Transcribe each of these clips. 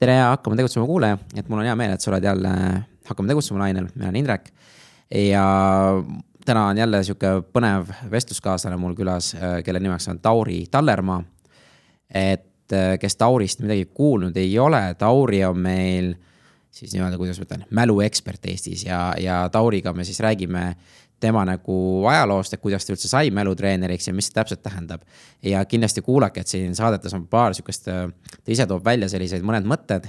tere hakkame tegutsema kuulaja, et mul on hea meel, et sa oled jälle Hakkame tegutsema lainel, mina olen Indrek. ja täna on jälle sihuke põnev vestluskaaslane mul külas, kelle nimeks on Tauri Tallermaa. et kes Taurist midagi kuulnud ei ole, Tauri on meil siis nii-öelda, kuidas ma ütlen, mäluekspert Eestis ja, ja Tauriga me siis räägime tema nagu ajaloost, et kuidas ta üldse sai mälutreeneriks ja mis see täpselt tähendab. ja kindlasti kuulake, et siin saadetes on paar sihukest, ta ise toob välja selliseid mõned mõtted.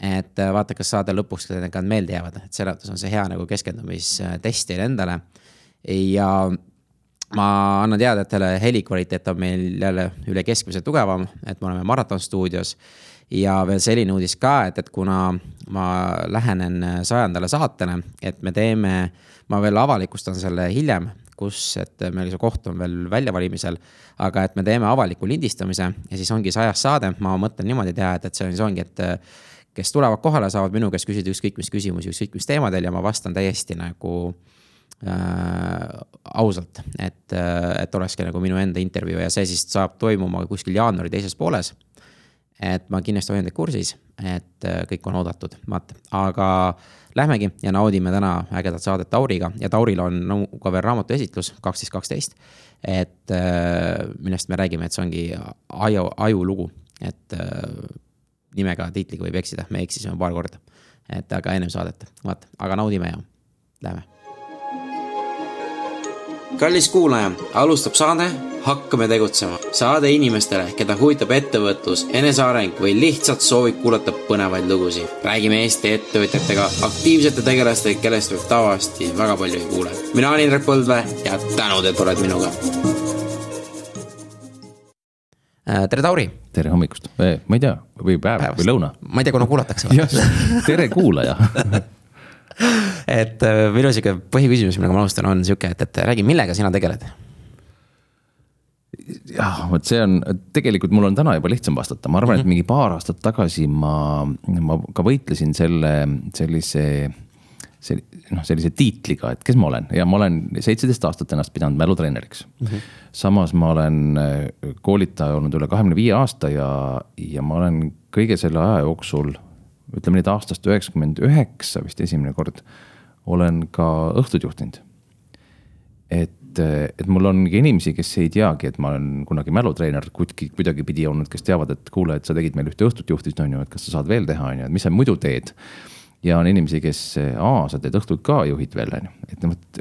et vaata, kas saade lõpuks ka need meelde jäävad, et selles mõttes on see hea nagu keskendumistest teile endale. ja ma annan teada, et selle helikvaliteet on meil jälle üle keskmise tugevam, et me oleme Maraton stuudios ja veel selline uudis ka, et, et kuna ma lähenen sajandale saatele, et me teeme, ma veel avalikustan selle hiljem, kus, et meil see koht on veel väljavalimisel. aga et me teeme avaliku lindistamise ja siis ongi sajas saade, ma mõtlen niimoodi teha, et, et see on, see ongi, et kes tulevad kohale, saavad minu käest küsida ükskõik mis küsimusi, ükskõik mis teemadel ja ma vastan täiesti nagu äh, ausalt, et, et olekski nagu minu enda intervjuu ja see siis saab toimuma kuskil jaanuari teises pooles et ma kindlasti hoian teid kursis, et äh, kõik on oodatud, vaata, aga lähmegi ja naudime täna ägedat saadet Tauriga ja Tauril on ka veel raamatu esitlus kaksteist, kaksteist. et äh, millest me räägime, et see ongi aju, ajulugu, et äh, nimega, tiitliga võib eksida, me eksisime paar korda. et aga ennem saadet, vaata, aga naudime ja lähme. Kallis kuulaja, alustab saade hakkame tegutsema. saade inimestele, keda huvitab ettevõtlus, eneseareng või lihtsalt soovib kuulata põnevaid lugusid. räägime Eesti ettevõtjatega, aktiivsete tegelastega, kellest võib tavaliselt väga palju ei kuule. mina olen Indrek Põldvee ja tänud, et oled minuga. Äh, tere, Tauri. tere hommikust, ma ei tea, või päev Päevast. või lõuna. ma ei tea, kuna kuulatakse. tere, kuulaja et äh, minu sihuke põhiküsimus, millega ma alustan, on sihuke, et, et räägi, millega sina tegeled jah, vot see on, tegelikult mul on täna juba lihtsam vastata, ma arvan mm, -hmm. et mhm. mingi paar aastat tagasi ma, ma ka võitlesin selle, sellise see, noh, sellise tiitliga, et kes ma olen ja ma olen seitseteist aastat ennast pidanud mälutreeneriks mm. -hmm. samas ma olen äh, koolitaja olnud üle kahekümne viie aasta ja, ja ma olen kõige selle aja jooksul, ütleme nüüd aastast üheksakümmend üheksa vist esimene kord, olen ka õhtut juhtinud. et et, mul ongi inimesi, kes ei teagi, et ma olen kunagi mälutreener kuidagi, kuidagipidi olnud, kes teavad, et kuule, et sa tegid meil ühte õhtut juhtisid, on ju, et kas sa saad veel teha, on ju, et mis sa muidu teed. ja on inimesi, kes, aa, sa teed õhtuid ka, juhid veel, on ju, et noh, et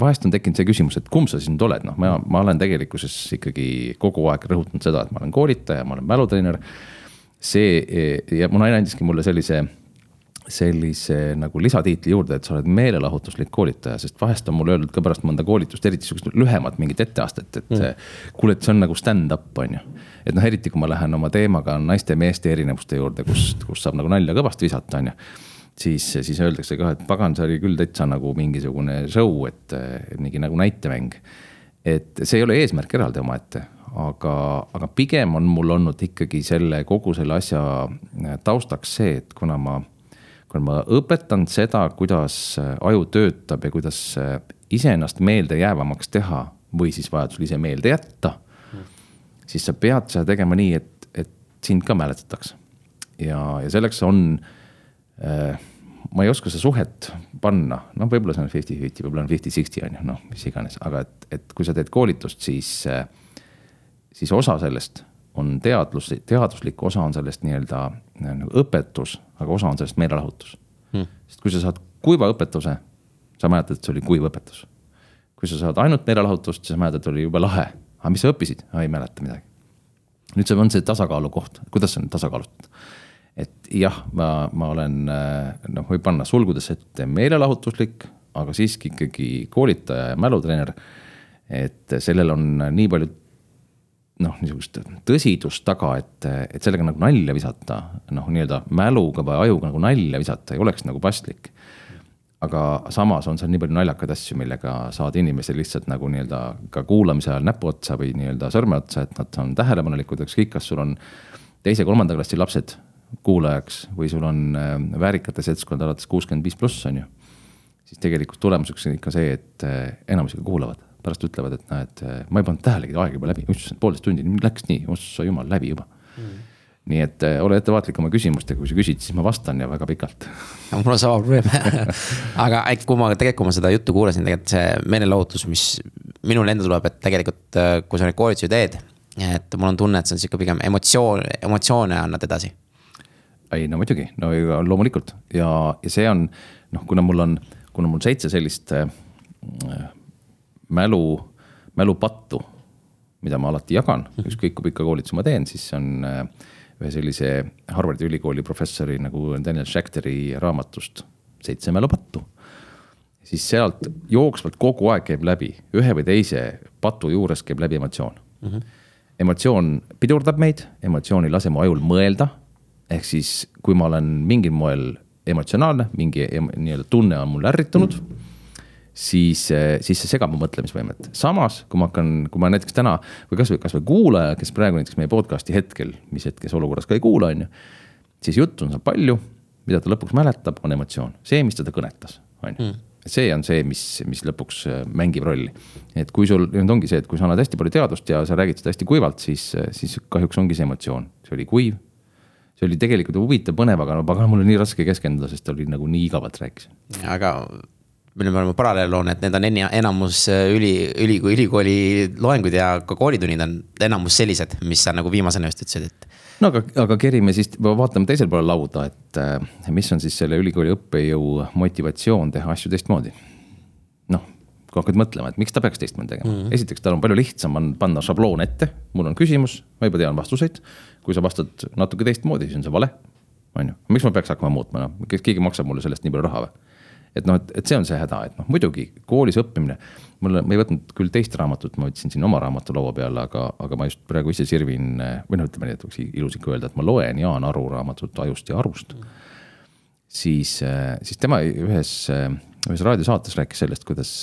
vahest on tekkinud see küsimus, et kumb sa siis nüüd oled, noh, ma, ma olen tegelikkuses ikkagi kogu aeg rõhutanud seda, et ma olen koolitaja, ma olen mälutreener. See ja mu naine andiski mulle sellise sellise nagu lisatiitli juurde, et sa oled meelelahutuslik koolitaja, sest vahest on mulle öeldud ka pärast mõnda koolitust, eriti sihukest lühemat mingit etteastet, et mm. kuule, et see on nagu stand-up, on ju. et noh, eriti kui ma lähen oma teemaga naiste ja meeste erinevuste juurde, kus, kus saab nagu nalja kõvasti visata, on ju siis, siis öeldakse ka, et pagan, see oli küll täitsa nagu mingisugune show, et mingi nagu näitemäng. et see ei ole eesmärk eraldi omaette, aga, aga pigem on mul olnud ikkagi selle kogu selle asja taustaks see, et kuna ma kui ma õpetan seda, kuidas äh, aju töötab ja kuidas äh, iseennast meeldejäävamaks teha või siis vajadusel ise meelde jätta mm.. siis sa pead seda tegema nii, et, et sind ka mäletatakse. ja, ja selleks on äh,, ma ei oska seda suhet panna, noh, võib-olla see on fifty-fifty, võib-olla on fifty-sixty on ju, noh, mis iganes, aga et, et kui sa teed koolitust, siis äh,, siis osa sellest on teadlus, teaduslik osa on sellest nii-öelda nagu õpetus, aga osa on sellest meelelahutus hmm.. sest kui sa saad kuiva õpetuse, sa mäletad, et see oli kuiv õpetus. kui sa saad ainult meelelahutust, siis sa mäletad, et oli jube lahe. aga mis sa õppisid? ei mäleta midagi. nüüd see on see tasakaalu koht, kuidas sa nüüd tasakaalustad? et jah, ma, ma olen noh, võib panna sulgudesse ette meelelahutuslik, aga siiski ikkagi koolitaja ja mälutreener. et sellel on nii palju noh, niisugust tõsidust taga, et, et sellega nagu nalja visata, noh, nii-öelda mäluga või ajuga nagu nalja visata ei oleks nagu paslik. aga samas on seal nii palju naljakaid asju, millega saad inimesi lihtsalt nagu nii-öelda ka kuulamise ajal näpuotsa või nii-öelda sõrmeotsa, et nad on tähelepanelikud, ükskõik, kas sul on teise-kolmanda klassi lapsed kuulajaks või sul on äh, väärikate seltskond alates kuuskümmend viis pluss, on ju. siis tegelikult tulemuseks on ikka see, et äh, enamus ikka kuulavad pärast ütlevad, et näed, ma ei pannud tähelegi, aeg juba läbi, issand, poolteist tundi läks nii, ossa jumal, läbi juba. Mm.. nii et äh, ole ettevaatlik oma küsimustega, kui sa küsid, siis ma vastan ja väga pikalt. mul on sama probleem. Aga kui ma tegelikult, kui ma seda juttu kuulasin, tegelikult see meelelahutus, mis minul endal tuleb, et tegelikult äh, kui sa neid koolitusi teed. et mul on tunne, et see on sihuke pigem emotsioon, emotsioone annad edasi. ei no muidugi, no loomulikult. Ja, ja see on noh, kuna mul on, kuna mul seitse sellist mälu, mälupattu mida ma alati jagan, ükskõik kui pika koolituse ma teen, siis on äh, ühe sellise Harvardi ülikooli professori nagu Daniel Schacteri raamatust Seitse mälupattu. siis sealt jooksvalt kogu aeg käib läbi, ühe või teise patu juures käib läbi emotsioon mm. -hmm. emotsioon pidurdab meid, emotsioon ei lase mu ajul mõelda. ehk siis, kui ma olen mingil moel emotsionaalne, mingi nii-öelda tunne on mul ärritunud mm. -hmm siis, eh, siis see segab mu mõtlemisvõimet. samas, kui ma hakkan, kui ma näiteks täna või kasvõi, kasvõi kuulaja, kes praegu näiteks meie podcast'i hetkel, mis hetkes olukorras ka ei kuula, on ju. siis juttu on seal palju, mida ta lõpuks mäletab, on emotsioon, see, mis teda kõnetas, on ju mm see on see, mis, mis lõpuks eh, mängib rolli. et kui sul, nüüd ongi see, et kui sa annad hästi palju teadust ja sa räägid seda hästi kuivalt, siis, siis kahjuks ongi see emotsioon, see oli kuiv. see oli tegelikult huvitav, põnev, aga no pagan, mul oli nii raske keskenduda, sest ta oli nagu nii igavalt rääkis. aga mille me oleme paralleelloon, et need on enamus äh, üli, üli, ülikooli loengud ja ka koolitunnid on enamus sellised, mis sa nagu viimasena just ütlesid, et. no aga, aga kerime siis, vaatame teisel poolel lauda, et äh, mis on siis selle ülikooli õppejõu motivatsioon teha asju teistmoodi. noh, kui hakkad mõtlema, et miks ta peaks teistmoodi tegema mm, -hmm. esiteks tal on palju lihtsam on panna šabloon ette, mul on küsimus, ma juba tean vastuseid. kui sa vastad natuke teistmoodi, siis on see vale, on ju, miks ma peaks hakkama muutma, noh, keegi maksab mulle sellest nii palju raha või et noh, et, et see on see häda, et noh, muidugi koolis õppimine. mul, ma ei võtnud küll teist raamatut, ma võtsin siin oma raamatu laua peale, aga, aga ma just praegu ise sirvin või noh, ütleme nii, et võiks ilus ikka öelda, et ma loen Jaan Aru raamatut Ajust ja arust. Mm.. siis, siis tema ühes, ühes raadiosaates rääkis sellest, kuidas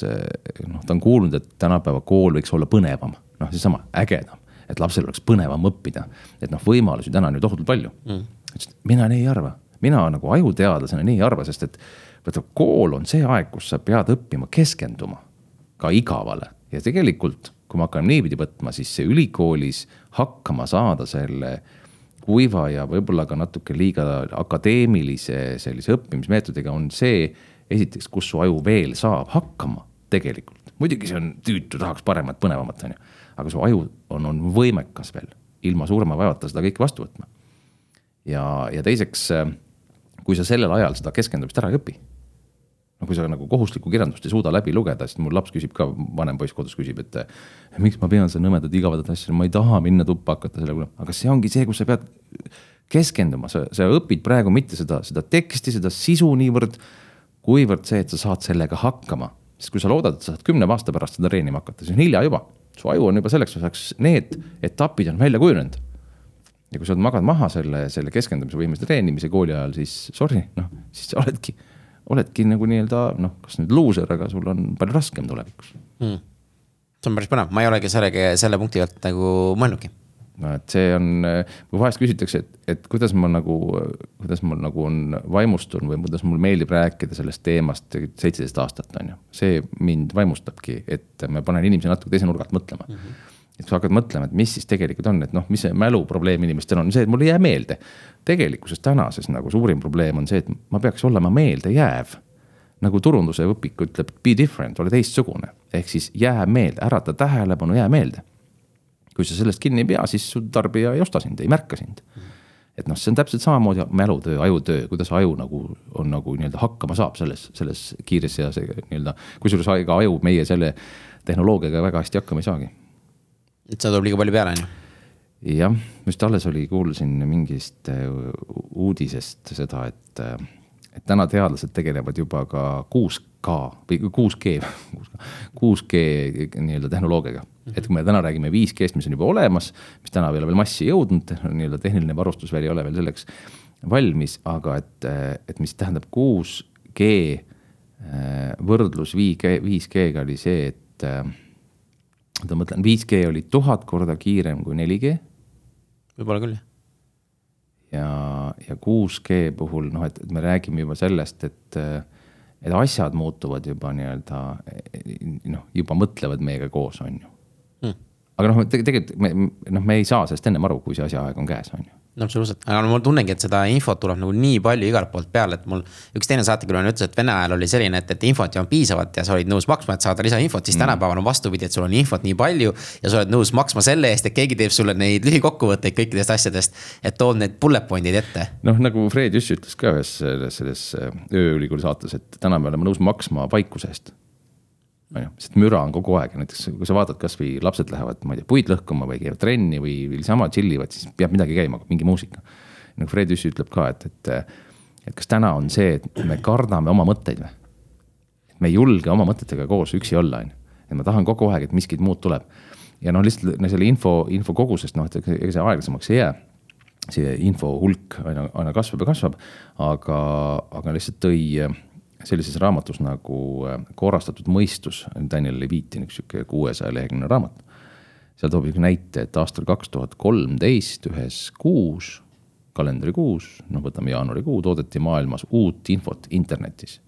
noh, ta on kuulnud, et tänapäeva kool võiks olla põnevam, noh, seesama ägedam et lapsel oleks põnevam õppida, et noh, võimalusi täna on ju tohutult palju. Mm.. ütles, et mina nii ei arva, mina nagu ajuteadlasena nii ei arva, sest et vaata, kool on see aeg, kus sa pead õppima keskenduma ka igavale ja tegelikult, kui me hakkame niipidi võtma, siis see ülikoolis hakkama saada selle kuiva ja võib-olla ka natuke liiga akadeemilise sellise õppimismeetodiga on see esiteks, kus su aju veel saab hakkama tegelikult. muidugi see on tüütu, tahaks paremat, põnevamat, on ju. aga su aju on, on võimekas veel ilma suurema vaevata seda kõike vastu võtma. ja, ja teiseks, kui sa sellel ajal seda keskendumist ära ei õpi no kui sa nagu kohustuslikku kirjandust ei suuda läbi lugeda, siis mul laps küsib ka, vanem poiss kodus küsib, et miks ma pean seda nõmedat igavat asja, ma ei taha minna tuppa hakata selle kuulama, aga see ongi see, kus sa pead keskenduma, sa, sa õpid praegu mitte seda, seda teksti, seda sisu niivõrd, kuivõrd see, et sa saad sellega hakkama. sest kui sa loodad, et sa saad kümne aasta pärast seda treenima hakata, siis on hilja juba. su aju on juba selleks ajaks, need etapid on välja kujunenud. ja kui sa magad maha selle, selle keskendumise võimelise treenimise kooli ajal, siis sorry, noh, siis sa oledki oledki nagu nii-öelda noh, kas nüüd luuser, aga sul on palju raskem tulevikus mm.. see on päris põnev, ma ei olegi sellega, selle punkti pealt nagu mõelnudki. no et see on, kui vahest küsitakse, et, et kuidas ma nagu, kuidas mul nagu on vaimustun või kuidas mul meeldib rääkida sellest teemast seitseteist aastat, on ju. see mind vaimustabki, et ma panen inimesi natuke teise nurga alt mõtlema mm. -hmm et sa hakkad mõtlema, et mis siis tegelikult on, et noh, mis see mäluprobleem inimestel on, see, et mul ei jää meelde tegelikkuses tänases nagu suurim probleem on see, et ma peaks olema meeldejääv. nagu turunduse õpik ütleb, be different, ole teistsugune, ehk siis jää meelde, ärata tähelepanu, jää meelde. kui sa sellest kinni ei pea, siis su tarbija ei osta sind, ei märka sind et noh, see on täpselt samamoodi mälutöö, ajutöö, kuidas aju nagu on nagu nii-öelda hakkama saab selles, selles kiires ja see nii-öelda, kusjuures ega aju meie selle tehnoloogiaga väga hästi hakkama ei saagi. Et seda tuleb liiga palju peale, on ju jah, just alles oli, kuulsin mingist äh, uudisest seda, et, äh, et täna teadlased tegelevad juba ka 6K või 6G, 6G nii-öelda tehnoloogiaga mm. -hmm. et kui me täna räägime 5G-st, mis on juba olemas, mis täna ei ole veel massi jõudnud, nii-öelda tehniline varustusväli ei ole veel selleks valmis, aga et, et mis tähendab 6G äh, võrdlus 5G, 5G-ga oli see, et oota, mõtlen, 5G oli tuhat korda kiirem kui 4G võib-olla küll, jah. ja, ja 6G puhul noh, et, et me räägime juba sellest, et, et asjad muutuvad juba nii-öelda noh, juba mõtlevad meiega koos, on ju. Aga noh, tegelikult me, noh, me ei saa sellest ennem aru, kui see asjaaeg on käes, on ju no absoluutselt, aga no ma tunnengi, et seda infot tuleb nagu nii palju igalt poolt peale, et mul üks teine saatekülaline ütles, et Vene ajal oli selline, et, et infot ei olnud piisavalt ja sa olid nõus maksma, et saada lisainfot, siis mm. tänapäeval on vastupidi, et sul on infot nii palju. ja sa oled nõus maksma selle eest, et keegi teeb sulle neid lühikokkuvõtteid kõikidest asjadest, et toob need bullet point'id ette. noh, nagu Fred Jüss ütles ka ühes selles, selles ööülikooli saates, et täna me oleme nõus maksma vaikuse eest on ju, sest müra on kogu aeg ja näiteks kui sa vaatad, kasvõi lapsed lähevad, ma ei tea, puid lõhkuma või käivad trenni või, niisama chill ivad, siis peab midagi käima, mingi muusika. nagu Fred Jüssi ütleb ka, et, et, et kas täna on see, et me kardame oma mõtteid või? me ei julge oma mõtetega koos üksi olla, on ju. et ma tahan kogu aeg, et miskit muud tuleb. ja noh, lihtsalt no selle info, info kogusest, noh, et ega see aeglasemaks ei jää see info hulk aina, aina kasvab ja kasvab, aga, aga lihtsalt tõi sellises raamatus nagu äh, Korrastatud mõistus, Daniel Levitin, üks sihuke kuuesaja leheküljeline raamat. seal toob üks näite, et aastal kaks tuhat kolmteist ühes kuus, kalendrikuus, noh, võtame jaanuarikuu, toodeti maailmas uut infot internetis.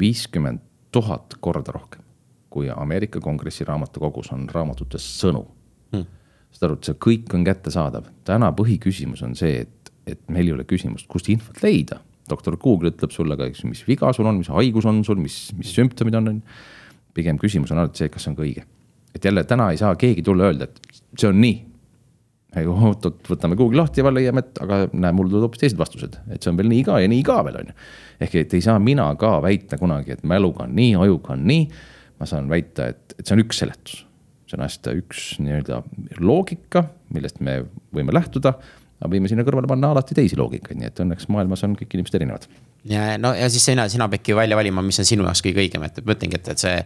viiskümmend tuhat korda rohkem, kui Ameerika Kongressi raamatukogus on raamatutes sõnu. Hmm.. saad aru, et see kõik on kättesaadav, täna põhiküsimus on see, et, et meil ei ole küsimust, kust infot leida doktor Google ütleb sulle ka, eks ju, mis viga sul on, mis haigus on sul, mis, mis sümptomid on, on ju. pigem küsimus on alati see, kas see on ka õige. et jälle täna ei saa keegi tulla öelda, et see on nii. oot-oot, võtame Google'i lahti ja leiame, et aga näe, mul tulevad hoopis teised vastused, et see on veel nii ka ja nii ka veel on ju. ehk et ei saa mina ka väita kunagi, et mäluga on nii, ajuga on nii. ma saan väita, et, et see on üks seletus see on hästi üks nii-öelda loogika, millest me võime lähtuda aga võime sinna kõrvale panna alati teisi loogikaid, nii et õnneks maailmas on kõik inimesed erinevad. ja no ja siis sina, sina peadki välja valima, mis on sinu jaoks kõige õigem, et ma ütlengi, et, et see.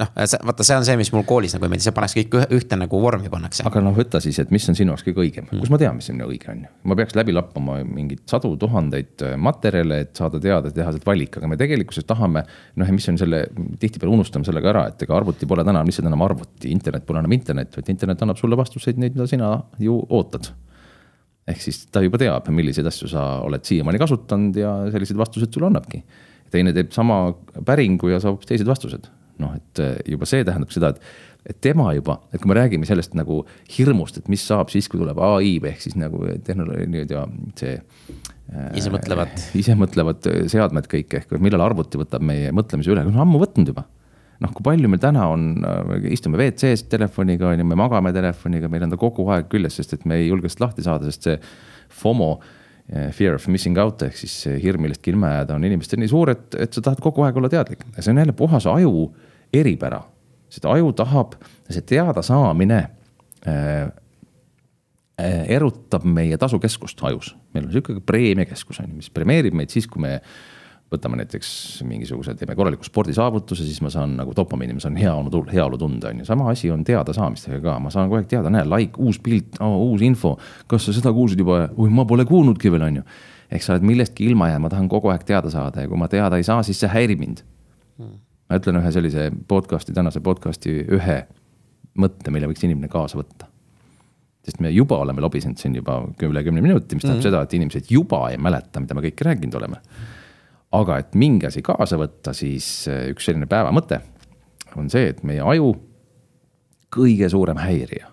noh, vaata, see on see, mis mul koolis nagu ei meeldi, see pannakse kõik ühte nagu vormi pannakse. aga noh, võta siis, et mis on sinu jaoks kõige õigem mm., kus ma tean, mis on õige on ju. ma peaks läbi lappama mingeid sadu tuhandeid äh, materjale, et saada teada, teha sealt valik, aga me tegelikkuses tahame. noh, ja mis on selle, tihtipeale unustame selle ka ära, et ega arvuti pole täna lihtsalt enam arvuti, internet pole enam internet, vaid internet annab sulle vastuseid, neid, mida sina ju ootad ehk siis ta juba teab, milliseid asju sa oled siiamaani kasutanud ja sellised vastused sulle annabki. teine teeb sama päringu ja saab teised vastused. noh, et eh, juba see tähendab seda, et, et tema juba, et kui me räägime sellest nagu hirmust, et mis saab siis, kui tuleb ai ehk siis nagu tehnoloogia nii-öelda see äh,. isemõtlevad. isemõtlevad seadmed kõik ehk millal arvuti võtab meie mõtlemise üle, on ammu võtnud juba noh, kui palju meil täna on, äh, istume WC-s telefoniga, on ju, me magame telefoniga, meil on ta kogu aeg küljes, sest et me ei julge sellest lahti saada, sest see FOMO. Eh, fear of missing out ehk siis hirm millestki ilma jääda on inimestel nii suur, et, et sa tahad kogu aeg olla teadlik ja see on jälle puhas aju eripära. seda aju tahab, see teadasaamine äh, erutab meie tasukeskust ajus, meil on sihuke preemiakeskus on ju, mis premeerib meid siis, kui me võtame näiteks mingisuguse, teeme korraliku spordisaavutuse, siis ma saan nagu dopamiini, ma saan heaolu, heaolu tunda, on ju. sama asi on teadasaamistega ka, ma saan kogu aeg teada, näe, like, uus pilt oh,, uus info. kas sa seda kuulsid juba? oi, ma pole kuulnudki veel, on ju. ehk sa oled millestki ilma jäänud, ma tahan kogu aeg teada saada ja kui ma teada ei saa, siis see häirib mind hmm.. ma ütlen ühe sellise podcast'i, tänase podcast'i ühe mõtte, mille võiks inimene kaasa võtta sest me juba oleme lobisenud siin juba üle kümne minuti, mis tähendab mm -hmm. seda, et inimesed juba ei mäleta, mida me kõik rääkinud oleme aga et mingi asi kaasa võtta, siis äh, üks selline päevamõte on see, et meie aju kõige suurem häirija,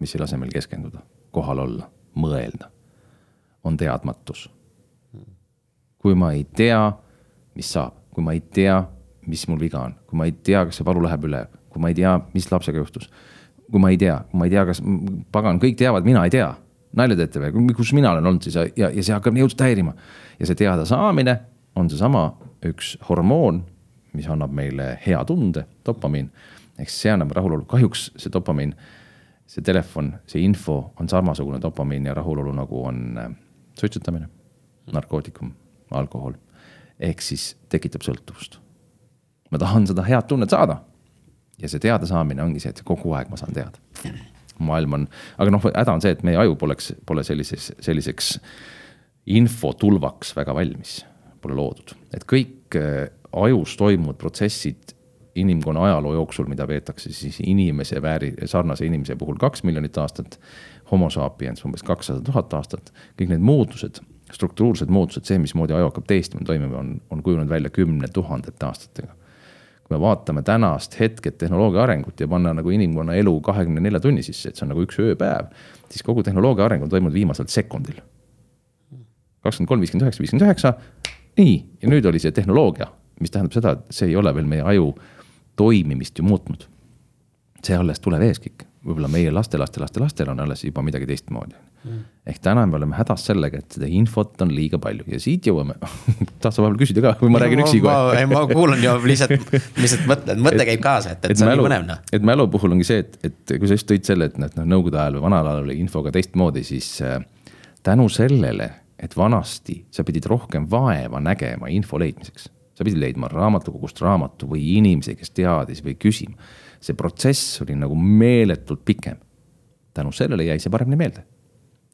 mis ei lase meil keskenduda, kohal olla, mõelda, on teadmatus. kui ma ei tea, mis saab, kui ma ei tea, mis mul viga on, kui ma ei tea, kas see valu läheb üle, kui ma ei tea, mis lapsega juhtus. kui ma ei tea, ma ei tea, kas pagan, kõik teavad, mina ei tea nalja teete või, kus mina olen olnud siis ja, ja see hakkab nii õudselt häirima. ja see teadasaamine on seesama üks hormoon, mis annab meile hea tunde, dopamiin. ehk see annab rahulolu, kahjuks see dopamiin, see telefon, see info on samasugune dopamiin ja rahulolu, nagu on äh, suitsetamine, narkootikum, alkohol. ehk siis tekitab sõltuvust. ma tahan seda head tunnet saada. ja see teadasaamine ongi see, et kogu aeg ma saan teada. maailm on, aga noh, häda on see, et meie aju poleks, pole sellises, selliseks infotulvaks väga valmis pole loodud. et kõik äh, ajus toimuvad protsessid inimkonna ajaloo jooksul, mida peetakse siis inimese vääri, sarnase inimese puhul kaks miljonit aastat. Homo sapiens umbes kakssada tuhat aastat, kõik need muutused, struktuursed muutused, see, mismoodi aju hakkab teistima, toimima, on, on kujunenud välja kümne tuhandete aastatega. kui me vaatame tänast hetket tehnoloogia arengut ja panna nagu inimkonna elu kahekümne nelja tunni sisse, et see on nagu üks ööpäev, siis kogu tehnoloogia areng on toimunud viimasel sekundil. kakskümmend kolm, viiskümmend üheksa, viiskümmend üheksa, nii, ja nüüd oli see tehnoloogia, mis tähendab seda, et see ei ole veel meie aju toimimist ju muutnud. see alles tuleb ees kõik, võib-olla meie laste, laste, laste, lastel on alles juba midagi teistmoodi mm.. ehk täna me oleme hädas sellega, et seda infot on liiga palju ja siit jõuame tahad sa vahepeal küsida ka või ma räägin üksi kohe? ei, ma kuulan ju lihtsalt, lihtsalt mõtlen, mõte käib kaasa, et, et, et see on nii põnev noh. et mälu puhul ongi see, et, et kui sa just tõid selle, et noh, nõukogude ajal või vanal ajal oli infoga teistmoodi, siis äh, tänu sellele, et vanasti sa pidid rohkem vaeva nägema info leidmiseks. sa pidid leidma raamatukogust raamatu või inimesi, kes teadis või küsima. see protsess oli nagu meeletult pikem. tänu sellele jäi see paremini meelde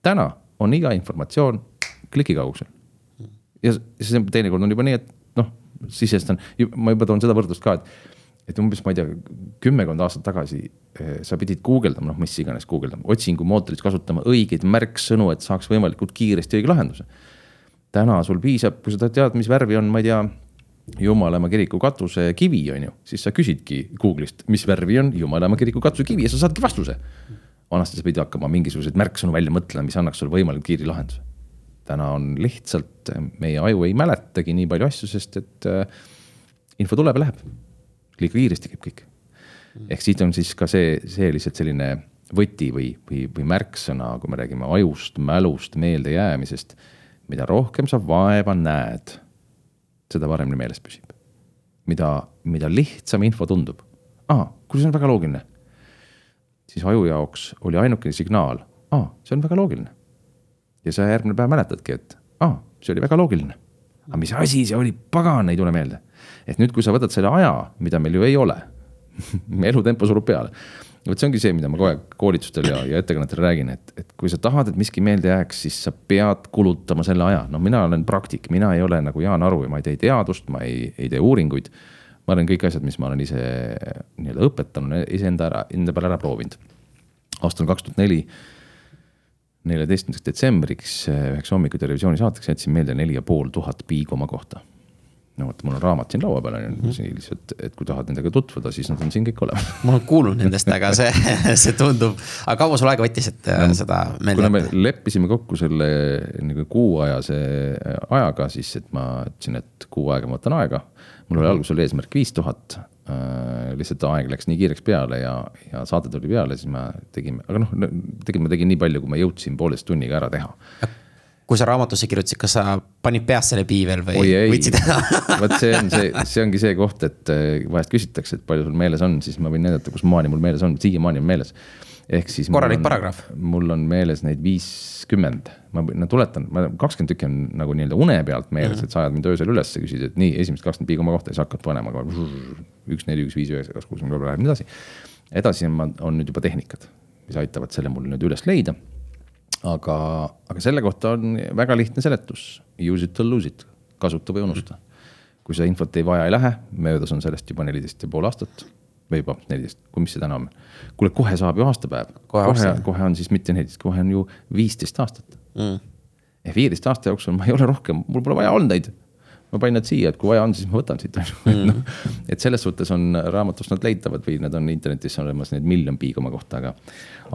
täna on iga informatsioon kliki kaugusel. ja siis teinekord on juba nii, et noh, sisestan, ma juba toon seda võrdlust ka, et, et umbes, ma ei tea, kümmekond aastat tagasi eh, sa pidid guugeldama, noh, mis iganes guugeldama, otsingumootoris kasutama õigeid märksõnu, et saaks võimalikult kiiresti õige lahenduse. täna sul piisab, kui sa tead, mis värvi on, ma ei tea Jumalamaa kiriku katuse kivi, on ju, siis sa küsidki Google'ist, mis värvi on Jumalamaa kiriku katuse kivi ja sa saadki vastuse vanasti sa pidid hakkama mingisuguseid märksõnu välja mõtlema, mis annaks sulle võimalikult kiire lahenduse. täna on lihtsalt, meie aju ei mäletagi nii palju asju, sest et äh, info tuleb ja läheb. Liiga kiiresti käib kõik. ehk siit on siis ka see, see lihtsalt selline võti või, või, või märksõna, kui me räägime ajust, mälust, meeldejäämisest. mida rohkem sa vaeva näed, seda paremini meeles püsib. mida, mida lihtsam info tundub. aa, kuule, see on väga loogiline siis aju jaoks oli ainukene signaal, aa, see on väga loogiline. ja sa järgmine päev mäletadki, et aa, see oli väga loogiline. aga mis asi see oli, pagan, ei tule meelde. Et nüüd, kui sa võtad selle aja, mida meil ju ei ole elutempo surub peale. vot see ongi see, mida ma kogu aeg koolitustel ja, ja ettekannetel räägin, et, et kui sa tahad, et miski meelde jääks, siis sa pead kulutama selle aja. no mina olen praktik, mina ei ole nagu Jaan Aru ja ma ei tee teadust, ma ei, ei tee uuringuid ma olen kõik asjad, mis ma olen ise nii-öelda õpetanud, iseenda ära, enda peal ära proovinud. aastal kaks tuhat neli, neljateistkümnendaks detsembriks üheks hommiku televisiooni saateks jätsin meelde neli ja pool tuhat piigoma kohta. No vot, mul on raamat siin laua peal on ju mm -hmm., lihtsalt, et kui tahad nendega tutvuda, siis nad on siin kõik olemas. ma olen kuulnud nendest, aga see, see tundub, aga kaua sul aega võttis, et no, seda meelde jätta? kuna me leppisime kokku selle nagu kuuajase ajaga, siis, et ma ütlesin, et kuu aega ma võtan aega mul oli alguses oli eesmärk viis tuhat äh,. lihtsalt aeg läks nii kiireks peale ja, ja saade tuli peale, siis me tegime, aga noh, tegelikult ma tegin nii palju, kui ma jõudsin pooleteist tunniga ära teha kui sa raamatusse kirjutasid, kas sa panid peas selle piivel või Oi, võtsid vot see on see, see ongi see koht, et äh, vahest küsitakse, et palju sul meeles on, siis ma võin näidata, kus maani mul meeles on, siiamaani on meeles ehk siis. korralik paragrahv. mul on meeles neid viiskümmend, ma no, tuletan, ma kakskümmend tükki on nagu nii-öelda une pealt meeles mm, -hmm. et sa ajad mind öösel üles, küsid, et nii, esimesed kakskümmend piigoma kohta ja siis hakkad panema kohe. üks, neli, üks, viis, üheksa, kaks, kuus, seitse, läheb edasi. edasi on, on nüüd juba tehnikad, mis aitavad selle mul nüüd üles leida. Aga, aga selle kohta on väga lihtne seletus, use it or lose it, kasuta või unusta. kui sa infot ei vaja ei lähe, möödas on sellest juba neliteist ja pool aastat või juba neliteist, kui mis see täna on. kuule, kohe saab ju aastapäev. kohe, kohe, kohe on siis mitte neliteist, kohe on ju viisteist aastat mm.. ehk viieteist aasta jooksul ma ei ole rohkem, mul pole vaja olnud neid. Ma panin nad siia, et kui vaja on, siis ma võtan siit on ju, et selles suhtes on raamatust nad leitavad või need on internetis olemas need miljon piigoma kohta, aga.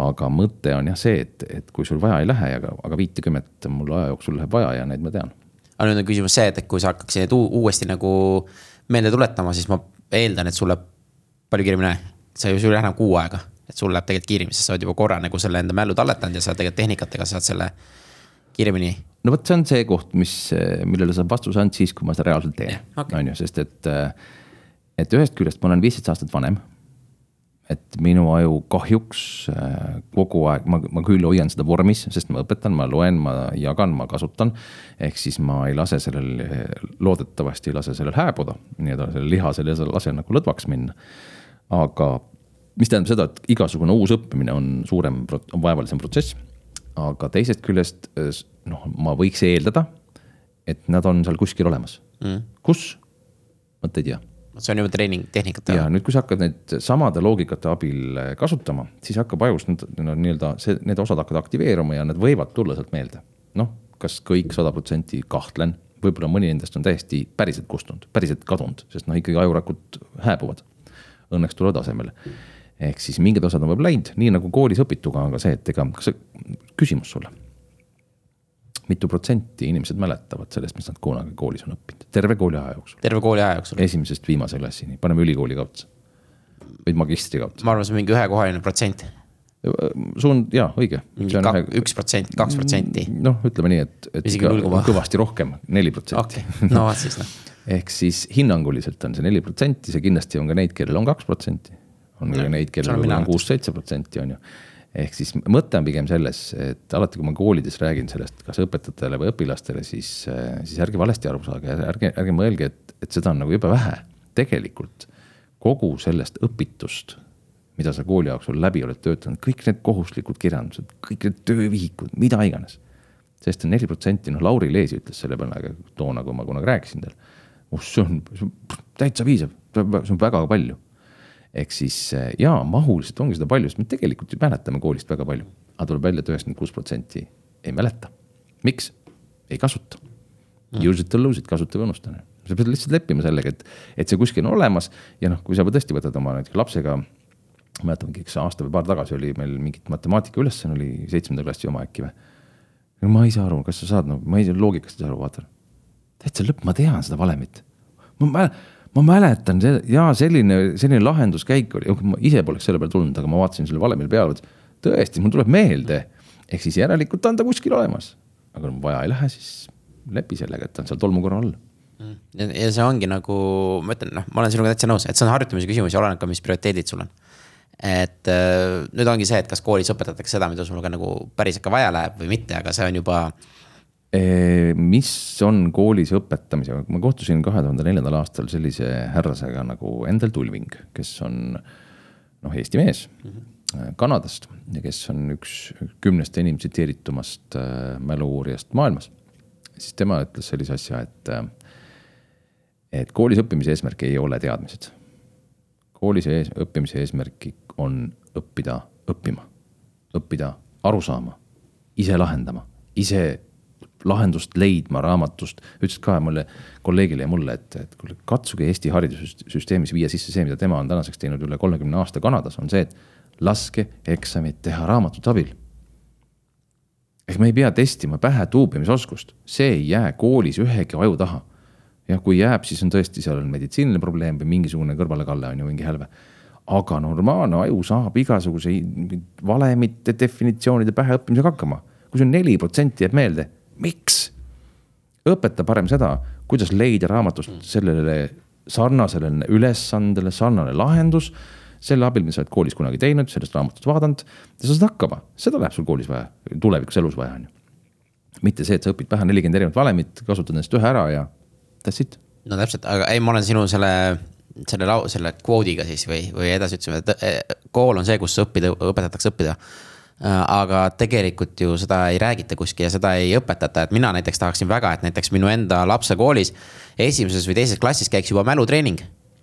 aga mõte on jah see, et, et kui sul vaja ei lähe, aga, aga viitekümmet mul aja jooksul läheb vaja ja neid ma tean. aga nüüd on küsimus see, et kui sa hakkaksid uuesti nagu meelde tuletama, siis ma eeldan, et sulle palju kiiremini, sa ju sul ei lähe enam kuu aega, et sul läheb tegelikult kiiremini, sest sa oled juba korra nagu selle enda mällu talletanud ja sa tegelikult tehnikatega saad selle kiiremini. no vot, see on see koht, mis, millele sa vastuse andsid siis, kui ma seda reaalselt teen, on ju, sest et, et ühest küljest ma olen viisteist aastat vanem et minu aju kahjuks kogu aeg, ma, ma küll hoian seda vormis, sest ma õpetan, ma loen, ma jagan, ma kasutan. ehk siis ma ei lase sellel, loodetavasti ei lase sellel hääbuda, nii-öelda sellel lihasel ei lase nagu lõdvaks minna aga mis tähendab seda, et igasugune uus õppimine on suurem, on vaevalisem protsess. Aga teisest küljest noh, ma võiks eeldada, et nad on seal kuskil olemas mm.. kus? vot ei tea see on juba treening, tehnikate. ja nüüd, kui sa hakkad neid samade loogikate abil eh, kasutama, siis hakkab ajus need no, nii-öelda see, need osad hakkavad aktiveeruma ja need võivad tulla sealt meelde. noh, kas kõik sada protsenti, kahtlen, võib-olla mõni nendest on täiesti päriselt kustunud, päriselt kadunud, sest noh, ikkagi ajurakud hääbuvad. Õnneks tulevad asemele. Ehk siis mingid osad on võib-olla läinud, nii nagu koolis õpituga on ka see, et ega, kas see, küsimus sulle. mitu protsenti inimesed mäletavad sellest, mis nad kunagi koolis on õppinud, terve kooliaja jooksul? terve kooliaja jooksul? esimesest viimase klassini, paneme ülikooli ka otsa. või magistri ka otsa. ma arvan, see on mingi ühekohaline protsent suund, jaa, õige. üks protsent, kaks protsenti. noh, ütleme nii, et, et Isegi ikka kõvasti rohkem, neli protsenti. no vaat siis noh. ehk siis hinnanguliselt on see neli protsenti, see kindlasti on ka neid, kellel on kaks protsenti. On ka neid, kellel on kuus-seitse protsenti, on ju. ehk siis mõte on pigem selles, et alati, kui ma koolides räägin sellest, kas õpetajatele või õpilastele, siis, siis ärge valesti aru saage, ärge, ärge mõelge, et, et seda on nagu jube vähe. tegelikult kogu sellest õpitust mida sa kooli jooksul läbi oled töötanud, kõik need kohustuslikud kirjandused, kõik need töövihikud, mida iganes. sest neli protsenti, noh, Lauri Leesi ütles selle peale toona, kui ma kunagi rääkisin talle. oh, see on, see on täitsa piisav, see on väga palju. Ehk siis jaa, mahuliselt ongi seda palju, sest me tegelikult ju mäletame koolist väga palju. aga tuleb välja, et üheksakümmend kuus protsenti ei mäleta. miks? ei kasuta. Use it or lose it, kasuta või unusta. sa pead lihtsalt leppima sellega, et, et see kuskil on olemas ja noh, kui sa tõesti võtad oma näiteks lapsega mäletangi, üks aasta või paar tagasi oli meil mingit matemaatika ülesanne oli seitsmenda klassi oma äkki või. no ma ei saa aru, kas sa saad, no ma ei saa loogikast ei saa aru, vaata. täitsa lõpp, ma tean seda valemit. ma mäletan, ma mäletan, jaa, selline, selline lahenduskäik oli, ma ise poleks selle peale tulnud, aga ma vaatasin selle valemile peale, tõesti, mul tuleb meelde. ehk siis järelikult on ta kuskil olemas. aga kui vaja ei lähe, siis lepi sellega, et ta on seal tolmukorra all ja see ongi nagu, ma ütlen, noh, ma olen sinuga täitsa nõus, et see on harjutamise küsimus ja oleneb ka, mis prioriteedid sul on et äh, nüüd ongi see, et kas koolis õpetatakse seda, mida sul ka nagu päriselt ka vaja läheb või mitte, aga see on juba. Mis on koolis õpetamisega, ma kohtusin kahe tuhande neljandal aastal sellise härrasega nagu Endel Tulving, kes on noh, Eesti mees mm -hmm. Kanadast ja kes on üks kümnest enim tsiteeritumast äh, mälu-uurijast maailmas. siis tema ütles sellise asja, et, et koolis õppimise eesmärk ei ole teadmised koolis ees, õppimise eesmärk on õppida õppima, õppida aru saama, ise lahendama, ise lahendust leidma raamatust. ütles ka mulle, kolleegile ja mulle, et, et kuule, katsuge Eesti haridussüsteemis viia sisse see, mida tema on tänaseks teinud üle kolmekümne aasta Kanadas, on see, et laske eksamid teha raamatute abil. ehk me ei pea testima pähe tuupimisoskust, see ei jää koolis ühegi aju taha. jah, kui jääb, siis on tõesti, seal on meditsiiniline probleem või mingisugune kõrvalekalle on ju mingi hälve aga normaalne aju saab igasuguse valemite, definitsioonide päheõppimisega hakkama. kui sul neli protsenti jääb meelde, miks? õpeta parem seda, kuidas leida raamatust sellele sarnasele ülesandele sarnane lahendus. selle abil, mida sa oled koolis kunagi teinud, sellest raamatust vaadanud ja sa saad hakkama, seda läheb sul koolis vaja, tulevikus elus vaja on ju. mitte see, et sa õpid pähe nelikümmend erinevat valemit, kasutad nendest ühe ära ja that's it. no täpselt, aga ei, ma olen sinu selle selle lau-, selle kvoodiga siis või, või edasi ütlesime, et eh, kool on see, kus õppida, õpetatakse õppida. Äh, aga tegelikult ju seda ei räägita kuskil ja seda ei õpetata, et mina näiteks tahaksin väga, et näiteks minu enda lapse koolis esimeses või teises klassis käiks juba mälutreening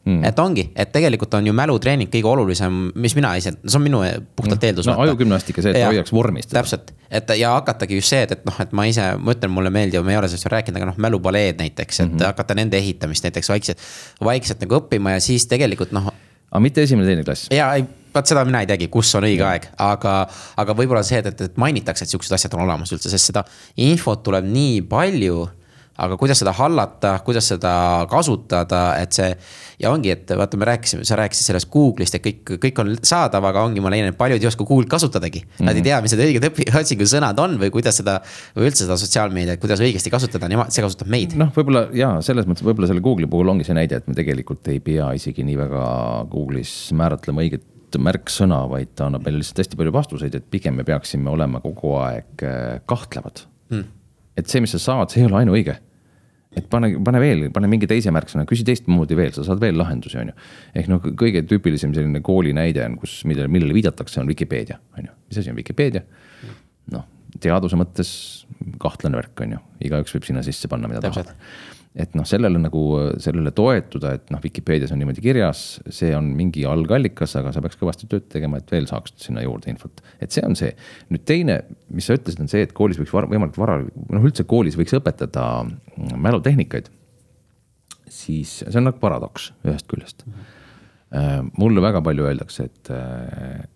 Mm. et ongi, et tegelikult on ju mälutreening kõige olulisem, mis mina ise, see on minu puhtalt no, eeldus. no ajugümnastika, see, et ja, hoiaks vormist. täpselt, et ja hakatagi just see, et, et noh, et ma ise, ma ütlen, mulle meeldib, me ei ole sellest veel rääkinud, aga noh, mälupaleed näiteks, et mm -hmm. hakata nende ehitamist näiteks vaikselt, vaikselt nagu õppima ja siis tegelikult noh. aga mitte esimene, teine klass. ja ei, vaat seda mina ei teagi, kus on õige ja. aeg, aga, aga võib-olla see, et, et, et mainitakse, et siuksed asjad on olemas üldse, sest seda infot tuleb nii palju aga kuidas seda hallata, kuidas seda kasutada, et see. ja ongi, et vaata, me rääkisime, sa rääkisid sellest Google'ist ja kõik, kõik on saadav, aga ongi, ma leian, et paljud ei oska Google'it kasutadagi mm. -hmm. Nad ei mhm. tea, mis need õiged õpi-, otsingusõnad on või kuidas seda. või üldse seda sotsiaalmeediat, kuidas õigesti kasutada, nemad, see kasutab meid. noh, võib-olla jaa, selles mõttes võib-olla selle Google'i puhul ongi see näide, et me tegelikult ei pea isegi nii väga Google'is määratlema õiget märksõna, vaid ta annab meile lihtsalt hästi palju vastuseid, et pigem me peaksime olema kogu aeg äh, kahtlevad mm et see, mis sa saad, see ei ole ainuõige. et pane, pane veel, pane mingi teise märksõna, küsi teistmoodi veel, sa saad veel lahendusi, on ju. ehk noh, kõige tüüpilisem selline kooli näide on, kus, millele, millele viidatakse, on Vikipeedia, on ju. mis asi on Vikipeedia? noh, teaduse mõttes kahtlane värk, on ju, igaüks võib sinna sisse panna, mida tahab et noh, sellele nagu, sellele toetuda, et noh, Vikipeedias on niimoodi kirjas, see on mingi algallikas, aga sa peaks kõvasti tööd tegema, et veel saaks sinna juurde infot. et see on see. nüüd teine, mis sa ütlesid, on see, et koolis võiks var, võimalikult vara, noh üldse koolis võiks õpetada mälutehnikaid. siis see on nagu paradoks ühest küljest mm. -hmm mulle väga palju öeldakse, et,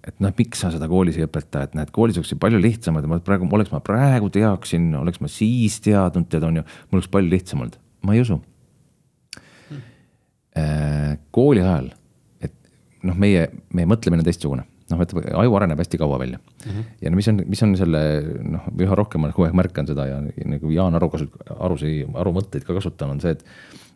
et noh, miks sa seda koolis ei õpeta, et näed, koolis oleks ju palju lihtsamad, ma praegu, oleks ma praegu teaksin, oleks ma siis teadnud, tead on ju, mul oleks palju lihtsam olnud ma ei usu hmm.. kooli ajal, et noh, meie, meie mõtlemine on teistsugune, noh, et aju areneb hästi kaua välja mm. -hmm. ja no mis on, mis on selle noh, üha rohkem ma kogu aeg märkan seda ja nagu Jaan Aru kasut-, Arusi, Aru mõtteid ka kasutan, on see, et.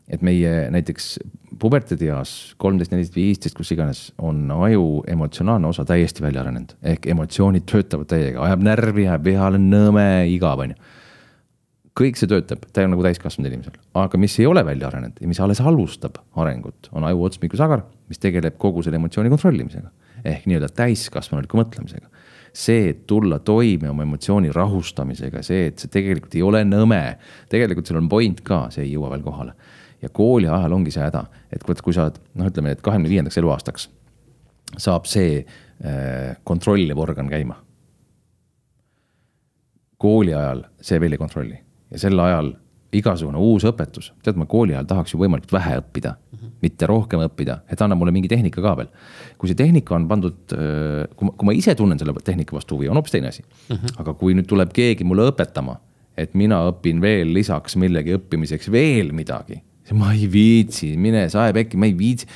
Et meie näiteks puberteedieas kolmteist, neliteist, viisteist, kus iganes, on aju emotsionaalne osa täiesti välja arenenud. ehk emotsioonid töötavad täiega, ajab närvi, jääb vihale, nõme, igav, on ju kõik see töötab, ta on nagu täiskasvanud inimesel, aga mis ei ole välja arenenud ja mis alles alustab arengut, on aju otsmikusagar, mis tegeleb kogu selle emotsiooni kontrollimisega. ehk nii-öelda täiskasvanuliku mõtlemisega. see, et tulla toime oma emotsiooni rahustamisega, see, et see tegelikult ei ole nõme, tegelikult seal on point ka, see ei jõua veel kohale. Ja kooli ajal ongi see häda, et vot kui sa oled, noh, ütleme, et kahekümne viiendaks eluaastaks saab see äh, kontrolliv organ käima kooli ajal see veel ei kontrolli ja sel ajal igasugune uus õpetus, tead, ma kooli ajal tahaks ju võimalikult vähe õppida mm, -hmm. mitte rohkem õppida, et anna mulle mingi tehnika ka veel. kui see tehnika on pandud, kui ma, kui ma ise tunnen selle tehnika vastu huvi, on hoopis teine asi mm. -hmm. aga kui nüüd tuleb keegi mulle õpetama, et mina õpin veel lisaks millegi õppimiseks veel midagi, ma ei viitsi, mine sae pekki, ma ei viitsi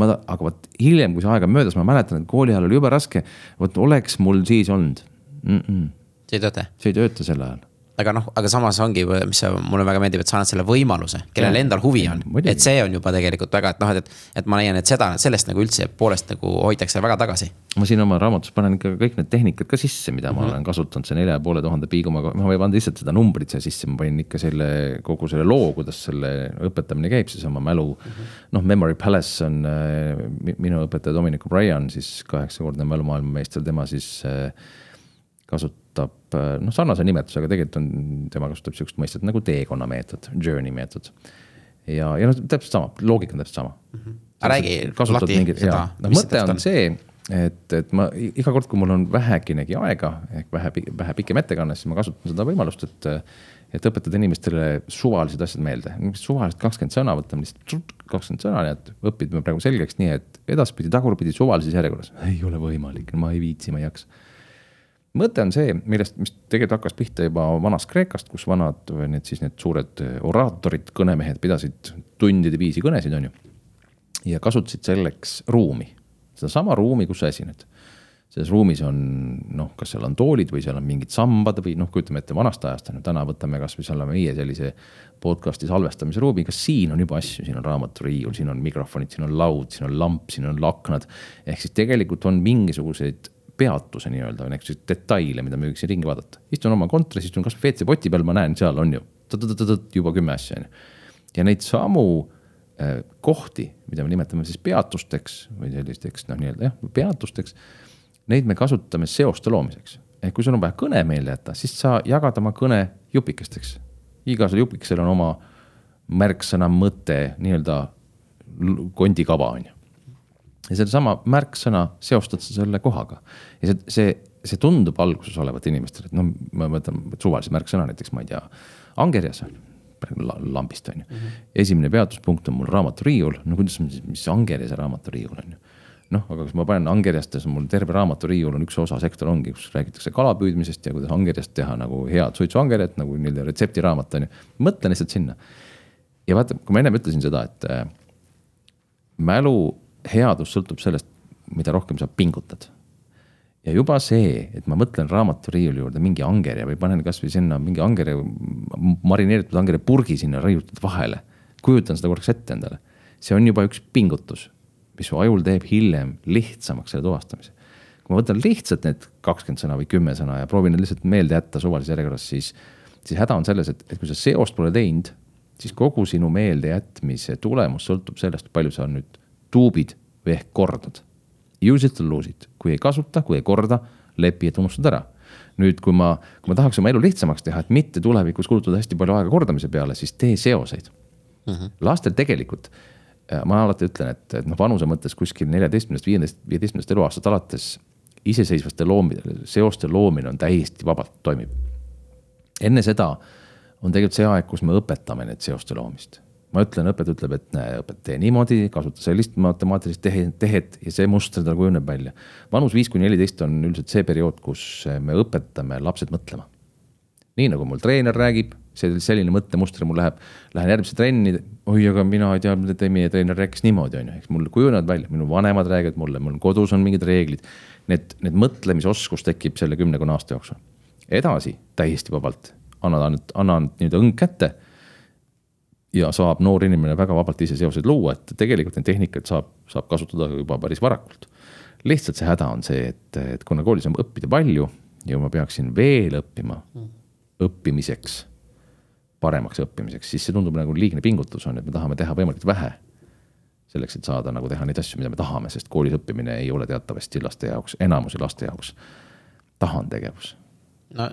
ma, aga vot hiljem, kui see aeg on möödas, ma mäletan, et kooli ajal oli jube raske. vot oleks mul siis olnud mm. -mm. see ei tööta? see ei tööta sel ajal aga noh, aga samas ongi, mis mulle väga meeldib, et sa annad selle võimaluse, kellel endal huvi on. et see on juba tegelikult väga, et noh, et, et ma leian, et seda, sellest nagu üldse poolest nagu hoitakse väga tagasi. ma siin oma raamatus panen ikka kõik need tehnikad ka sisse, mida mm -hmm. ma olen kasutanud, see nelja ja poole tuhande piiguga, ma ei pannud lihtsalt seda numbrit siia sisse, ma panin ikka selle, kogu selle loo, kuidas selle õpetamine käib, siis oma mälu mm -hmm.. noh, Memory Palace on äh, minu õpetaja Dominic O'Brien, siis kaheksakordne mälu maailmameister, tema siis äh, kasutab noh, sarnase nimetusega, tegelikult on, tema kasutab sihukest mõistet nagu teekonnameetod, journey meetod. ja, ja noh, täpselt sama, loogika on täpselt sama mm. -hmm. räägi lahti mingit, seda. noh, mõte on see, et, et ma iga kord, kui mul on väheginegi aega ehk vähe, vähe pikem ettekanne, siis ma kasutan seda võimalust, et. et õpetada inimestele suvalised asjad meelde, suvalised kakskümmend sõna, võtame lihtsalt kakskümmend sõna, nii et õpime praegu selgeks, nii et edaspidi, tagurpidi suvalises järjekorras. ei ole võimalik, ma ei viitsi, ma ei jaksa mõte on see, millest, mis tegelikult hakkas pihta juba vanast Kreekast, kus vanad need siis need suured oraatorid, kõnemehed pidasid tundide viisi kõnesid, on ju. ja kasutasid selleks ruumi, sedasama ruumi, kus sa esined. selles ruumis on noh, kas seal on toolid või seal on mingid sambad või noh, kujutame ette vanast ajast on ju, täna võtame kasvõi selle meie sellise podcast'i salvestamise ruumi, kas siin on juba asju, siin on raamaturiiul, siin on mikrofonid, siin on laud, siin on lamp, siin on aknad. ehk siis tegelikult on mingisuguseid peatuse nii-öelda, on eks detaile, mida me võiksime ringi vaadata. istun oma kontoris, istun kasvõi WC-poti peal, ma näen, seal on ju juba kümme asja on ju. ja neid samu äh, kohti, mida me nimetame siis peatusteks või sellisteks noh, nii-öelda jah, peatusteks. Neid me kasutame seoste loomiseks, ehk kui sul on vaja kõne meelde jätta, siis sa jagad oma kõne jupikesteks. igasugusel jupikesel on oma märksõna, mõte, nii-öelda kondikava on ju ja sedasama märksõna seostad sa selle kohaga. ja see, see, see tundub alguses olevat inimestele, et noh, ma mõtlen suvalise märksõna näiteks, ma ei tea, angerjas lambist on ju mm. -hmm. esimene peatuspunkt on mul raamaturiiul, no kuidas, mis angerjase raamaturiiul on ju. noh, aga kui ma panen angerjast ja siis mul terve raamaturiiul on üks osa sektor ongi, kus räägitakse kalapüüdmisest ja kuidas angerjast teha nagu head suitsuangerjat nagu nii-öelda retseptiraamat on ju. mõtlen lihtsalt sinna. ja vaata, kui ma ennem ütlesin seda, et äh, mälu headus sõltub sellest, mida rohkem sa pingutad. ja juba see, et ma mõtlen raamaturiiuli juurde mingi angerja või panen kasvõi sinna mingi angerja, marineeritud angerja purgi sinna raiutud vahele. kujutan seda korraks ette endale. see on juba üks pingutus, mis su ajul teeb hiljem lihtsamaks selle tuvastamise. kui ma võtan lihtsalt need kakskümmend sõna või kümme sõna ja proovin need lihtsalt meelde jätta suvalises järjekorras, siis, siis häda on selles, et, et kui sa seost pole teinud, siis kogu sinu meeldejätmise tulemus sõltub sellest, palju sa nüüd tuubid või ehk kordad. Use it or lose it, kui ei kasuta, kui ei korda, lepi, et unustad ära. nüüd, kui ma, kui ma tahaks oma elu lihtsamaks teha, et mitte tulevikus kulutada hästi palju aega kordamise peale, siis tee seoseid mm. -hmm. lastel tegelikult, ma alati ütlen, et, et noh, vanuse mõttes kuskil neljateistkümnest, viieteist, viieteistkümnest eluaastast alates iseseisvaste loomide, seoste loomine on täiesti vabalt toimib. enne seda on tegelikult see aeg, kus me õpetame neid seoste loomist. Ma ütlen, õpetaja ütleb, et näe, õpeta tee niimoodi, kasuta sellist matemaatilist tehe, tehet ja see muster tal kujuneb välja. vanus viis kuni neliteist on üldiselt see periood, kus me õpetame lapsed mõtlema. nii nagu mul treener räägib, see selline mõttemuster mul läheb, lähen järgmisse trenni, oi, aga mina ei tea, mida meie treener rääkis niimoodi, on ju, eks mul kujunevad välja, minu vanemad räägivad mulle, mul kodus on mingid reeglid. Need, need mõtlemisoskus tekib selle kümnekonna aasta jooksul. edasi täiesti vabalt annan, annan nii-öelda õng kätte. Ja saab noor inimene väga vabalt ise seoseid luua, et tegelikult neid tehnikaid saab, saab kasutada juba päris varakult. lihtsalt see häda on see, et, et kuna koolis on õppida palju ja ma peaksin veel õppima mm. õppimiseks, paremaks õppimiseks, siis see tundub nagu liigne pingutus on, et me tahame teha võimalikult vähe selleks, et saada nagu teha neid asju, mida me tahame, sest koolis õppimine ei ole teatavasti laste jaoks, enamuse laste jaoks tahandtegevus no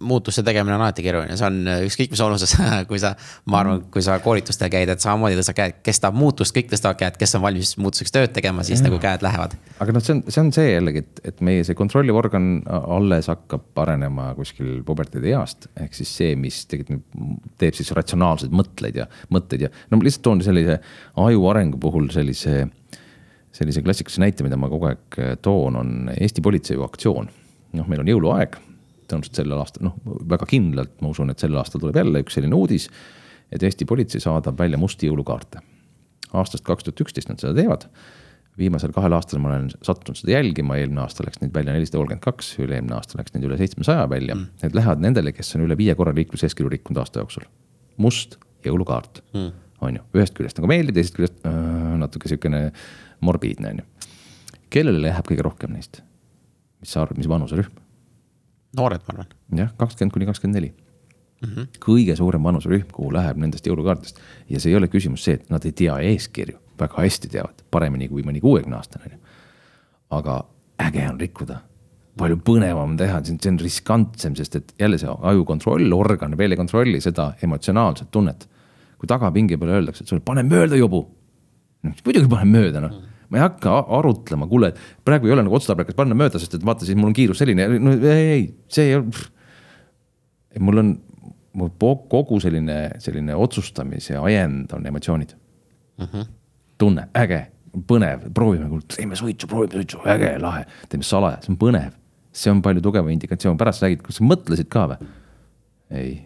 muutuste tegemine on alati keeruline, see on äh, ükskõik mis olulises, kui sa, ma arvan, kui sa koolitustel käid, et samamoodi tõsta käed, kes tahab muutust, kõik tõstavad käed, kes on valmis muutuseks tööd tegema, siis ja. nagu käed lähevad. aga noh, see on, see on see jällegi, et, et meie see kontrolliv organ alles hakkab arenema kuskil puberteedieast. ehk siis see, mis tegelikult teeb siis ratsionaalseid mõtleid ja mõtteid ja no ma lihtsalt toon sellise aju arengu puhul sellise, sellise klassikalise näite, mida ma kogu aeg toon, on Eesti politsei aktsioon. noh, meil on jõuluaeg tõenäoliselt sellel aastal, noh, väga kindlalt ma usun, et sel aastal tuleb jälle üks selline uudis. et Eesti politsei saadab välja musti jõulukaarte. aastast kaks tuhat üksteist nad seda teevad. viimasel kahel aastal ma olen sattunud seda jälgima, eelmine aasta läks neid välja nelisada kolmkümmend kaks, üle-eelmine aasta läks neid üle seitsmesaja välja mm.. Need lähevad nendele, kes on üle viie korra liikluseeskirju rikkunud aasta jooksul. must jõulukaart mm., on ju, ühest küljest nagu meeldib, teisest küljest äh, natuke sihukene morbiidne, on ju. kellele läheb kõige rohkem neist? mis sa arvad, mis vanuserühm? Noored, ma arvan. jah, kakskümmend kuni kakskümmend neli. Mhm. kõige suurem vanuserühm, kuhu läheb nendest jõulukaartidest ja see ei ole küsimus see, et nad ei tea eeskirju, väga hästi teavad, paremini kui mõni kuuekümne aastane on ju. aga äge on rikkuda, palju põnevam teha, see on riskantsem, sest et jälle see aju kontrollorgan veel ei kontrolli seda emotsionaalset tunnet. kui tagapingi peal öeldakse, et sulle pane mööda, jobu. muidugi panen mööda, noh mm ma ei hakka arutlema, kuule, praegu ei ole nagu otstarbekas panna mööda, sest et vaata, siis mul on kiirus selline, no ei, ei, see ei ole. mul on, mu kogu selline, selline otsustamise ajend on emotsioonid uh. Mhm. -huh. tunne, äge, põnev, proovime, teeme suitsu, proovime suitsu, äge, lahe, teeme salaja, see on põnev. see on palju tugevam indikatsioon, pärast räägid, kas sa mõtlesid ka või? ei.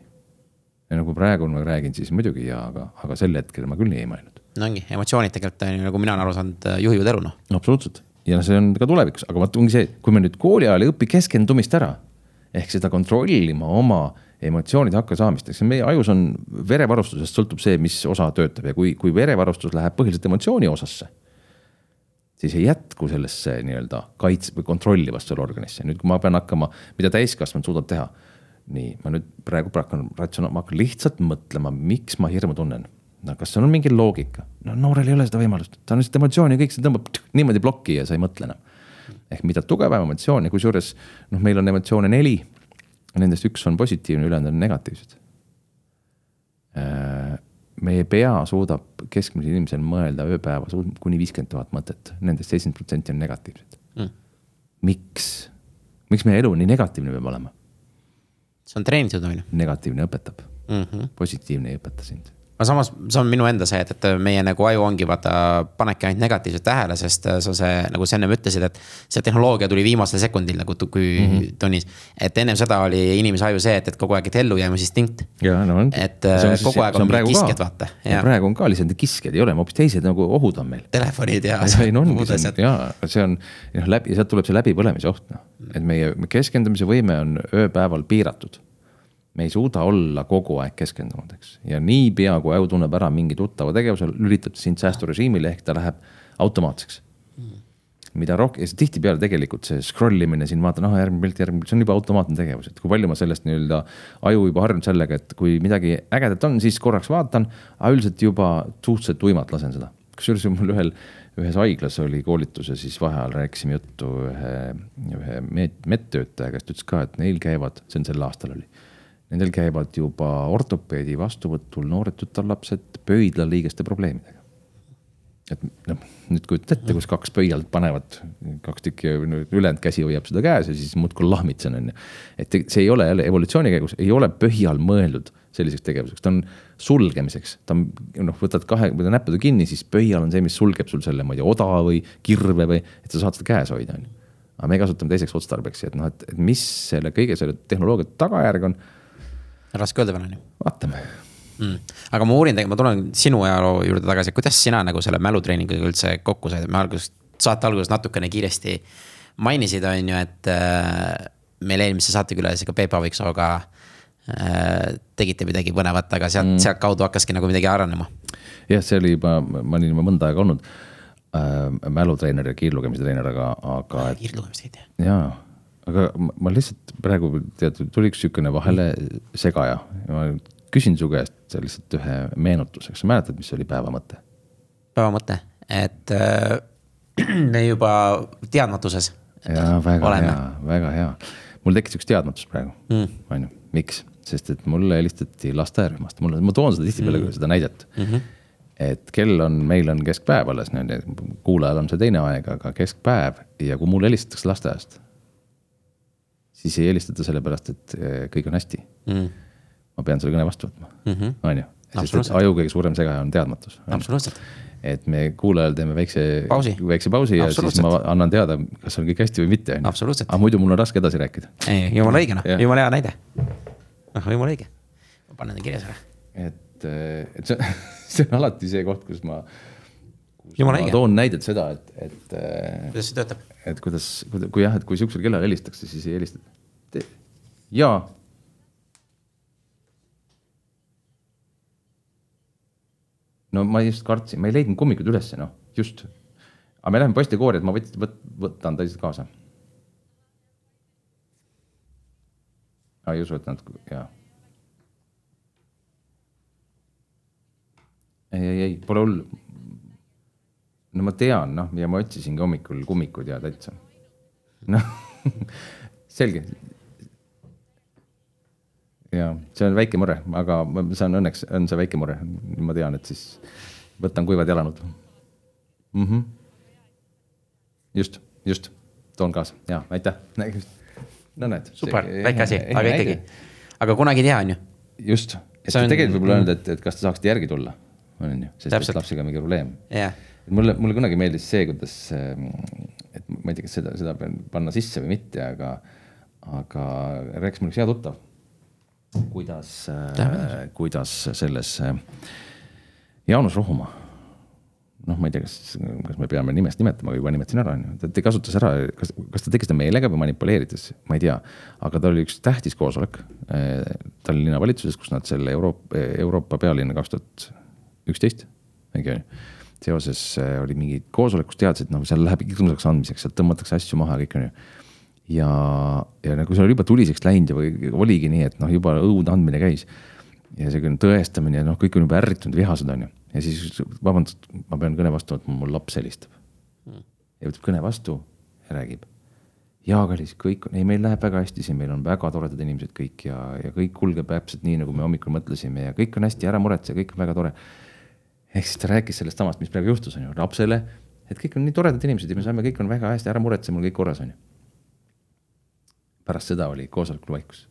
ja nagu praegu ma räägin, siis muidugi jaa, aga, aga sel hetkel ma küll nii ei mõelnud no ongi, emotsioonid tegelikult on ju, nagu mina olen aru saanud, äh, juhivad elu noh. absoluutselt ja see on ka tulevikus, aga vot ongi see, kui me nüüd kooli ajal ei õpi keskendumist ära. ehk seda kontrollima oma emotsioonide hakkasaamist, eks meie ajus on verevarustusest sõltub see, mis osa töötab ja kui, kui verevarustus läheb põhiliselt emotsiooni osasse. siis ei jätku sellesse nii-öelda kaitse või kontrollivasse organisse, nüüd kui ma pean hakkama, mida täiskasvanud suudab teha. nii, ma nüüd praegu hakkan ratsionaal-, ma hakkan lihtsalt mõtlema, miks ma hirmu tunnen no kas on mingi loogika? no noorel ei ole seda võimalust, ta on lihtsalt emotsiooni, kõik see tõmbab tük, niimoodi plokki ja sa ei mõtle enam. ehk mida tugevam emotsioon ja kusjuures noh, meil on emotsioone neli. Nendest üks on positiivne, ülejäänud on negatiivsed. Äh, meie pea suudab keskmisel inimesel mõelda ööpäevas kuni viiskümmend tuhat mõtet, nendest seitsekümmend protsenti on negatiivsed mm.. miks, miks meie elu nii negatiivne peab olema? see on treenitud, on ju. negatiivne õpetab mm, -hmm. positiivne ei õpeta sind aga samas see on minu enda see, et, et meie nagu aju ongi vaata, panebki ainult negatiivset tähele, sest äh, sa see, nagu sa ennem ütlesid, et. see tehnoloogia tuli viimasel sekundil nagu kui mm -hmm. tunnis. et ennem seda oli inimese aju see, et, et kogu aeg, et ellujäämisinstinkt. No, et äh, siis, kogu aeg on, on mingid kiskjad, vaata. praegu on ka lihtsalt kiskjad ei ole, hoopis teised nagu ohud on meil. Telefonid ja. ei no ongi see, ja see on, noh läbi, sealt tuleb see läbipõlemise oht noh, et meie keskendumise võime on ööpäeval piiratud me ei suuda olla kogu aeg keskendunud, eks. ja niipea, kui aju tunneb ära mingi tuttava tegevuse, lülitab ta sind säästurežiimile ehk ta läheb automaatseks mm.. mida rohkem, tihtipeale tegelikult see scroll imine siin vaatan, ah järgmine pilt, järgmine pilt, see on juba automaatne tegevus, et kui palju ma sellest nii-öelda. aju juba harjunud sellega, et kui midagi ägedat on, siis korraks vaatan, aga üldiselt juba suhteliselt tuimalt lasen seda. kusjuures mul ühel, ühes haiglas oli koolitus ja siis vaheajal rääkisime juttu ühe, ühe med-, medtöötajaga, kes ütles ka, et neil käivad, see on sel aastal oli. Nendel käivad juba ortopeedi vastuvõtul noored tütarlapsed pöidlaliigeste probleemidega et noh, nüüd kujutad ette, kus kaks pöialt panevad, kaks tükki, ülejäänud käsi hoiab seda käes ja siis muudkui lahmitsen, on ju. et see ei ole jälle evolutsiooni käigus, ei ole pöial mõeldud selliseks tegevuseks, ta on sulgemiseks, ta on noh, võtad kahe, näppude kinni, siis pöial on see, mis sulgeb sul selle, ma ei tea, oda või kirve või, et sa saad seda käes hoida, on ju. aga me kasutame teiseks otstarbeks, et noh, et mis selle kõige selle tehnoloogia tagajärg on. Raske öelda veel on ju. vaatame mm.. aga ma uurin, ma tulen sinu ajaloo juurde tagasi, kuidas sina nagu selle mälutreeninguga üldse kokku said, me alguses, saate alguses natukene kiiresti mainisid, on ju, et äh, meil eelmise saatekülalisega Peep Aaviksooga äh, tegite midagi põnevat, aga sealt mm., sealtkaudu hakkaski nagu midagi arenema. jah, see oli juba, ma olin juba mõnda aega olnud äh, mälutreener ja kiirlugemise treener, aga, aga. kiirlugemise tegid jah? jaa, aga ma, lihtsalt praegu tead, tuli üks sihukene vahele segaja, ma küsin su käest lihtsalt ühe meenutuseks, sa mäletad, mis oli päeva mõte? päeva mõte, et äh, me juba teadmatuses. jaa, väga oleme. hea, väga hea. mul tekkis üks teadmatus praegu mm., on ju, miks? sest et mulle helistati lasteaiarühmast, mulle, ma toon seda tihtipeale mm. seda näidet mm. -hmm. et kell on, meil on keskpäev alles, kuulajal on see teine aeg, aga keskpäev ja kui mulle helistatakse lasteaiast, siis ei helistata sellepärast, et eh, kõik on hästi mm ma pean selle kõne vastu võtma mm, -hmm. on ju. sest aju kõige suurem segaja on teadmatus. absoluutselt. et me kuulajal teeme väikse, väikse pausi ja siis ma annan teada, kas on kõik hästi või mitte, on ju. aga muidu mul on raske edasi rääkida. ei, jumala õige noh, jumala hea näide. noh, jumala õige. ma panen ta kirja selle. et, et see, see on alati see koht, kus ma. jumala õige. toon näidet seda, et, et. kuidas see töötab? Et kuidas, kui jah, et kui sihukesel kellal helistatakse, siis ei helistata. jaa no ma just kartsin, ma ei leidnud kummikuid ülesse, noh, just. aga me läheme postikoori, et ma võt-, võt-, võtan ta lihtsalt kaasa. aa, ei usu, et nad, jaa. ei, ei, ei, pole hullu. No ma tean, noh, ja ma otsisingi hommikul kummikud ja täitsa. noh selge, ja see on väike mure, aga see on õnneks on see väike mure, ma tean, et siis võtan kuivad jalanõud mm. -hmm. just, just, toon kaasa ja aitäh. no näed. super, väike asi, aga ikkagi, aga kunagi ei tea, on ju. just, et on... tegelikult võib-olla öelda, et, et kas te saaksite järgi tulla, on ju, sest Täpselt. et lapsega on mingi probleem yeah.. Mulle, mulle kunagi meeldis see, kuidas, et ma ei tea, kas seda, seda pean panna sisse või mitte, aga, aga rääkis mul üks hea tuttav. Kuidas, äh, kuidas selles äh, Jaanus Rohumaa, noh, ma ei tea, kas, kas me peame nimest nimetama, juba nimetasin ära, on ju, ta kasutas ära, kas, kas ta tegi seda meelega või manipuleerides, ma ei tea. aga tal oli üks tähtis koosolek äh, Tallinna linnavalitsuses, kus nad selle Euroopa, Euroopa pealinna kaks tuhat üksteist, õige on ju seoses oli mingi koosolek, kus teadsid, noh, seal läheb kindluseks andmiseks, sealt tõmmatakse asju maha, kõik on ju ja, ja nagu see oli juba tuliseks läinud ja oligi nii, et noh, juba õude andmine käis. ja see tõestamine ja noh, kõik on juba ärritunud, vihased on ju. ja siis vabandust, ma pean kõne vastu võtma, mul laps helistab mm.. ja võtab kõne vastu ja räägib. jaa, kallis, kõik ei, meil läheb väga hästi siin, meil on väga toredad inimesed kõik ja, ja kõik kulgeb täpselt nii, nagu me hommikul mõtlesime ja kõik on hästi, ära muretse, kõik on väga tore. Ehk siis ta rääkis sellest samast, mis praegu juhtus, on ju, lapsele, et kõik on nii toredad inimesed ja me saame, kõik on väga hästi, ära muretse, mul kõik korras on ju pärast seda oli koosolekul vaikus.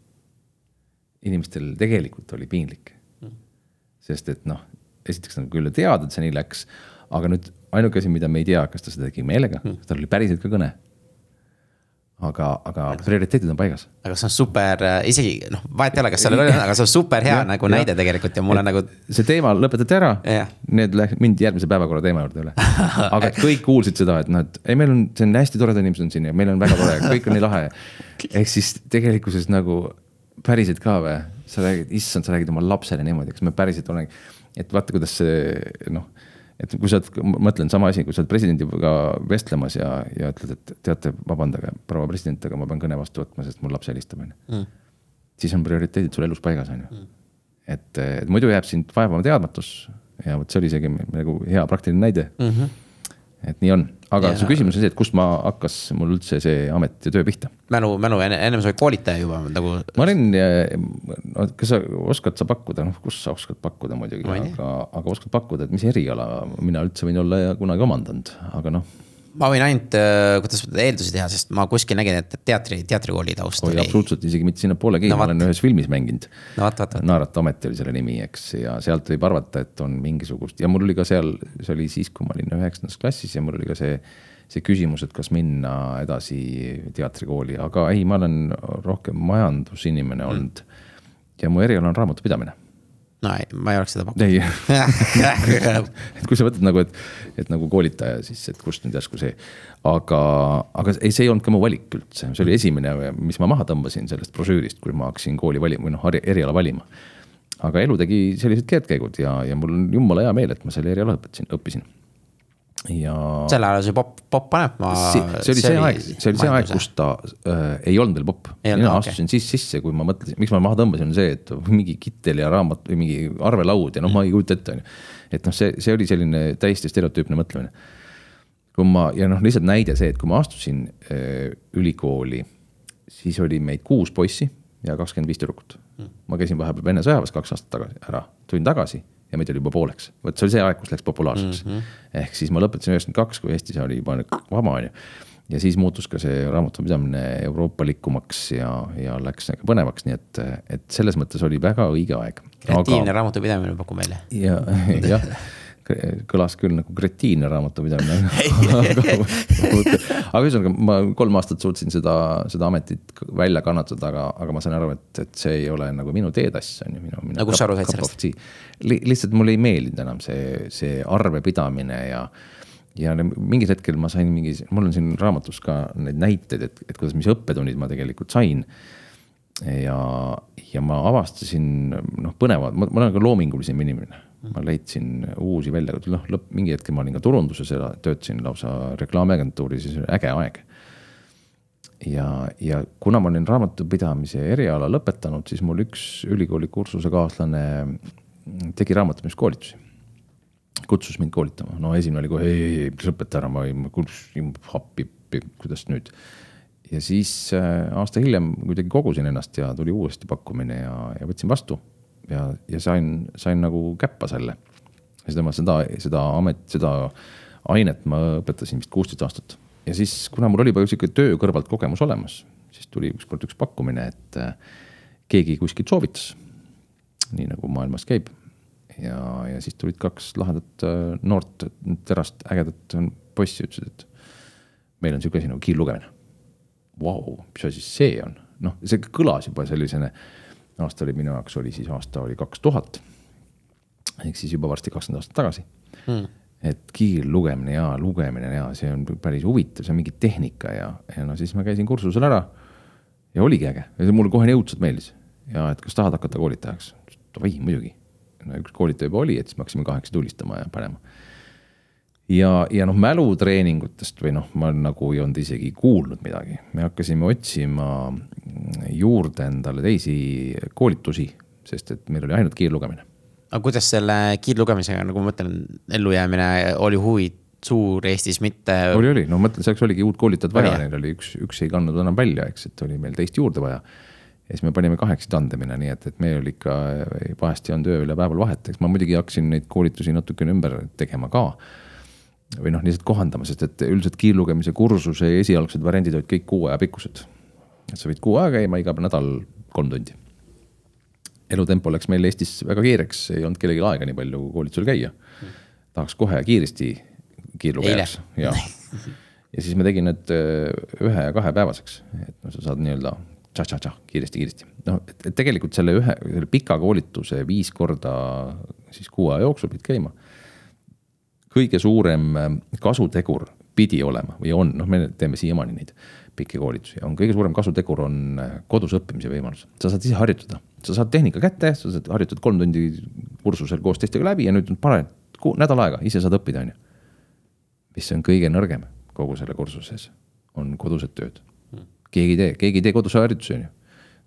inimestel tegelikult oli piinlik mm.. sest et noh, esiteks nad küll teavad, et see nii läks, aga nüüd ainuke asi, mida me ei tea, kas ta seda tegi meelega mm., tal oli päriselt ka kõne aga, aga prioriteedid on paigas. aga see on super, äh, isegi noh, vahet ei ole, kas seal oli, aga see on super hea ja, nagu ja. näide tegelikult ja mulle nagu. see teema lõpetati ära, need läks, mindi järgmise päevakorra teema juurde üle. aga kõik kuulsid seda, et noh, et ei, meil on, see on hästi toredad inimesed on siin ja meil on väga tore, kõik on nii lahe ehk siis tegelikkuses nagu päriselt ka või, sa räägid, issand, sa räägid oma lapsele niimoodi, kas me päriselt oleme, et vaata, kuidas see noh et kui sa oled, mõtlen sama asi, kui sa oled presidendiga vestlemas ja, ja ütled, et teate, vabandage, proua president, aga ma pean kõne vastu võtma, sest mul laps helistab, on ju. Mm. siis on prioriteedid sul elus paigas, on ju. Mm. et, et muidu jääb sind vaevama teadmatus ja vot see oli isegi nagu hea praktiline näide mm. -hmm. et nii on, aga Ja- su küsimus on see, et kust ma hakkas mul üldse see amet ja töö pihta mälu, mälu enne, ennem sa olid koolitaja juba nagu ma olin, kas sa oskad sa pakkuda, noh, kus sa oskad pakkuda muidugi, aga, aga oskad pakkuda, et mis eriala mina üldse võin olla ja kunagi omandanud, aga noh. Ma võin ainult, kuidas öelda, eeldusi teha, sest ma kuskil nägin, et teatri, teatrikooli taust oli. absoluutselt isegi mitte sinnapoolegi No no, ma olen ühes filmis mänginud. no. Naarata amet oli selle nimi, eks, ja sealt võib arvata, et on mingisugust ja mul oli ka seal, see oli siis, kui ma olin üheksandas klassis ja mul oli ka see. see küsimus, et kas minna edasi teatrikooli, aga ei, ma olen rohkem majandusinimene Mm. olnud. ja mu eriala on raamatupidamine no ei, ma ei oleks seda pakkunud ei et kui sa mõtled nagu, et, et nagu koolitaja, siis, et kust nüüd järsku see. aga, aga ei, see ei olnud ka mu valik üldse, see oli esimene, mis ma maha tõmbasin sellest brošüürist, kui ma hakkasin kooli valima või noh, eriala valima. aga elu tegi sellised keerdkäigud ja, ja mul on jumala hea meel, et ma selle eriala õpetasin, õppisin. Ja. sel ajal see popp, popp paneb, ma. see, oli see, aeg, see oli see aeg, kus ta äh, ei olnud veel popp. Mina okei. astusin siis sisse, kui ma mõtlesin, miks ma maha tõmbasin, on see, et mingi kittel ja raamat või mingi arvelaud ja noh, ma ei kujuta ette, on ju. et noh, see, see oli selline täiesti stereotüüpne mõtlemine. kui ma ja noh, lihtsalt näide see, et kui ma astusin äh, ülikooli, siis oli meid kuus poissi ja kakskümmend viis tüdrukut. ma käisin vahepeal Vene sõjaväes kaks aastat tagasi ära, tulin tagasi ja meid oli juba pooleks, vot see oli see aeg, kus läks populaarseks mm. -hmm. ehk siis ma lõpetasin üheksakümmend kaks, kui Eestis oli juba vaba, on ju. ja siis muutus ka see raamatupidamine euroopalikumaks ja, ja läks nagu põnevaks, nii et, et selles mõttes oli väga õige aeg. kreatiivne raamatupidamine pakub välja. ja, jah, kõlas küll nagu kretiinne raamatupidamine aga ühesõnaga, ma kolm aastat suutsin seda, seda ametit välja kannatada, aga, aga ma sain aru, et, et see ei ole nagu minu teetass, on ju, minu, minu. No kust sa aru said sellest? Li, lihtsalt mulle ei meeldinud enam see, see arvepidamine ja ja mingil hetkel ma sain mingi, mul on siin raamatus ka neid näiteid, et, et kuidas, mis õppetunnid ma tegelikult sain. ja, ja ma avastasin noh, põnevad, ma, ma olen ka loomingulisem inimene. Ma leidsin uusi väljakutseid, noh lõpp, mingi hetk ma olin ka turunduses ja töötasin lausa reklaamiagentuuris see oli äge aeg. ja, ja kuna ma olin raamatupidamise eriala lõpetanud, siis mul üks ülikooli kursusekaaslane tegi raamatupidamiskoolitusi kutsus mind koolitama, no esimene oli kohe, ei, ei, ei, lõpeta ära, ma ei, ma kuulsin appi, kuidas nüüd. ja siis äh, aasta hiljem kuidagi kogusin ennast ja tuli uuesti pakkumine ja, ja võtsin vastu. Ja, ja sain, sain nagu käppa selle. seda ma, seda, seda amet, seda ainet ma õpetasin vist kuusteist aastat. ja siis, kuna mul oli juba sihuke töö kõrvalt kogemus olemas, siis tuli ükskord üks pakkumine, et äh, keegi kuskilt soovitas. nii nagu maailmas käib ja, ja siis tulid kaks lahedat äh, noort terast ägedat poissi, ütlesid, et meil on sihuke asi nagu kiirlugemine. Vau, mis asi see on, noh, see kõlas juba sellisena, aasta oli minu jaoks oli siis aasta oli kaks tuhat. ehk siis juba varsti kakskümmend aastat tagasi hmm. et kiirlugemine ja lugemine ja see on päris huvitav, see on mingi tehnika ja, ja no siis ma käisin kursusel ära. ja oligi äge ja see mulle kohe õudselt meeldis ja et kas tahad hakata koolitajaks, oi muidugi no üks koolitaja juba oli, et siis me hakkasime kaheksa tulistama ja panema. ja, ja noh, mälutreeningutest või noh, ma nagu ei olnud isegi kuulnud midagi, me hakkasime otsima juurde endale teisi koolitusi, sest et meil oli ainult kiirlugemine. aga kuidas selle kiirlugemisega, nagu ma mõtlen, ellujäämine oli huvi suur Eestis, mitte. oli, oli, no ma mõtlen, selleks oligi uut koolitajat vaja, Oli, neil oli üks, üks ei kandnud enam välja, eks, et oli meil teist juurde vaja ja siis me panime kahekesi tandemina, nii et, et meil ikka vahest ei olnud ööl ja päeval vahet, eks ma muidugi hakkasin neid koolitusi natukene ümber tegema ka. või noh, lihtsalt kohandama, sest et üldiselt kiirlugemise kursuse esialgsed variandid olid kõik kuu aja pikkused. Et sa võid kuu aja käima iga nädal kolm tundi. elutempo läks meil Eestis väga kiireks, ei olnud kellelgi aega nii palju koolitusel käia. tahaks kohe kiiresti kiirlugejaks ja ja siis ma tegin need öö, ühe ja kahepäevaseks, et noh, sa saad nii-öelda tšah-tšah-tšah, kiiresti-kiiresti. noh, et, et tegelikult selle ühe, selle pika koolituse viis korda siis kuu aja jooksul pidid käima. kõige suurem äh, kasutegur pidi olema või on, noh, me teeme siiamaani neid pikki koolitusi, on kõige suurem kasutegur on äh, kodus õppimise võimalus. sa saad ise harjutada, sa saad tehnika kätte, sa saad harjutada kolm tundi kursusel koos teistega läbi ja nüüd on parem, nädal aega ise saad õppida, on ju. mis on kõige nõrgem kogu selle kursuse sees, on kodused tööd keegi ei tee, keegi ei tee kodus harjutusi, on ju.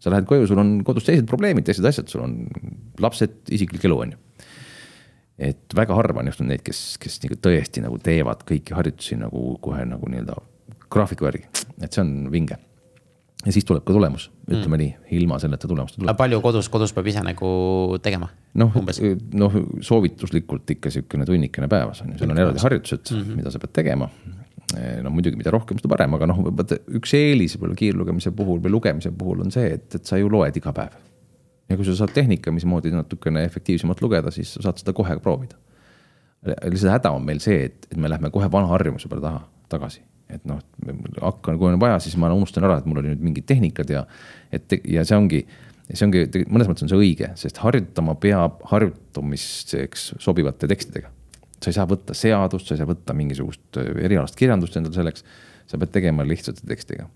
sa lähed koju, sul on kodus teised probleemid, teised asjad, sul on lapsed, isiklik elu, on ju. et väga harva on juhtunud neid, kes, kes nagu tõesti nagu teevad kõiki harjutusi nagu kohe nagu nii-öelda graafiku järgi, et see on vinge. ja siis tuleb ka tulemus, ütleme mm. nii, ilma selleta tulemust ei tule. palju kodus, kodus peab ise nagu tegema? noh, noh soovituslikult ikka sihukene tunnikene päevas on ju, seal on eraldi harjutused mm, -hmm. mida sa pead tegema no muidugi, mida rohkem, seda parem, aga noh, vaata üks eelis võib-olla kiirlugemise puhul või lugemise puhul on see, et, et sa ju loed iga päev ja kui sa saad tehnika, mismoodi natukene efektiivsemalt lugeda, siis sa saad seda kohe proovida. lihtsalt häda on meil see, et, et me lähme kohe vana harjumuse peale taha, tagasi. Et noh, hakkan, kui on vaja, siis ma unustan ära, et mul oli nüüd mingid tehnikad ja, et ja see ongi see ongi, mõnes mõttes on see õige, sest harjutama peab harjutamiseks sobivate tekstidega. sa ei saa võtta seadust, sa ei saa võtta mingisugust erialast kirjandust endale selleks. sa pead tegema lihtsate tekstiga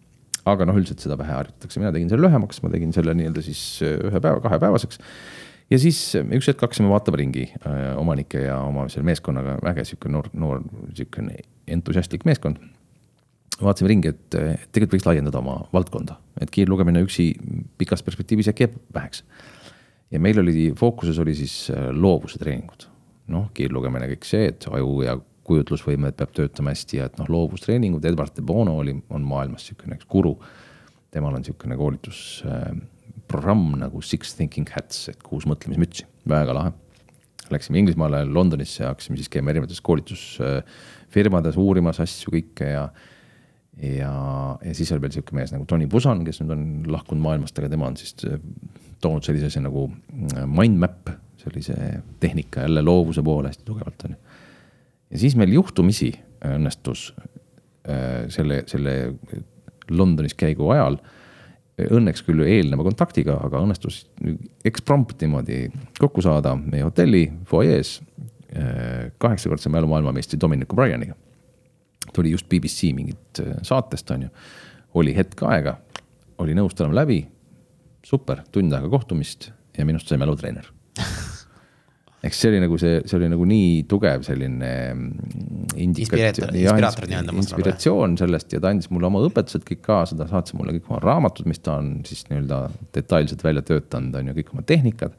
aga noh, üldiselt seda vähe harjutatakse, mina tegin selle lühemaks, ma tegin selle nii-öelda siis ühe päeva, kahepäevaseks. ja siis üks hetk hakkasime vaatama ringi äh, omanike ja oma selle meeskonnaga, äge sihuke noor, noor sihukene entusiastlik meeskond. Vaatasime ringi, et tegelikult võiks laiendada oma valdkonda, et kiirlugemine üksi pikas perspektiivis äkki jääb väheks. ja meil oli fookuses oli siis loovuse treeningud, noh, kiirlugemine, kõik see, et aju ja kujutlusvõime peab töötama hästi ja et noh, loovustreeningud, Edward de Bono oli, on maailmas niisugune üks guru. temal on niisugune koolitusprogramm äh, nagu Six Thinking Hats, et kuus mõtlemismütsi, väga lahe. Läksime Inglismaale, Londonisse ja hakkasime siis käima erinevates koolitusfirmades uurimas asju kõike ja ja, ja siis oli veel sihuke mees nagu Tony Busan, kes nüüd on lahkunud maailmast, aga tema on siis äh, toonud sellise asja nagu äh, mind map, sellise tehnika jälle loovuse poole hästi tugevalt on ju ja siis meil juhtumisi õnnestus äh, selle, selle Londonis käigu ajal, õnneks küll eelneva kontaktiga, aga õnnestus eksprompt niimoodi kokku saada meie hotelli fuajees äh, kaheksakordse mälu maailmameistri Dominic O'Brieniga. Tuli just BBC mingit äh, saatest, on ju, oli hetk aega, oli nõus tulema läbi, super, tund aega kohtumist ja minust sai mälutreener eks see oli nagu see, see oli nagu nii tugev selline mm, nii-öelda. inspiratsioon sellest ja ta andis mulle oma õpetused kõik kaasa, ta saatis mulle kõik oma raamatud, mis ta on siis nii-öelda detailselt välja töötanud, on ju, kõik oma tehnikad.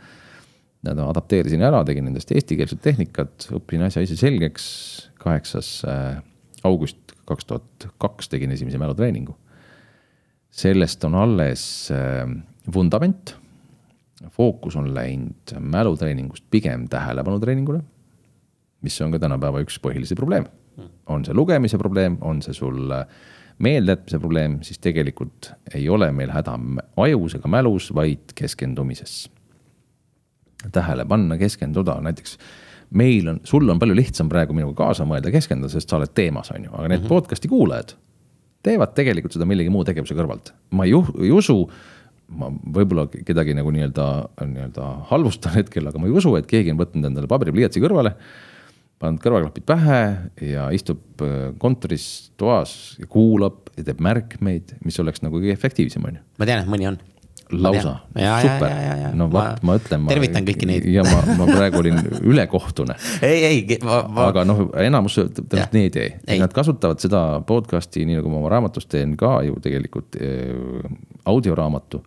ja ta adapteerisin ära, tegin nendest eestikeelset tehnikat, õppisin asja ise selgeks. kaheksas äh, august kaks tuhat kaks tegin esimese mälutreeningu. sellest on alles äh, vundament fookus on läinud mälutreeningust pigem tähelepanutreeningule. mis on ka tänapäeva üks põhilisi probleeme. on see lugemise probleem, on see sul meeldejätmise probleem, siis tegelikult ei ole meil häda ajus ega mälus, vaid keskendumises. tähele panna, keskenduda, näiteks meil on, sul on palju lihtsam praegu minuga kaasa mõelda, keskenduda, sest sa oled teemas, on ju, aga need mm -hmm. podcast'i kuulajad teevad tegelikult seda millegi muu tegevuse kõrvalt. ma ei, ei usu ma võib-olla kedagi nagu nii-öelda, nii-öelda halvustan hetkel, aga ma ei usu, et keegi on võtnud endale paberipliiatsi kõrvale. pannud kõrvaklapid pähe ja istub äh, kontoris, toas ja kuulab ja teeb märkmeid, mis oleks nagu kõige efektiivsem, on ju. ma tean, et mõni on lausa, super, no vot, ma ütlen. tervitan kõiki neid. ja ma, ma praegu olin ülekohtune. Ei, ei, ma, aga noh, enamus tõenäoliselt nii ei tee, nad kasutavad seda podcast'i, nii nagu ma oma raamatus teen ka ju tegelikult äh, audioraamatu.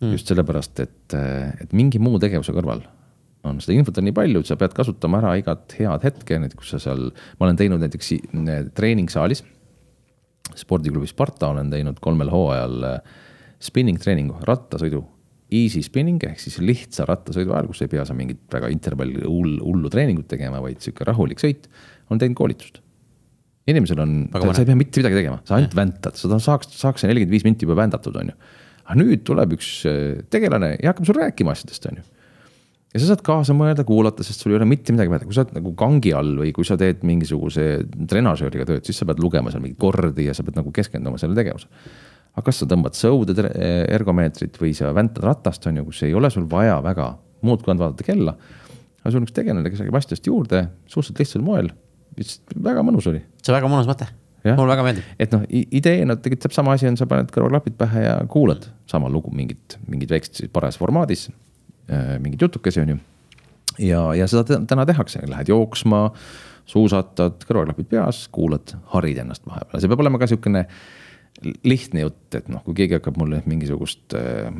Mm.. just sellepärast, et, et mingi muu tegevuse kõrval on seda infot on nii palju, et sa pead kasutama ära igat head hetke, näiteks kus sa seal, ma olen teinud näiteks treeningsaalis. spordiklubi Sparta olen teinud kolmel hooajal äh, spinning treeningu, rattasõidu. Easy spinning ehk siis lihtsa rattasõidu ajal, kus ei pea sa mingit väga intervalli hull, hullu treeningut tegema, vaid sihuke rahulik sõit, on teinud koolitust. inimesel on, sa ei pea mitte midagi tegema, sa ainult väntad, sa saaks, saaks nelikümmend viis minti juba vändatud, on ju. aga nüüd tuleb üks äh, tegelane ja hakkab sulle rääkima asjadest, on ju ja sa saad kaasa mõelda, kuulata, sest sul ei ole mitte midagi vaja, kui sa oled nagu kangi all või kui sa teed mingisuguse trenažööriga tööd, siis sa pead lugema seal mingeid kordi ja sa pead nagu keskenduma sellele tegevusele aga kas sa tõmbad sõude ergomeetrit või sa väntad ratast, on ju, kus ei ole sul vaja väga muud kui ainult vaadata kella. aga sul on üks tegelane, kes räägib asjadest juurde suhteliselt lihtsal moel, väga mõnus oli. see on väga mõnus mõte, mulle väga meeldib. et noh, ideena tegelikult täpselt sama asi on, sa paned kõrvaklapid pähe ja kuulad sama lugu mingit, mingit väikest paras formaadis, äh, mingeid jutukesi on ju. ja, ja seda täna tehakse, lähed jooksma, suusatad, kõrvaklapid peas, kuulad, harid ennast vahepeal, see peab olema ka sihukene lihtne jutt, et noh, kui keegi hakkab mulle mingisugust äh,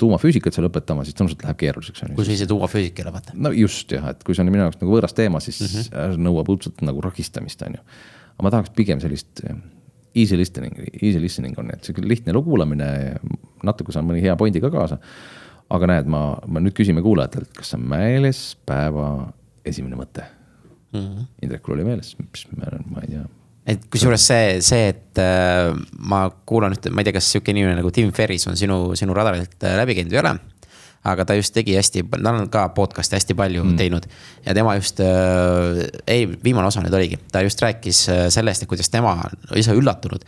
tuumafüüsikat seal õpetama, siis tõenäoliselt läheb keeruliseks. kui sa ise tuumafüüsik ei ole, vaata. no just jah, et kui see on minu jaoks nagu võõras teema, siis mm -hmm. nõuab õudselt nagu ragistamist, on ju. aga ma tahaks pigem sellist easy listening, easy listening on, et sihuke lihtne elu kuulamine, natuke saan mõni hea pointi ka kaasa. aga näed, ma, ma nüüd küsime kuulajatelt, kas on meeles päeva esimene mõte mm -hmm.? Indrekul oli meeles, mis ma, ma ei tea et kusjuures see, see, et äh, ma kuulan ühte, ma ei tea, kas sihuke inimene nagu Tim Ferris on sinu, sinu radarilt äh, läbi käinud või ei ole. aga ta just tegi hästi, ta on ka podcast'i hästi palju mm. teinud ja tema just äh,, ei, viimane osa nüüd oligi, ta just rääkis äh, sellest, et kuidas tema ise üllatunud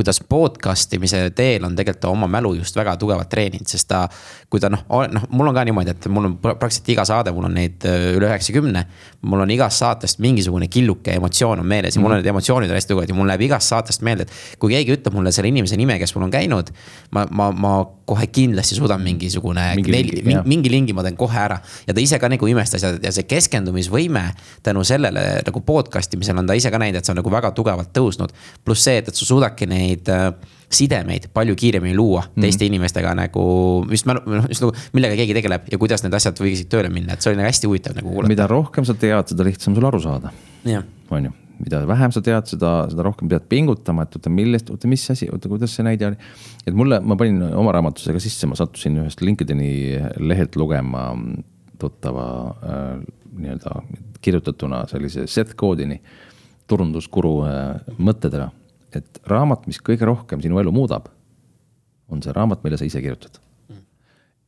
kuidas podcast imise teel on tegelikult oma mälu just väga tugevalt treeninud, sest ta. kui ta noh, noh, mul on ka niimoodi, et mul on praktiliselt iga saade, mul on neid äh, üle üheksakümne. mul on igast saatest mingisugune killuke emotsioon on meeles ja mul on need emotsioonid on hästi tugevad ja mul läheb igast saatest meelde, et. kui keegi ütleb mulle selle inimese nime, kes mul on käinud, ma, ma, ma kohe kindlasti suudan mingisugune mingi, neli, lingi, mingi lingi ma teen kohe ära. ja ta ise ka nagu imestas ja, ja see keskendumisvõime tänu sellele nagu podcast imisel on ta ise ka näinud, et see on nagu väga tugevalt tõusnud. pluss see, et, et sa suudadki neid äh, sidemeid palju kiiremini luua mm -hmm. teiste inimestega nagu, just mälu, noh just nagu millega keegi tegeleb ja kuidas need asjad võiksid tööle minna, et see oli nagu hästi huvitav nagu kuulata. mida rohkem sa tead, seda lihtsam sul aru saada. on ju, mida vähem sa tead, seda, seda rohkem pead pingutama, et oota, millest, oota, mis asi, oota, kuidas see näide oli. et mulle, ma panin oma raamatusega sisse, ma sattusin ühest LinkedIn'i lehelt lugema tuttava äh, nii-öelda kirjutatuna sellise Seth Godini turunduskuru äh, mõttedega et raamat, mis kõige rohkem sinu elu muudab, on see raamat, mille sa ise kirjutad.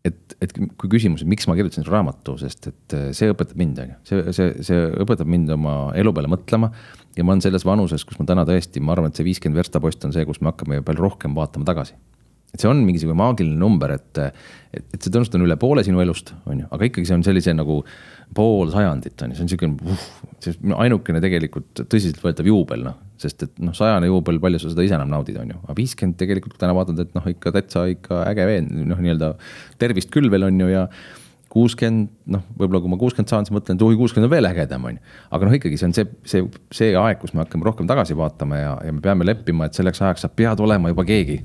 et, et kui küsimus, miks ma kirjutasin raamatu, sest et äh, see õpetab mind, on ju, see, see, see õpetab mind oma elu peale mõtlema. ja ma olen selles vanuses, kus ma täna tõesti, ma arvan, et see viiskümmend verstapost on see, kus me hakkame palju rohkem vaatama tagasi et see on mingisugune maagiline number, et, et, et see tõenäoliselt on üle poole sinu elust, on ju, aga ikkagi see on sellise nagu pool sajandit on ju, see on siukene uh,, ainukene tegelikult tõsiseltvõetav juubel, noh. Sest et noh, sajane juubel, palju sa seda ise enam naudid, on ju, aga viiskümmend tegelikult täna vaatad, et noh, ikka täitsa ikka äge veen, noh, nii-öelda tervist küll veel on ju ja kuuskümmend, noh, võib-olla kui ma kuuskümmend saan, siis mõtlen, et oi, kuuskümmend on veel ägedam, on ju. aga noh, ikkagi see on see, see, see aeg, kus me hakkame rohkem tagasi vaatama ja, ja me peame leppima, et selleks ajaks sa pead olema juba keegi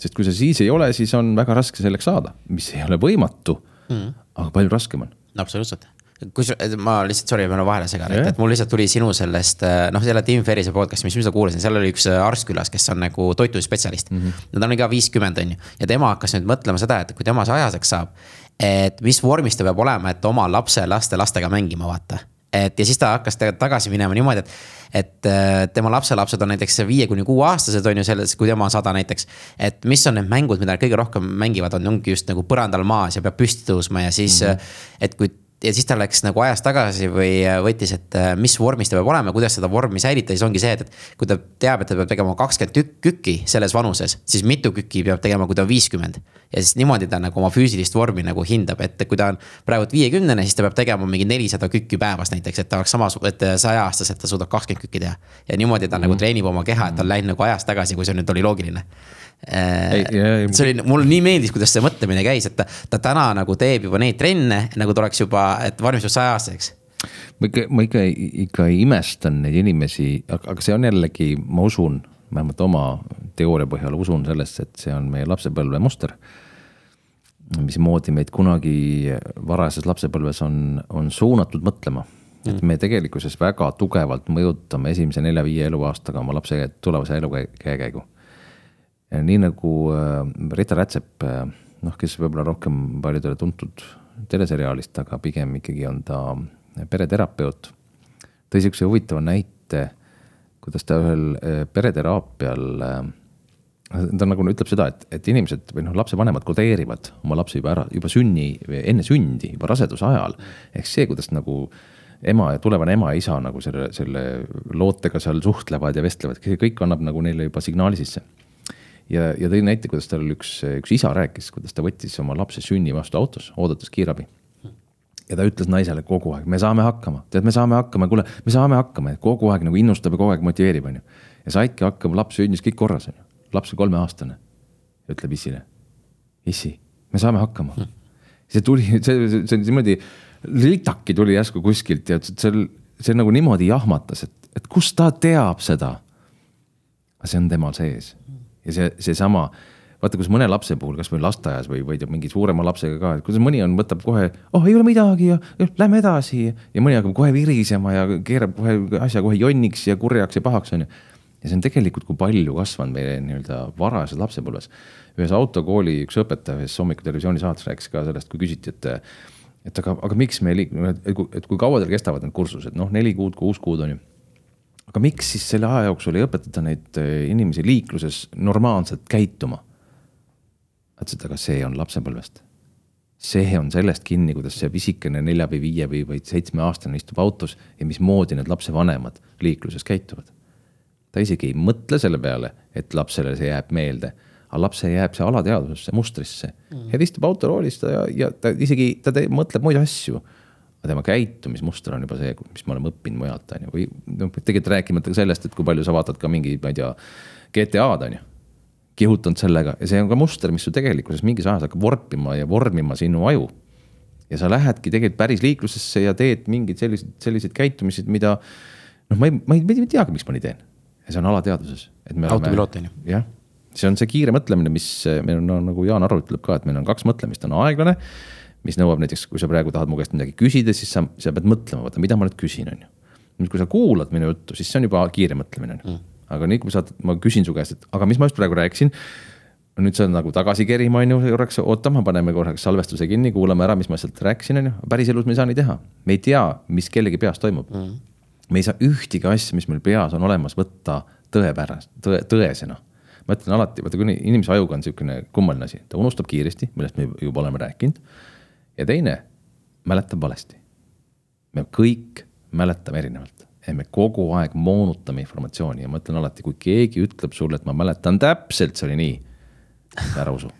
sest kui sa siis ei ole, siis on väga raske selleks saada, mis ei ole võimatu mm., aga palju raskem on. absoluutselt kus ma lihtsalt, sorry, ma vahele segan yeah., et mul lihtsalt tuli sinu sellest noh, selle Tim Ferrise podcast'i, mis ma seda kuulasin, seal oli üks arst külas, kes on nagu toituspetsialist mm. -hmm. no ta oli ka viiskümmend, on ju, ja tema hakkas nüüd mõtlema seda, et kui tema sajaseks saab. et mis vormis ta peab olema, et oma lapse, laste, lastega mängima, vaata et ja siis ta hakkas tagasi minema niimoodi, et, et äh, tema lapselapsed on näiteks viie kuni kuue aastased on ju selles, kui tema on sada näiteks. et mis on need mängud, mida nad kõige rohkem mängivad, on, ongi just nagu põrandal maas ja peab püsti tõusma ja siis mm, -hmm. et kui ja siis ta läks nagu ajas tagasi või äh, võttis, et äh, mis vormis ta peab olema, kuidas seda vormi säilitada, siis ongi see, et, et kui ta teab, et ta peab tegema kakskümmend tükk, kükki selles vanuses, siis mitu kükki peab tegema, kui ta on viiskümmend. ja siis niimoodi ta nagu oma füüsilist vormi nagu hindab, et kui ta on praegu viiekümnene, siis ta peab tegema mingi nelisada kükki päevas näiteks, et ta oleks samas, et saja aastaselt ta suudab kakskümmend kükki teha. ja niimoodi ta mm -hmm. nagu treenib oma keha, et ta on läinud nagu ajas tagasi, kui see nüüd oli loogiline Äh, see oli, mulle nii meeldis, kuidas see mõtlemine käis, et ta, ta täna nagu teeb juba neid trenne, nagu ta oleks juba, et valmistub sajaaastaseks ma ikka, ma ikka, ikka imestan neid inimesi, aga see on jällegi, ma usun, vähemalt oma teooria põhjal usun sellesse, et see on meie lapsepõlve muster. mismoodi meid kunagi varajases lapsepõlves on, on suunatud mõtlema. et me tegelikkuses väga tugevalt mõjutame esimese nelja-viie eluaastaga oma lapse tulevase elukäekäigu nii nagu äh, Rita Rätsep, äh, noh, kes võib-olla rohkem paljudele tuntud teleseriaalist, aga pigem ikkagi on ta pereterapeut. tõi sihukese huvitava näite, kuidas ta ühel äh, pereteraapial ta nagu ütleb seda, et, et inimesed või noh, lapsevanemad kodeerivad oma lapsi juba ära, juba sünni, enne sündi, juba raseduse ajal. ehk see, kuidas nagu ema ja tulevane ema ja isa nagu selle, selle lootega seal suhtlevad ja vestlevad, kõik annab nagu neile juba signaali sisse ja, ja tõi näite, kuidas tal üks, üks isa rääkis, kuidas ta võttis oma lapse sünni vastu autos, oodates kiirabi. ja ta ütles naisele kogu aeg, me saame hakkama, tead, me saame hakkama, kuule, me saame hakkama, kogu aeg nagu innustab ja kogu aeg motiveerib, on ju. ja saidki hakkama, laps sündis kõik korras, on ju, laps on kolmeaastane. ütleb isile, issi, me saame hakkama. see tuli, see, see, see niimoodi, litaki tuli järsku kuskilt ja see, see nagu niimoodi jahmatas, et, et kust ta teab seda. see on temal sees ja see, seesama vaata, kus mõne lapse puhul, kasvõi lasteaias või, või mingi suurema lapsega ka, et kuidas mõni on, võtab kohe, oh ei ole midagi ja, ja lähme edasi ja, ja mõni hakkab kohe virisema ja keerab kohe asja kohe jonniks ja kurjaks ja pahaks on ju. ja see on tegelikult, kui palju kasvanud meie nii-öelda varajases lapsepõlves. ühes autokooli üks õpetaja ühes hommikutelevisiooni saates rääkis ka sellest, kui küsiti, et et aga, aga miks me liik-, et kui kaua teil kestavad need kursused, noh, neli kuud, kuus kuud on ju aga miks siis selle aja jooksul ei õpetata neid inimesi liikluses normaalselt käituma? ütles, et aga see on lapsepõlvest. see on sellest kinni, kuidas see pisikene nelja või viie või, või seitsmeaastane istub autos ja mismoodi need lapsevanemad liikluses käituvad. ta isegi ei mõtle selle peale, et lapsele see jääb meelde, aga lapse jääb see alateadvusesse, mustrisse mm.. ja ta istub autoroolis ja, ja ta isegi, ta te, mõtleb muid asju aga tema käitumismuster on juba see, mis me oleme õppinud mujalt, on ju, või noh, tegelikult rääkimata ka sellest, et kui palju sa vaatad ka mingi, ma ei tea, GTA-d on ju kihutanud sellega ja see on ka muster, mis su tegelikkuses mingis ajas hakkab vorpima ja vormima sinu aju. ja sa lähedki tegelikult päris liiklusesse ja teed mingeid selliseid, selliseid käitumised, mida noh, ma ei, ma ei, ma ei teagi, miks ma nii teen. ja see on alateadvuses. autopiloot on ju. jah, see on see kiire mõtlemine, mis meil on no, nagu Jaan Aru ütleb ka, et meil on kaks mõtlemist, on aeglane. Mis nõuab näiteks, kui sa praegu tahad mu käest midagi küsida, siis sa, sa pead mõtlema, vaata, mida ma nüüd küsin, on ju. nüüd, kui sa kuulad minu juttu, siis see on juba kiire mõtlemine mm aga nii kui sa, ma küsin su käest, et aga mis ma just praegu rääkisin. nüüd sa nagu tagasi kerima, on ju, korraks ootama, paneme korraks salvestuse kinni, kuulame ära, mis ma sealt rääkisin, on ju, päriselus me ei saa nii teha. me ei tea, mis kellegi peas toimub mm.. me ei saa ühtegi asja, mis meil peas on olemas, võtta tõepärast, tõe, tõesena. ma ütlen alati, vaata kui inimese ajuga on niisugune kummaline asi, ta unustab kiiresti, millest me juba oleme rääkinud. Ja teine, mäletab valesti. me kõik mäletame erinevalt ja me kogu aeg moonutame informatsiooni ja ma ütlen alati, kui keegi ütleb sulle, et ma mäletan täpselt, see oli nii, ära usu.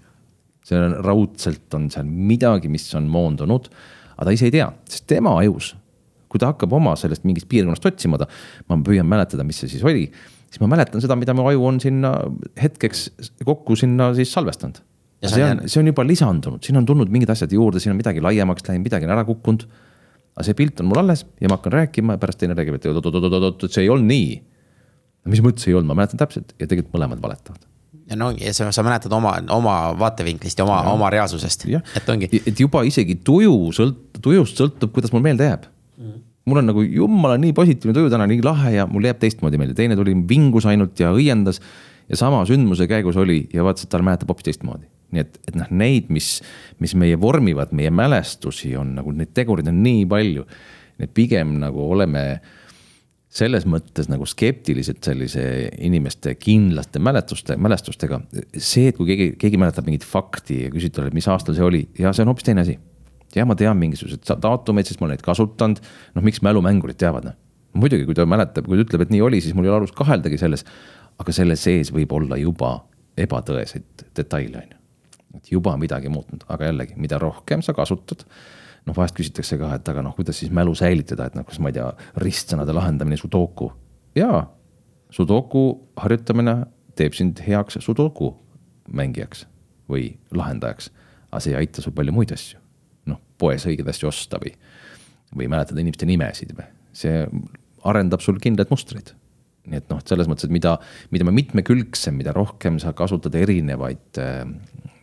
see on raudselt on seal midagi, mis on moondunud, aga ta ise ei tea, sest tema ajus, kui ta hakkab oma sellest mingist piirkonnast otsima, ta, ma püüan mäletada, mis see siis oli, siis ma mäletan seda, mida mu aju on sinna hetkeks kokku sinna siis salvestanud. Ja see on, see on juba lisandunud, siin on tulnud mingid asjad juurde, siin on midagi laiemaks läinud, midagi on ära kukkunud. Aga see pilt on mul alles ja ma hakkan rääkima ja pärast teine räägib, et oot-oot-oot-oot, see ei olnud nii. mis mõttes ei olnud, ma mäletan täpselt. Ja tegelikult mõlemad valetavad. Ja no ja sa, sa mäletad oma, oma vaatevinklist ja oma, oma reaalsusest, et ongi. et juba isegi tuju sõlt-, tujust sõltub, kuidas mul meelde jääb. Mm. mul on nagu jumala nii positiivne tuju täna, nii lahe ja mul jääb teistmoodi meelde, teine tuli vingus ainult ja õiendas. ja sama sündmuse käigus oli ja vaatas, et ta mäletab hoopis teistmoodi nii et, et noh, neid, mis, mis meie vormivad, meie mälestusi on nagu neid tegureid on nii palju. et pigem nagu oleme selles mõttes nagu skeptilised sellise inimeste kindlate mälestuste, mälestustega. see, et kui keegi, keegi mäletab mingit fakti ja küsib talle, mis aastal see oli ja see on hoopis teine asi. ja ma tean mingisuguseid daatumeid, sest ma olen neid kasutanud. noh, miks mälumängurid teavad, noh. muidugi, kui ta mäletab, kui ta ütleb, et nii oli, siis mul ei ole alust kaheldagi selles. aga selle sees võib olla juba ebatõeseid detaile, on ju et juba midagi muutnud, aga jällegi, mida rohkem sa kasutad. noh, vahest küsitakse ka, et aga noh, kuidas siis mälu säilitada, et noh, kas ma ei tea, ristsõnade lahendamine, sudoku. jaa, sudoku harjutamine teeb sind heaks sudoku mängijaks või lahendajaks. aga see ei aita sul palju muid asju. noh, poes õigeid asju osta või, või mäletada inimeste nimesid või, see arendab sul kindlaid mustreid nii et noh, selles mõttes, et mida, mida mitmekülgsem, mida rohkem sa kasutad erinevaid äh,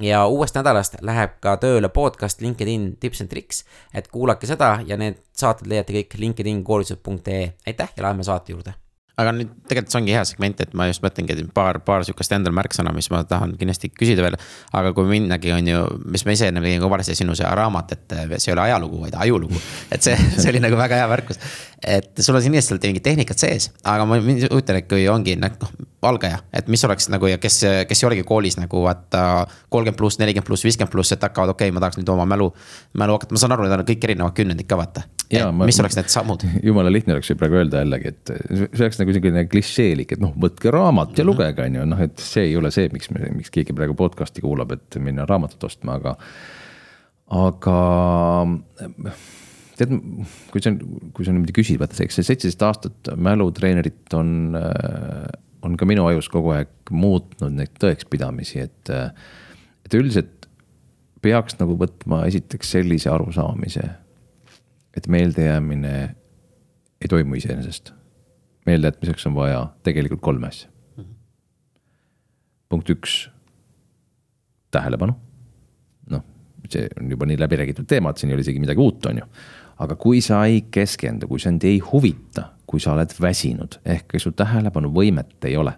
ja uuest nädalast läheb ka tööle podcast LinkedIn tips and tricks, et kuulake seda ja need saated leiate kõik LinkedIn koolitused.ee, aitäh ja läheme saate juurde aga nüüd tegelikult see ongi hea segment, et ma just mõtlengi, et paar, paar sihukest endal märksõna, mis ma tahan kindlasti küsida veel. aga kui minnagi, on ju, mis ma ise enne tegin varsti sinu see raamat, et see ei ole ajalugu, vaid ajulugu. et see, see oli nagu väga hea märkus. et sul on siin kindlasti mingid tehnikad sees, aga ma kujutan, et kui ongi noh, algaja, et mis oleks nagu ja kes, kes ei olegi koolis nagu vaata. kolmkümmend pluss, nelikümmend pluss, viiskümmend pluss, et hakkavad, okei okay,, ma tahaks nüüd oma mälu, mälu hakata, ma saan aru, need on kõik erinevad kümnendid ka vaata. Mis oleks need sammud? jumala lihtne oleks ju praegu öelda jällegi, et see oleks nagu niisugune klišeelik, et noh, võtke raamat ja mhm. lugege, on ju, noh, et see ei ole see, miks me, miks keegi praegu podcast'i kuulab, et minna raamatut ostma, aga. aga tead, kui sa, kui sa niimoodi küsid, vaata eks see seitseteist aastat mälutreenerit on, on ka minu ajus kogu aeg muutnud neid tõekspidamisi, et, et üldiselt peaks nagu võtma esiteks sellise arusaamise, et meeldejäämine ei toimu iseenesest. meeldejätmiseks on vaja tegelikult kolme asja mm. -hmm. punkt üks, tähelepanu. noh, see on juba nii läbiräägitud teema, et siin ei ole isegi midagi uut, on ju. aga kui sa ei keskendu, kui sind ei huvita, kui sa oled väsinud, ehk su tähelepanuvõimet ei ole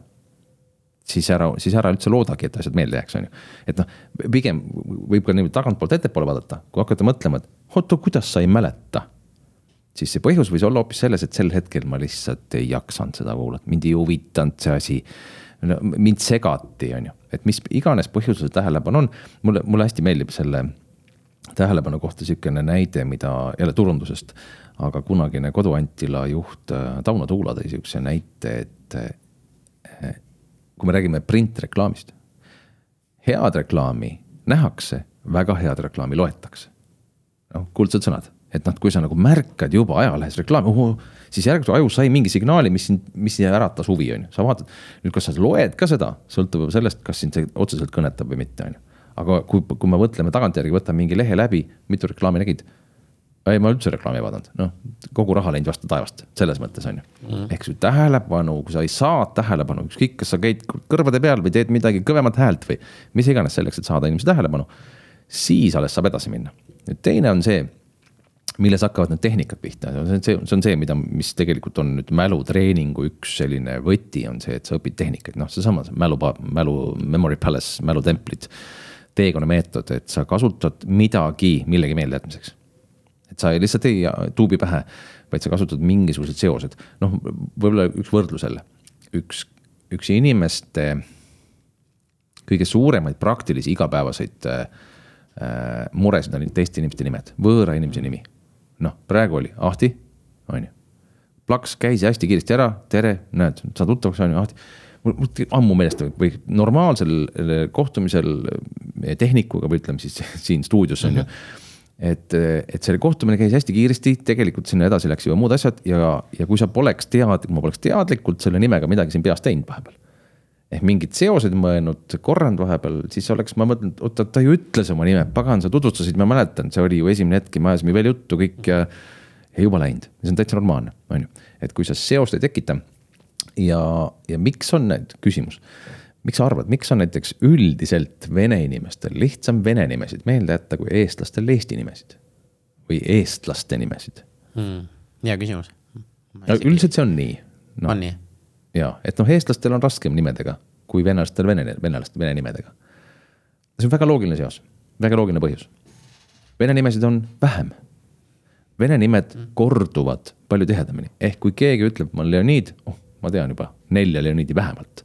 siis ära, siis ära üldse loodagi, et asjad meelde jääks, on ju. et noh, pigem võib ka niimoodi tagantpoolt ettepoole vaadata, kui hakata mõtlema, et oota, kuidas sa ei mäleta siis see põhjus võis olla hoopis selles, et sel hetkel ma lihtsalt ei jaksanud seda kuulata, mind ei huvitanud see asi no,. mind segati, on ju, et mis iganes põhjusel tähelepanu on, mulle, mulle hästi meeldib selle tähelepanu kohta sihukene näide, mida jälle turundusest, aga kunagine Kodu-Antila juht Tauno Tuula tõi sihukese näite, et kui me räägime printreklaamist, head reklaami nähakse, väga head reklaami loetakse. noh, kuldsed sõnad et noh, kui sa nagu märkad juba ajalehes reklaami, siis järgmine aju sai mingi signaali, mis sind, mis äratas huvi, on ju. sa vaatad, nüüd kas sa loed ka seda, sõltub sellest, kas sind see otseselt kõnetab või mitte, on ju. aga kui, kui me mõtleme tagantjärgi, võtame mingi lehe läbi, mitu reklaami nägid? Ei, ma üldse reklaami ei vaadanud, noh, kogu raha läinud vastu taevast, selles mõttes on ju mm.. ehk su tähelepanu, kui sa ei saa tähelepanu, ükskõik, kas sa käid kõrvade peal või teed midagi kõvemat häält või mis iganes selleks, et saada inimese tähelepanu, siis alles saab edasi minna. nüüd teine on see milles hakkavad need tehnikad pihta, see on see, see on see, mida, mis tegelikult on nüüd mälutreeningu üks selline võti on see, et sa õpid tehnikaid, noh, seesama mälu, mälu, memory palace, mälutemplid. teekonnameetod, et sa kasutad midagi millegi meeldejätmiseks. Et sa ei, lihtsalt ei tuubi pähe, vaid sa kasutad mingisugused seosed, noh, võib-olla üks võrdlus jälle, üks, üks inimeste kõige suuremaid praktilisi igapäevaseid äh, muresid on teiste inimeste nimed, võõra inimese nimi noh, praegu oli Ahti, on ju. plaks käis hästi kiiresti ära, tere, näed, saad tuttavaks, on ju, Ahti. mul, mul ammu meelest või normaalsel eh, kohtumisel meie tehnikuga või ütleme siis siin stuudios on ju. Et, et see kohtumine käis hästi kiiresti, tegelikult sinna edasi läks juba muud asjad ja, ja kui sa poleks tead-, ma poleks teadlikult selle nimega midagi siin peas teinud vahepeal ehk mingid seosed mõelnud, korranud vahepeal, siis oleks, ma mõtlen, oota, ta ju ütles oma nime, pagan, sa tutvustasid, ma mäletan, see oli ju esimene hetk ja me ajasime veel juttu kõik ja. ja juba läinud, see on täitsa normaalne, on ju, et kui sa seost ei tekita. ja, ja miks on need, küsimus, miks sa arvad, miks on näiteks üldiselt vene inimestel lihtsam vene nimesid meelde jätta kui eestlastel eesti nimesid? või eestlaste nimesid hmm.? hea küsimus. no üldiselt see on nii no.. on nii? ja, et noh, eestlastel on raskem nimedega kui venelastel vene, venelastel vene nimedega. see on väga loogiline seos, väga loogiline põhjus. Vene nimesid on vähem. Vene nimed mm. korduvad palju tihedamini, ehk kui keegi ütleb, ma olen Leonid, oh, ma tean juba nelja Leonidi vähemalt.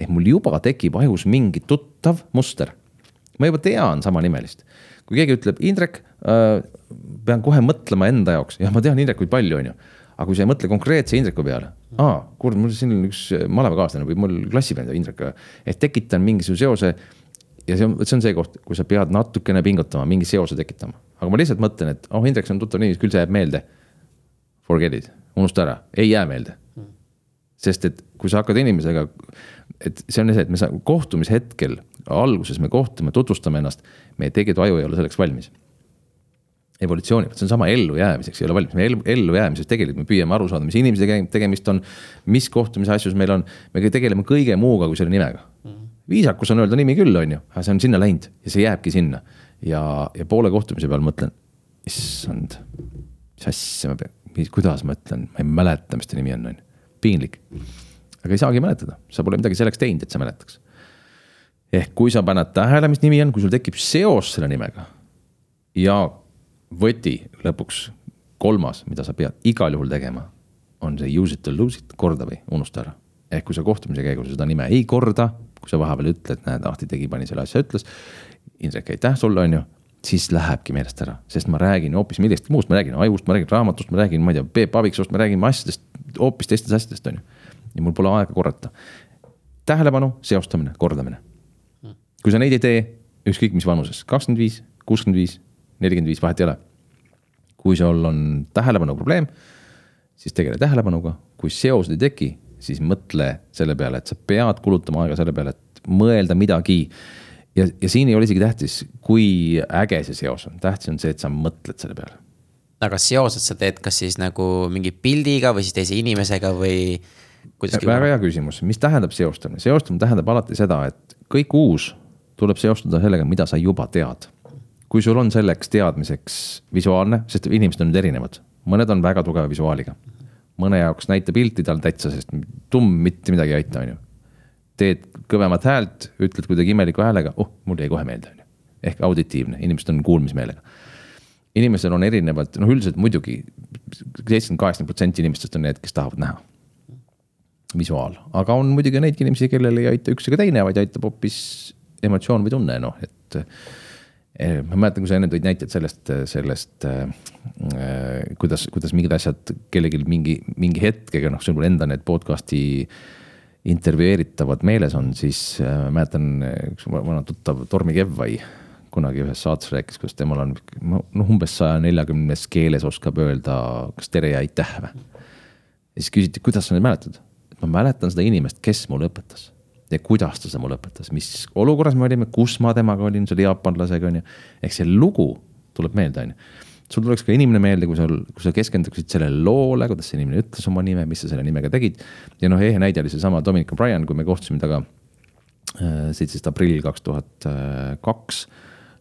Ehk mul juba tekib ajus mingi tuttav muster. ma juba tean samanimelist. kui keegi ütleb Indrek äh,, pean kohe mõtlema enda jaoks, jah, ma tean Indrekuid palju, on ju aga kui sa ei mõtle konkreetse Indreku peale, aa, kurat, mul siin üks malevakaaslane või mul klassivend Indrek, et tekitan mingisuguse seose. ja see on, see on see koht, kui sa pead natukene pingutama, mingi seose tekitama, aga ma lihtsalt mõtlen, et oh, Indrek, see on tuttav nimi, küll see jääb meelde. Forget it, unusta ära, ei jää meelde. sest et kui sa hakkad inimesega, et see on see, et me saame kohtumise hetkel, alguses me kohtume, tutvustame ennast, meie tegelikult aju ei ole selleks valmis evolutsiooni, see on sama ellujäämiseks ei ole valmis, me ellujäämises tegelikult me püüame aru saada, mis inimesega tegemist on. mis kohtumise asjus meil on, me tegeleme kõige muuga kui selle nimega mm. -hmm. viisakus on öelda nimi küll, on ju, aga see on sinna läinud ja see jääbki sinna. ja, ja poole kohtumise peal mõtlen, issand, mis asja ma pean, kuidas ma ütlen, ma ei mäleta, mis ta nimi on, on ju, piinlik. Aga ei saagi mäletada, sa pole midagi selleks teinud, et sa mäletaks. ehk kui sa paned tähele, mis nimi on, kui sul tekib seos selle nimega ja võti lõpuks, kolmas, mida sa pead igal juhul tegema, on see use it or lose it, korda või unusta ära. ehk kui sa kohtumise käigus seda nime ei korda, kui sa vahepeal ütled, näed, Ahti tegi, pani selle asja, ütles. Indrek, aitäh sulle, on ju, siis lähebki meelest ära, sest ma räägin hoopis millestki muust, ma räägin ajust, ma räägin raamatust, ma räägin, ma ei tea, Peep Aviksoost, me räägime asjadest, hoopis teistest asjadest, on ju. Ja mul pole aega korrata. tähelepanu, seostamine, kordamine. kui sa neid ei tee, ükskõik mis vanuses, kakskümmend viis, kuuskümmend viis nelikümmend viis, vahet ei ole. kui sul on tähelepanu probleem, siis tegele tähelepanuga, kui seosed ei teki, siis mõtle selle peale, et sa pead kulutama aega selle peale, et mõelda midagi. ja, ja siin ei ole isegi tähtis, kui äge see seos on, tähtis on see, et sa mõtled selle peale aga seosed sa teed kas siis nagu mingi pildiga või siis teise inimesega või? Väga hea küsimus, mis tähendab seostamine, seostamine tähendab alati seda, et kõik uus tuleb seostada sellega, mida sa juba tead. kui sul on selleks teadmiseks visuaalne, sest inimesed on nüüd erinevad, mõned on väga tugeva visuaaliga. mõne jaoks näitepilti tal täitsa, sest tumm mitte midagi ei aita, on ju. teed kõvemat häält, ütled kuidagi imeliku häälega, oh, mul jäi kohe meelde, on ju. ehk auditiivne, inimesed on kuulmismeelega inimesel on erinevad, noh, üldiselt muidugi seitsekümmend, kaheksakümmend protsenti inimestest on need, kes tahavad näha. Visuaal, aga on muidugi neid inimesi, kellel ei aita üks ega teine, vaid aitab hoopis emotsioon või tunne, noh, et. Eh, ma mäletan, kui sa enne tõid näiteid sellest, sellest äh, kuidas, kuidas mingid asjad kellelgi mingi, mingi hetkega, noh, sul enda need podcast'i intervjueeritavad meeles on, siis äh, mäletan, üks vana tuttav Tormi Kevvai kunagi ühes saates rääkis, kuidas temal on noh, umbes saja neljakümnes keeles oskab öelda, kas tere ja aitäh või. ja siis küsiti, kuidas sa neid mäletad? Ma mäletan seda inimest, kes mulle õpetas ja kuidas ta seda mulle õpetas, mis olukorras me olime, kus ma temaga olin, selle jaapanlasega on ju. ehk see lugu tuleb meelde, on ju. sul tuleks ka inimene meelde, kui sul, kui sa keskenduksid sellele loole, kuidas see inimene ütles oma nime, mis sa selle nimega tegid. ja noh, ehe näide oli seesama Dominic O'Brien, kui me kohtusime temaga äh, seitseteist aprill kaks tuhat kaks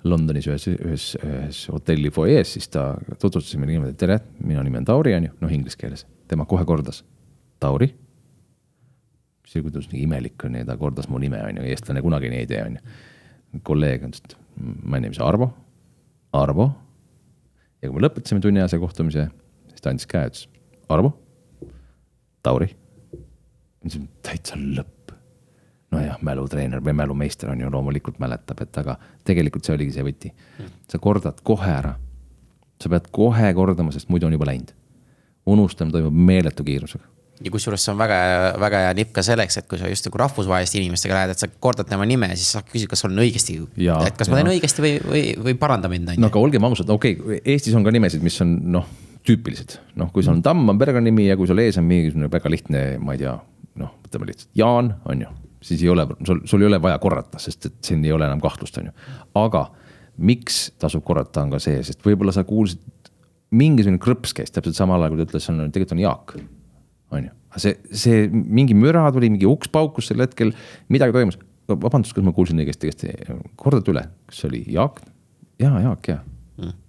Londonis ühes, ühes, ühes hotelli fuajees, siis ta tutvustas meile niimoodi, et tere, minu nimi on Tauri, on ju, noh inglise keeles. tema kohe kordas, Tauri. See kuidagi nii imelik on ja ta kordas mu nime, on ju, eestlane kunagi nii ei tee, on ju. kolleeg ütles, et my name is Arvo, Arvo. ja kui me lõpetasime tunniajase kohtumise, siis ta andis käe, ütles Arvo, Tauri. ma ütlesin, täitsa lõpp nojah, mälutreener või mälumeister on ju loomulikult mäletab, et aga tegelikult see oligi see võti. sa kordad kohe ära. sa pead kohe kordama, sest muidu on juba läinud. unustamine toimub meeletu kiirusega ja kusjuures see on väga, väga hea nipp ka selleks, et kui sa just nagu rahvusvaheliste inimestega lähed, et sa kordad tema nime, siis sa küsid, kas on õigesti. et kas ja. ma teen õigesti või, või, või paranda mind, on ju. no aga olgem ausad, okei okay,, Eestis on ka nimesid, mis on noh, tüüpilised. noh, kui sul on Tamm on perekonnanimi ja kui sul ees on mingisugune väga lihtne, ma ei tea, noh, võtame lihtsalt Jaan, on ju siis ei ole, sul, sul ei ole vaja korrata, sest et siin ei ole enam kahtlust, on ju. aga miks tasub korrata, on ka see, sest võib-olla sa kuulsid, mingisugune krõps käis täpselt samal ajal, kui ta ütles, on tegelikult on Jaak. On ju, see, see mingi müra tuli, mingi uks paukus sel hetkel, midagi toimus. vabandust, kas ma kuulsin õigesti, õigesti, kordad üle, kas see oli Jaak? jaa, Jaak, jaa mm..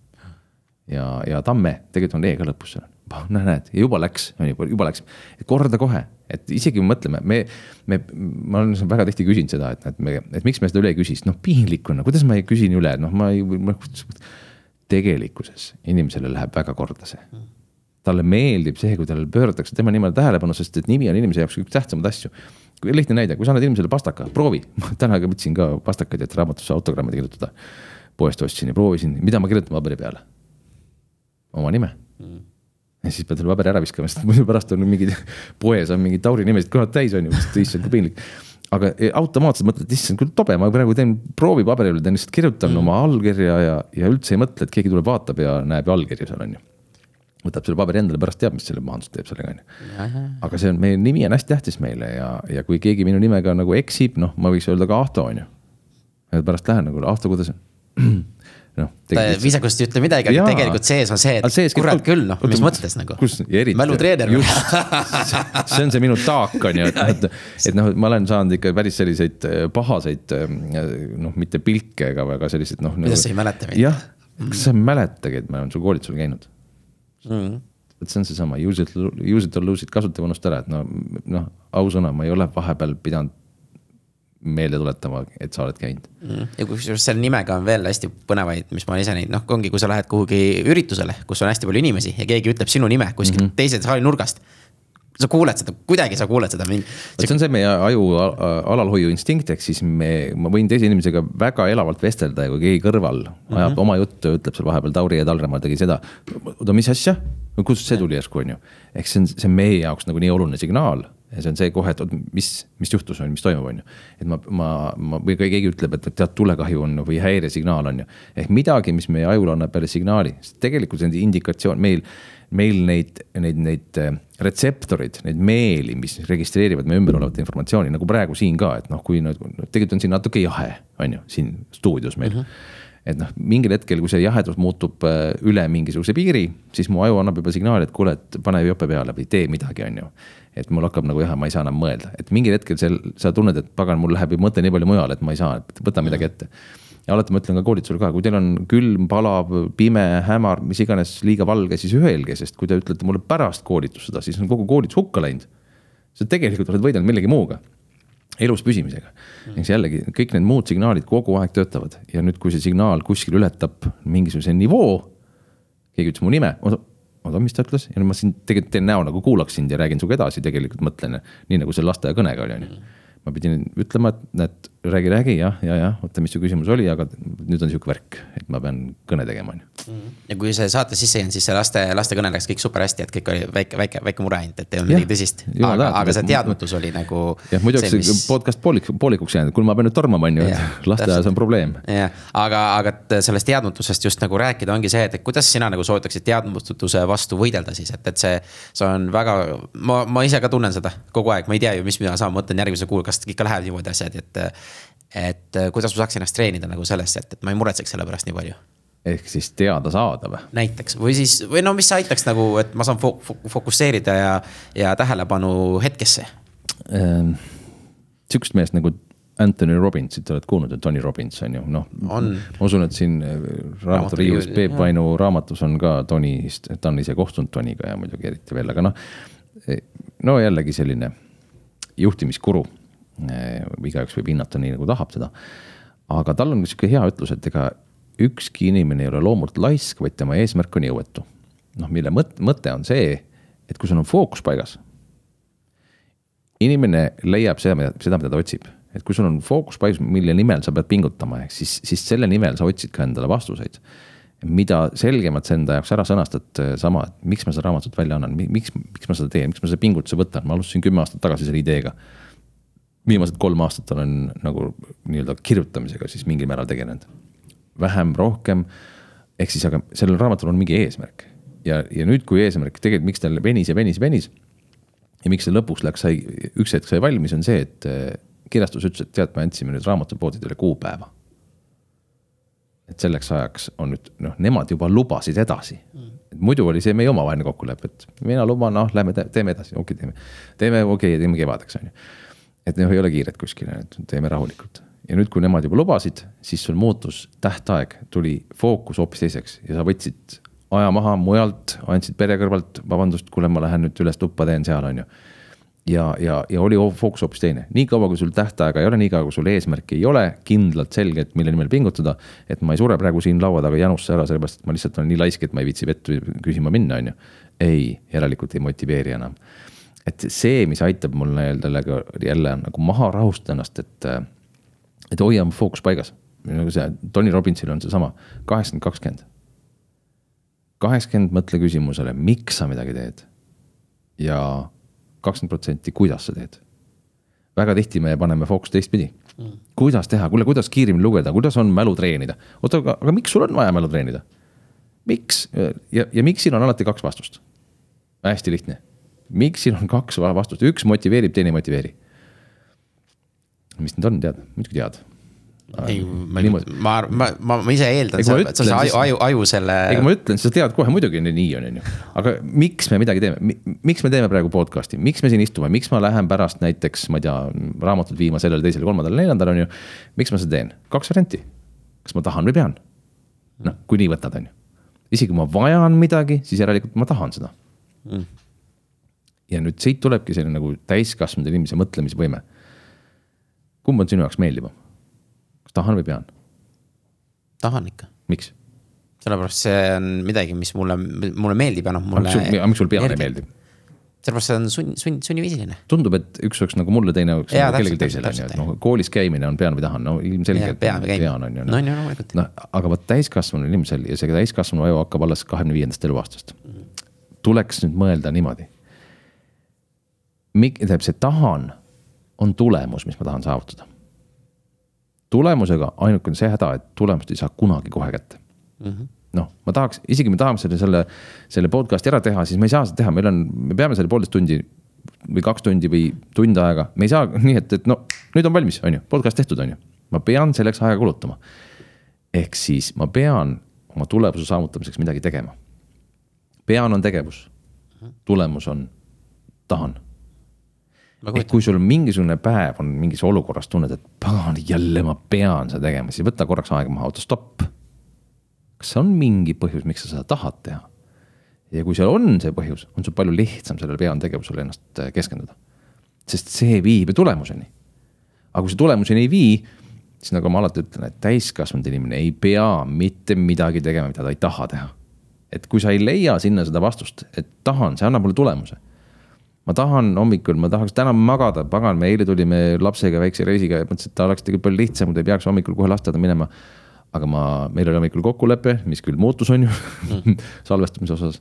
ja, ja Tamme tegelikult on E ka lõpus seal noh, näed, juba läks, on ju, juba läks, korda kohe, et isegi mõtleme, me, me, ma olen väga tihti küsinud seda, et, et me, et miks me seda üle ei küsi, sest noh, piinlik on, no kuidas ma ei küsin üle, noh, ma ei, ma. tegelikkuses inimesele läheb väga korda see. Talle meeldib see, kui talle pööratakse tema nimele tähelepanu, sest et nimi on inimese jaoks üks tähtsamaid asju. lihtne näide, kui sa annad inimesele pastaka, proovi, ma täna ka võtsin ka pastakaid, et raamatusse autogramme kirjutada. poest ostsin ja proovisin, mida ma kirjutan paberi peale? oma nime mm ja siis pead selle paberi ära viskama, sest muidu pärast on mingid, poes on mingid Tauri nimesid kohad täis, on ju, issand kui piinlik. aga e, automaatselt mõtled, issand küll tobe, ma praegu teen proovipaberile, teen lihtsalt kirjutan mm. oma allkirja ja, ja üldse ei mõtle, et keegi tuleb, vaatab ja näeb allkirja seal on ju. Võtab selle paberi endale, pärast teab, mis selle maandust teeb sellega on ju. aga see on, meie nimi on hästi tähtis meile ja, ja kui keegi minu nimega nagu eksib, noh, ma võiks öelda ka Ahto on ju. pärast lähen nagu, Ahto, kuidas on noh. viisakust ei ütle midagi, aga tegelikult sees on see, et sees, kurat küll, noh, mis mõttes nagu. mälutreener. see on see minu taak, on ju, et et, et noh, ma olen saanud ikka päris selliseid äh, pahaseid äh, noh, mitte pilke, aga väga selliseid noh. kuidas nagu, sa ei mäleta mind? jah, kas sa ei mäletagi, et ma olen sul koolitusel käinud mm.? et see on seesama use it, use it or lose it, kasuta või unusta ära, et no, noh, ausõna, ma ei ole vahepeal pidanud meelde tuletama, et sa oled käinud mm.. ja kusjuures selle nimega on veel hästi põnevaid, mis ma ise näinud, noh, ongi, kui sa lähed kuhugi üritusele, kus on hästi palju inimesi ja keegi ütleb sinu nime kuskilt mm -hmm. teise saali nurgast sa kuuled seda, kuidagi sa kuuled seda. see on see meie aju alalhoiu instinkt, ehk siis me, ma võin teise inimesega väga elavalt vestelda ja kui keegi kõrval ajab mm -hmm. oma juttu, ütleb seal vahepeal Tauri ja Talremaa tegi seda. oota, mis asja? kust see tuli järsku, on ju. ehk see on, see on meie jaoks nagu nii oluline signaal ja see on see kohe, et oot, mis, mis juhtus, on ju, mis toimub, on ju. et ma, ma, ma või keegi ütleb, et tead, tulekahju on või häiresignaal on ju. ehk midagi, mis meie ajule annab peale signaali, sest tegelikult see on indikatsioon, meil, meil neid, neid, neid äh, retseptorid, neid meeli, mis registreerivad meie ümber olevat informatsiooni, nagu praegu siin ka, et noh, kui nüüd, tegelikult on siin natuke jahe, on ju, siin stuudios meil mm. -hmm et noh, mingil hetkel, kui see jahedus muutub äh, üle mingisuguse piiri, siis mu aju annab juba signaali, et kuule, et pane jope peale või tee midagi, on ju et mul hakkab nagu jah, ma ei saa enam mõelda, et mingil hetkel seal sa tunned, et pagan, mul läheb ju mõte nii palju mujale, et ma ei saa, et võta midagi ette. Ja alati ma ütlen ka koolitusel ka, kui teil on külm, palav, pime, hämar, mis iganes, liiga valge, siis öelge, sest kui te ütlete mulle pärast koolitust seda, siis on kogu koolitus hukka läinud. sa tegelikult oled võidelnud millegi muuga elus püsimisega. eks jällegi kõik need muud signaalid kogu aeg töötavad ja nüüd, kui see signaal kuskil ületab mingisuguse nivoo. keegi ütles mu nime, oota, mis ta ütles ja ma siin tegelikult teen näo nagu kuulaks sind ja räägin sinuga edasi, tegelikult mõtlen nii nagu see lasteaiakõnega oli, on ju. ma pidin ütlema, et näed, räägi, räägi jah, ja, ja oota, mis su küsimus oli, aga nüüd on sihuke värk, et ma pean kõne tegema, on ju ja kui see saate sisse jäänud, siis see laste, lastekõne läks kõik super hästi, et kõik oli väike, väike, väike mure ainult, et ei olnud midagi tõsist. aga, aga see teadmatus oli nagu. jah, muidu oleks mis... podcast poolik, poolikuks jäänud, kuule, ma pean nüüd tormama, on ju, et lasteaias on probleem. jah, aga, aga sellest teadmatusest just nagu rääkida ongi see, et kuidas sina nagu soovitaksid teadmatuse vastu võidelda siis, et, et see. see on väga, ma, ma ise ka tunnen seda kogu aeg, ma ei tea ju, mis mina saan, mõtlen järgmise kuu, kas ikka lähevad niimoodi asjad, et. Et kuidas ma saaks ennast treenida nagu sellesse, et, et ma ei muretseks selle pärast nii palju ehk siis teada saada või? näiteks või siis, või no mis aitaks nagu, et ma saan fok fokusseerida ja, ja tähelepanu hetkesse ähm,. sihukest meest nagu Anthony Robbinsit oled kuulnud, et Tony Robbins on ju, noh. ma usun, et siin äh, raamaturiius Peep Vainu raamatus on ka Tonist, ta on ise kohtunud Toniga ja muidugi eriti veel, aga noh. Eh, no jällegi selline juhtimiskuru. Eh, igaüks võib hinnata nii, nagu tahab seda. aga tal on sihuke hea ütlus, et ega ükski inimene ei ole loomult laisk, vaid tema eesmärk on jõuetu. noh, mille mõte, mõte on see, et kui sul on fookus paigas. inimene leiab seda, seda, mida ta otsib, et kui sul on fookus paigas, mille nimel sa pead pingutama, ehk siis, siis selle nimel sa otsid ka endale vastuseid. mida selgemalt sa enda jaoks ära sõnastad, sama, et miks ma seda raamatut välja annan, miks, miks ma seda teen, miks ma selle pingutuse võtan, ma alustasin kümme aastat tagasi selle ideega viimased kolm aastat olen nagu nii-öelda kirjutamisega siis mingil määral tegelenud vähem, rohkem. ehk siis, aga sellel raamatul on mingi eesmärk ja, ja nüüd, kui eesmärk tegelikult, miks tal venis ja venis, venis. ja miks see lõpuks läks, sai, üks hetk sai valmis, on see, et eh, kirjastus ütles, et tead, me andsime nüüd raamatupoodidele kuupäeva. et selleks ajaks on nüüd noh, nemad juba lubasid edasi mm. et muidu oli see meie omavaheline kokkulepe, et mina luban, noh, lähme teeme edasi, okei okay,, teeme. teeme, okei okay,, teeme kevadeks, on ju. Et noh, ei ole kiiret kuskile, et teeme rahulikult ja nüüd, kui nemad juba lubasid, siis sul muutus tähtaeg, tuli fookus hoopis teiseks ja sa võtsid aja maha mujalt, andsid pere kõrvalt, vabandust, kuule, ma lähen nüüd üles tuppa, teen seal, on ju. ja, ja, ja oli fookus hoopis teine, niikaua kui sul tähtaega ei ole, niikaua kui sul eesmärki ei ole kindlalt selget, mille nimel pingutada. et ma ei sure praegu siin laua taga janusse ära, sellepärast et ma lihtsalt olen nii laisk, et ma ei viitsi vett küsima minna, on ju. ei, järelikult ei motiveeri enam. Et see, mis aitab mul nii-öelda jälle nagu maha rahustada ennast, et et hoiame fookus paigas. nagu see Tony Robbinsil on seesama, kaheksakümmend, kakskümmend. kaheksakümmend mõtle küsimusele, miks sa midagi teed. ja kakskümmend protsenti, kuidas sa teed. väga tihti me paneme fookust teistpidi mm.. kuidas teha, kuule, kuidas kiiremini lugeda, kuidas on mälu treenida. oota, aga, aga miks sul on vaja mälu treenida? miks ja, ja miks siin on alati kaks vastust? hästi lihtne. Miks siin on kaks vastust, üks motiveerib, teine ei motiveeri mis need on, tead, muidugi tead ei, ma, ma, ma, ma, ma ise eeldan, et see aju, aju, aju selle. ega ma ütlen, sa tead kohe, muidugi nii on, on ju. aga miks me midagi teeme, miks me teeme praegu podcast'i, miks me siin istume, miks ma lähen pärast näiteks, ma ei tea, raamatut viima sellele, teisele, kolmandale, neljandale, on ju. miks ma seda teen, kaks varianti. kas ma tahan või pean? noh, kui nii võtad, on ju. isegi kui ma vajan midagi, siis järelikult ma tahan seda mm.. Ja nüüd siit tulebki selline nagu täiskasvanud inimese mõtlemisvõime kumb on sinu jaoks meeldivam? kas tahan või pean? tahan ikka. miks? sellepärast see on midagi, mis mulle, mulle meeldib ja noh, mulle. aga miks sul pean ei meeldi? sellepärast see on sunn, sunn, sunniviisiline. tundub, et üks oleks nagu mulle, teine oleks nagu kellelegi teisele, on ju, et noh, koolis käimine on pean või tahan, no ilmselgelt. pean käimine. on ju. no on ju, loomulikult. noh, aga vot täiskasvanu inimesel ja see täiskasvanu aju hakkab alles kahekümne viiendast eluaastast. tuleks nüüd mõelda niimoodi. Mik-, tähendab see tahan on tulemus, mis ma tahan saavutada. tulemusega ainuke on see häda, et tulemust ei saa kunagi kohe kätte mm -hmm noh, ma tahaks, isegi me tahame selle, selle, selle podcast'i ära teha, siis me ei saa seda teha, meil on, me peame selle poolteist tundi või kaks tundi või tund aega, me ei saa nii, et, et no nüüd on valmis, on ju, podcast tehtud, on ju. ma pean selleks aega kulutama. ehk siis ma pean oma tulemuse saavutamiseks midagi tegema. pean on tegevus, tulemus on tahan ehk kui sul mingisugune päev on mingis olukorras tunned, et pagan, jälle ma pean seda tegema, siis võta korraks aega maha, oota stopp. kas see on mingi põhjus, miks sa seda tahad teha? ja kui seal on see põhjus, on sul palju lihtsam sellele pean tegevusele ennast äh, keskenduda. sest see viib ju tulemuseni. aga kui see tulemuseni ei vii, siis nagu ma alati ütlen, et täiskasvanud inimene ei pea mitte midagi tegema, mida ta ei taha teha. et kui sa ei leia sinna seda vastust, et tahan, see annab mulle tulemuse ma tahan hommikul, ma tahaks täna magada, pagan, me eile tulime lapsega väikse reisiga ja mõtlesin, et ta oleks tegelikult palju lihtsam, kui ta ei peaks hommikul kohe lasteaeda minema. aga ma, meil oli hommikul kokkulepe, mis küll muutus, on ju mm. salvestamise osas.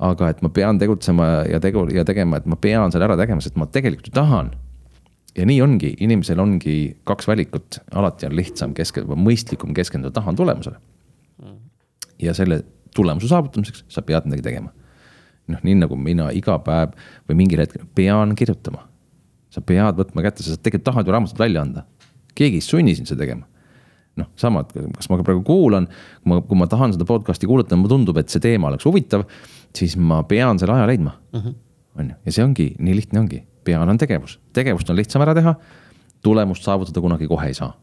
aga et ma pean tegutsema ja tegu ja tegema, et ma pean selle ära tegema, sest ma tegelikult ju tahan. ja nii ongi, inimesel ongi kaks valikut, alati on lihtsam keskenduda, mõistlikum keskenduda tahan tulemusele. ja selle tulemuse saavutamiseks sa pead midagi tegema noh, nii nagu mina iga päev või mingil hetkel pean kirjutama. sa pead võtma kätte, sa tegelikult tahad ju raamatut välja anda. keegi ei sunni sind seda tegema. noh, sama, et kas ma praegu kuulan, kui ma, kui ma tahan seda podcast'i kuulata, mulle tundub, et see teema oleks huvitav, siis ma pean selle aja leidma uh. -huh. on ju, ja see ongi, nii lihtne ongi, pean on tegevus, tegevust on lihtsam ära teha. tulemust saavutada kunagi kohe ei saa.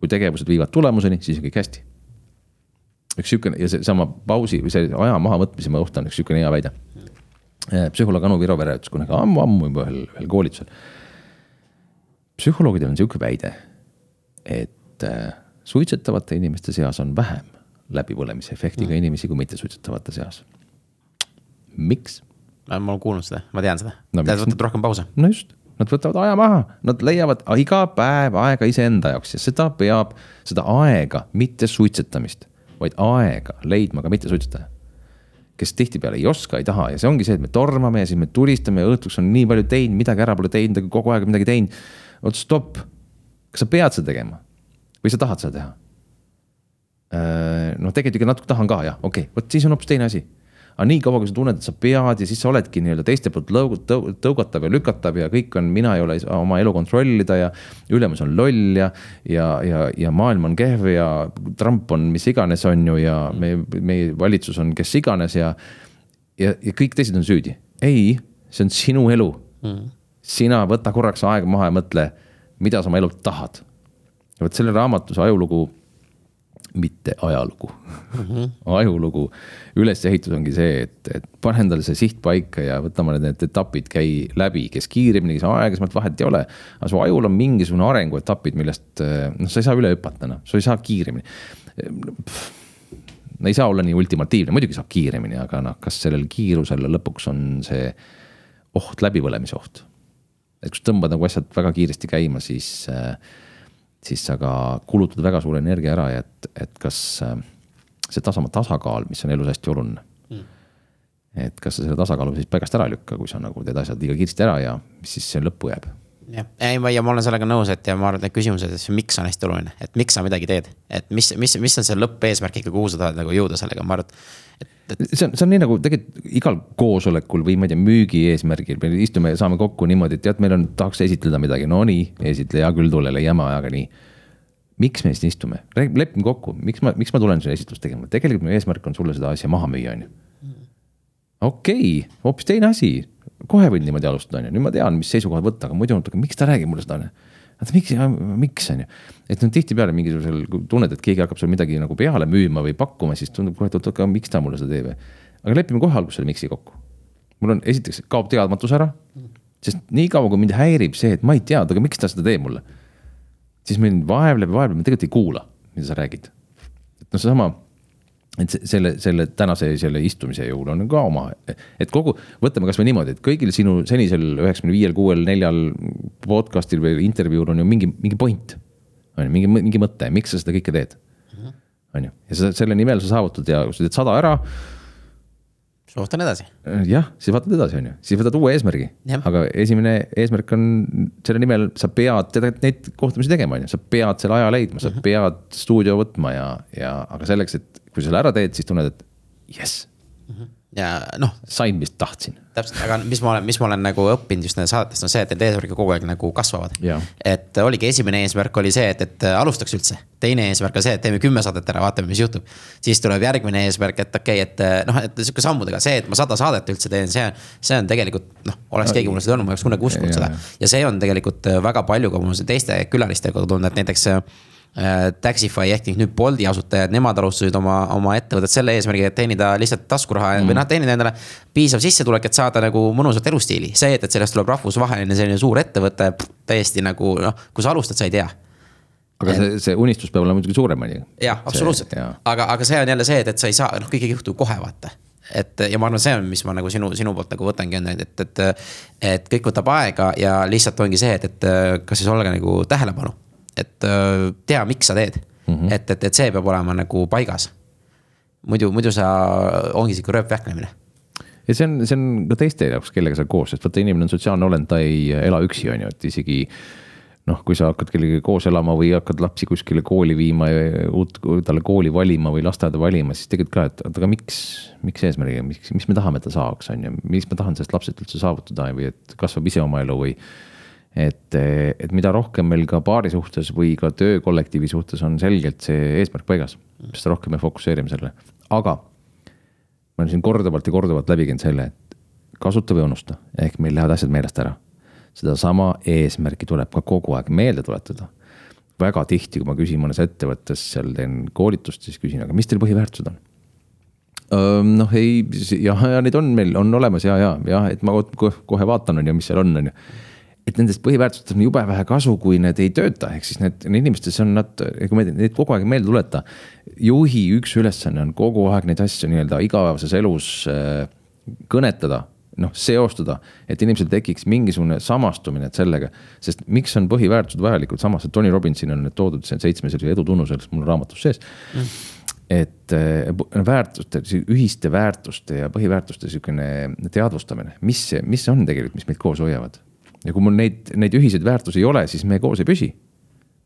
kui tegevused viivad tulemuseni, siis on kõik hästi üks sihukene ja seesama pausi või see aja mahavõtmise kohta on üks sihukene hea väide. Äh, psühholoog Anu Virovere ütles kunagi ammu-ammu juba ühel, ühel koolitusel. psühholoogidel on sihuke väide, et äh, suitsetavate inimeste seas on vähem läbipõlemisefektiga mm. inimesi kui mittesuitsetavate seas. miks? ma olen kuulnud seda, ma tean seda no,. Nad võtavad rohkem pause. no just Nad võtavad aja maha, nad leiavad iga päev aega iseenda jaoks ja seda peab, seda aega, mitte suitsetamist vaid aega leidma ka mittesuitsetaja. kes tihtipeale ei oska, ei taha ja see ongi see, et me tormame ja siis me tulistame ja õhtuks on nii palju teinud, midagi ära pole teinud, aga kogu aeg midagi teinud. oota, stopp. kas sa pead seda tegema või sa tahad seda teha? Äh, noh, tegelikult ikka natuke tahan ka jah, okei okay., vot siis on hoopis teine asi aga niikaua, kui sa tunned, et sa pead ja siis sa oledki nii-öelda teiste poolt tõugatav ja lükatav ja kõik on, mina ei ole oma elu kontrollida ja. ülemus on loll ja, ja, ja, ja maailm on kehv ja Trump on mis iganes, on ju, ja meie, meie valitsus on kes iganes ja. ja, ja kõik teised on süüdi, ei, see on sinu elu mm.. sina võta korraks aega maha ja mõtle, mida sa oma elult tahad. vot selle raamatu, see ajulugu mitte ajalugu mm. -hmm. ajulugu ülesehitus ongi see, et, et pane endale see siht paika ja võtame need etapid, käi läbi, kes kiiremini, kes aeglasemalt, vahet ei ole. aga su ajul on mingisugune arenguetapid, millest noh, sa ei saa üle hüpata, noh, sa ei saa kiiremini. no ei saa olla nii ultimatiivne, muidugi saab kiiremini, aga noh, kas sellel kiirusel lõpuks on see oht, läbipõlemise oht. et kui sa tõmbad nagu asjad väga kiiresti käima, siis äh, siis sa ka kulutad väga suure energia ära ja et, et kas äh, see tasama tasakaal, mis on elus hästi oluline mm.. et kas sa selle tasakaalu siis paigast ära ei lükka, kui sa nagu teed asjad liiga kiiresti ära ja mis siis lõppu jääb jah, ei ma, ja ma olen sellega nõus, et ja ma arvan, et need küsimused, et miks on hästi oluline, et miks sa midagi teed. et mis, mis, mis on see lõppeesmärk ikka, kuhu sa tahad nagu jõuda sellega, ma arvan, et, et. see on, see on nii nagu tegelikult igal koosolekul või ma ei tea, müügi eesmärgil, me istume ja saame kokku niimoodi, et tead, meil on, tahaks esitleda midagi, no nii, esitle, hea küll, tule, leiame ajaga nii. Miks me siin istume, lepime kokku, miks ma, miks ma tulen sulle esitlust tegema, tegelikult mu eesmärk on sulle seda asja maha müüa, on ju. okei okay,, hoopis teine asi, kohe võin niimoodi alustada, on ju, nüüd ma tean, mis seisukohad võtta, aga muidu, aga miks ta räägib mulle seda, on ju. oota, miks, miks on ju, et no tihtipeale mingisugusel, kui tunned, et keegi hakkab sulle midagi nagu peale müüma või pakkuma, siis tundub kohe, et oot, aga miks ta mulle seda teeb. aga lepime kohe alguses selle miks'i kokku. mul on, esiteks kaob teadmatus ära, sest niikaua, kui mind häirib see, et ma ei tea, aga miks ta seda teeb mulle siis mind vaevleb vaevleb, ma tegelikult ei kuula, mida sa räägid. et noh, seesama, et selle, selle tänase selle istumise juhul on ka oma, et kogu, võtame kasvõi niimoodi, et kõigil sinu senisel üheksakümne viiel, kuuel, neljal podcast'il või intervjuul on ju mingi, mingi point. on ju, mingi, mingi mõte, miks sa seda kõike teed. on ju, ja sa selle nimel sa saavutad ja kui sa teed sada ära soovitan edasi. jah, siis vaatad edasi, on ju, siis võtad uue eesmärgi. aga esimene eesmärk on, selle nimel sa pead tegelikult neid kohtumisi tegema, on ju, sa pead selle aja leidma, sa -hmm. pead stuudio võtma ja, ja aga selleks, et kui sa selle ära teed, siis tunned, et jess mm. -hmm ja noh. sain, mis tahtsin. täpselt, aga mis ma olen, mis ma olen nagu õppinud just nendest saadetest on see, et need eesmärgid kogu aeg nagu kasvavad. et oligi esimene eesmärk oli see, et, et alustaks üldse. teine eesmärk on see, et teeme kümme saadet ära, vaatame, mis juhtub. siis tuleb järgmine eesmärk, et okei okay,, et noh, et sihuke sammudega see, et ma sada saadet üldse teen, see, see on tegelikult noh, oleks keegi mulle seda öelnud, ma ei oleks kunagi uskunud seda. ja see on tegelikult väga palju ka mul teiste külalistega tulnud, et näiteks Äh, Taxify ehk nüüd Bolti asutajad, nemad alustasid oma, oma ettevõtet selle eesmärgiga, et teenida lihtsalt taskuraha mm. või noh, teenida endale piisav sissetulek, et saada nagu mõnusat elustiili. see, et, et sellest tuleb rahvusvaheline selline suur ettevõte, täiesti nagu noh, kui sa alustad, sa ei tea aga see, see unistus peab olema muidugi suurem, on ju. jah, absoluutselt, aga, aga see on jälle see, et, et sa ei saa, noh, kõik ei juhtu kohe, vaata et ja ma arvan, see on, mis ma nagu sinu, sinu poolt nagu võtangi, on, et, et, et, et kõik võtab aega ja lihtsalt ongi see, et, et kas siis olla nagu tähelepanu et äh, tea, miks sa teed mm. -hmm. et, et, et see peab olema nagu paigas. muidu, muidu sa, ongi sihuke rööpvähklemine ja see on, see on ka teiste jaoks, kellega sa koos, sest vaata, inimene on sotsiaalne olend, ta ei ela üksi, on ju, et isegi noh, kui sa hakkad kellegagi koos elama või hakkad lapsi kuskile kooli viima ja uut, talle kooli valima või lasteaeda valima, siis tegelikult ka, et aga miks, miks eesmärgiga, miks, mis me tahame, et ta saaks, on ju, mis ma tahan sellest lapsest üldse saavutada või et kasvab ise oma elu või et, et mida rohkem meil ka paari suhtes või ka töökollektiivi suhtes on selgelt see eesmärk paigas, seda rohkem me fokusseerime sellele, aga. ma olen siin korduvalt ja korduvalt läbi käinud selle, et kasuta või unusta, ehk meil lähevad asjad meelest ära. sedasama eesmärki tuleb ka kogu aeg meelde tuletada. väga tihti, kui ma küsin mõnes ettevõttes, seal teen koolitust, siis küsin, aga mis teil põhiväärtused on? noh, ei jah, ja neid on meil, on olemas ja, ja, jah, et ma kohe vaatan, on ju, mis seal on, on ju et nendest põhiväärtustest on jube vähe kasu, kui need ei tööta, ehk siis need, need inimestes on nad, kui me neid kogu aeg meelde tuleta. juhi üks ülesanne on kogu aeg neid asju nii-öelda igapäevases elus äh, kõnetada noh, seostada, et inimesel tekiks mingisugune samastumine sellega. sest miks on põhiväärtused vajalikud, samas, Tony Robbinsil on need toodud, see on seitsme sellise edu tunnusel, mul raamatus sees mm. et äh, väärtuste, ühiste väärtuste ja põhiväärtuste sihukene teadvustamine, mis, mis on tegelikult, mis meid koos hoiavad ja kui mul neid, neid ühiseid väärtusi ei ole, siis me koos ei püsi.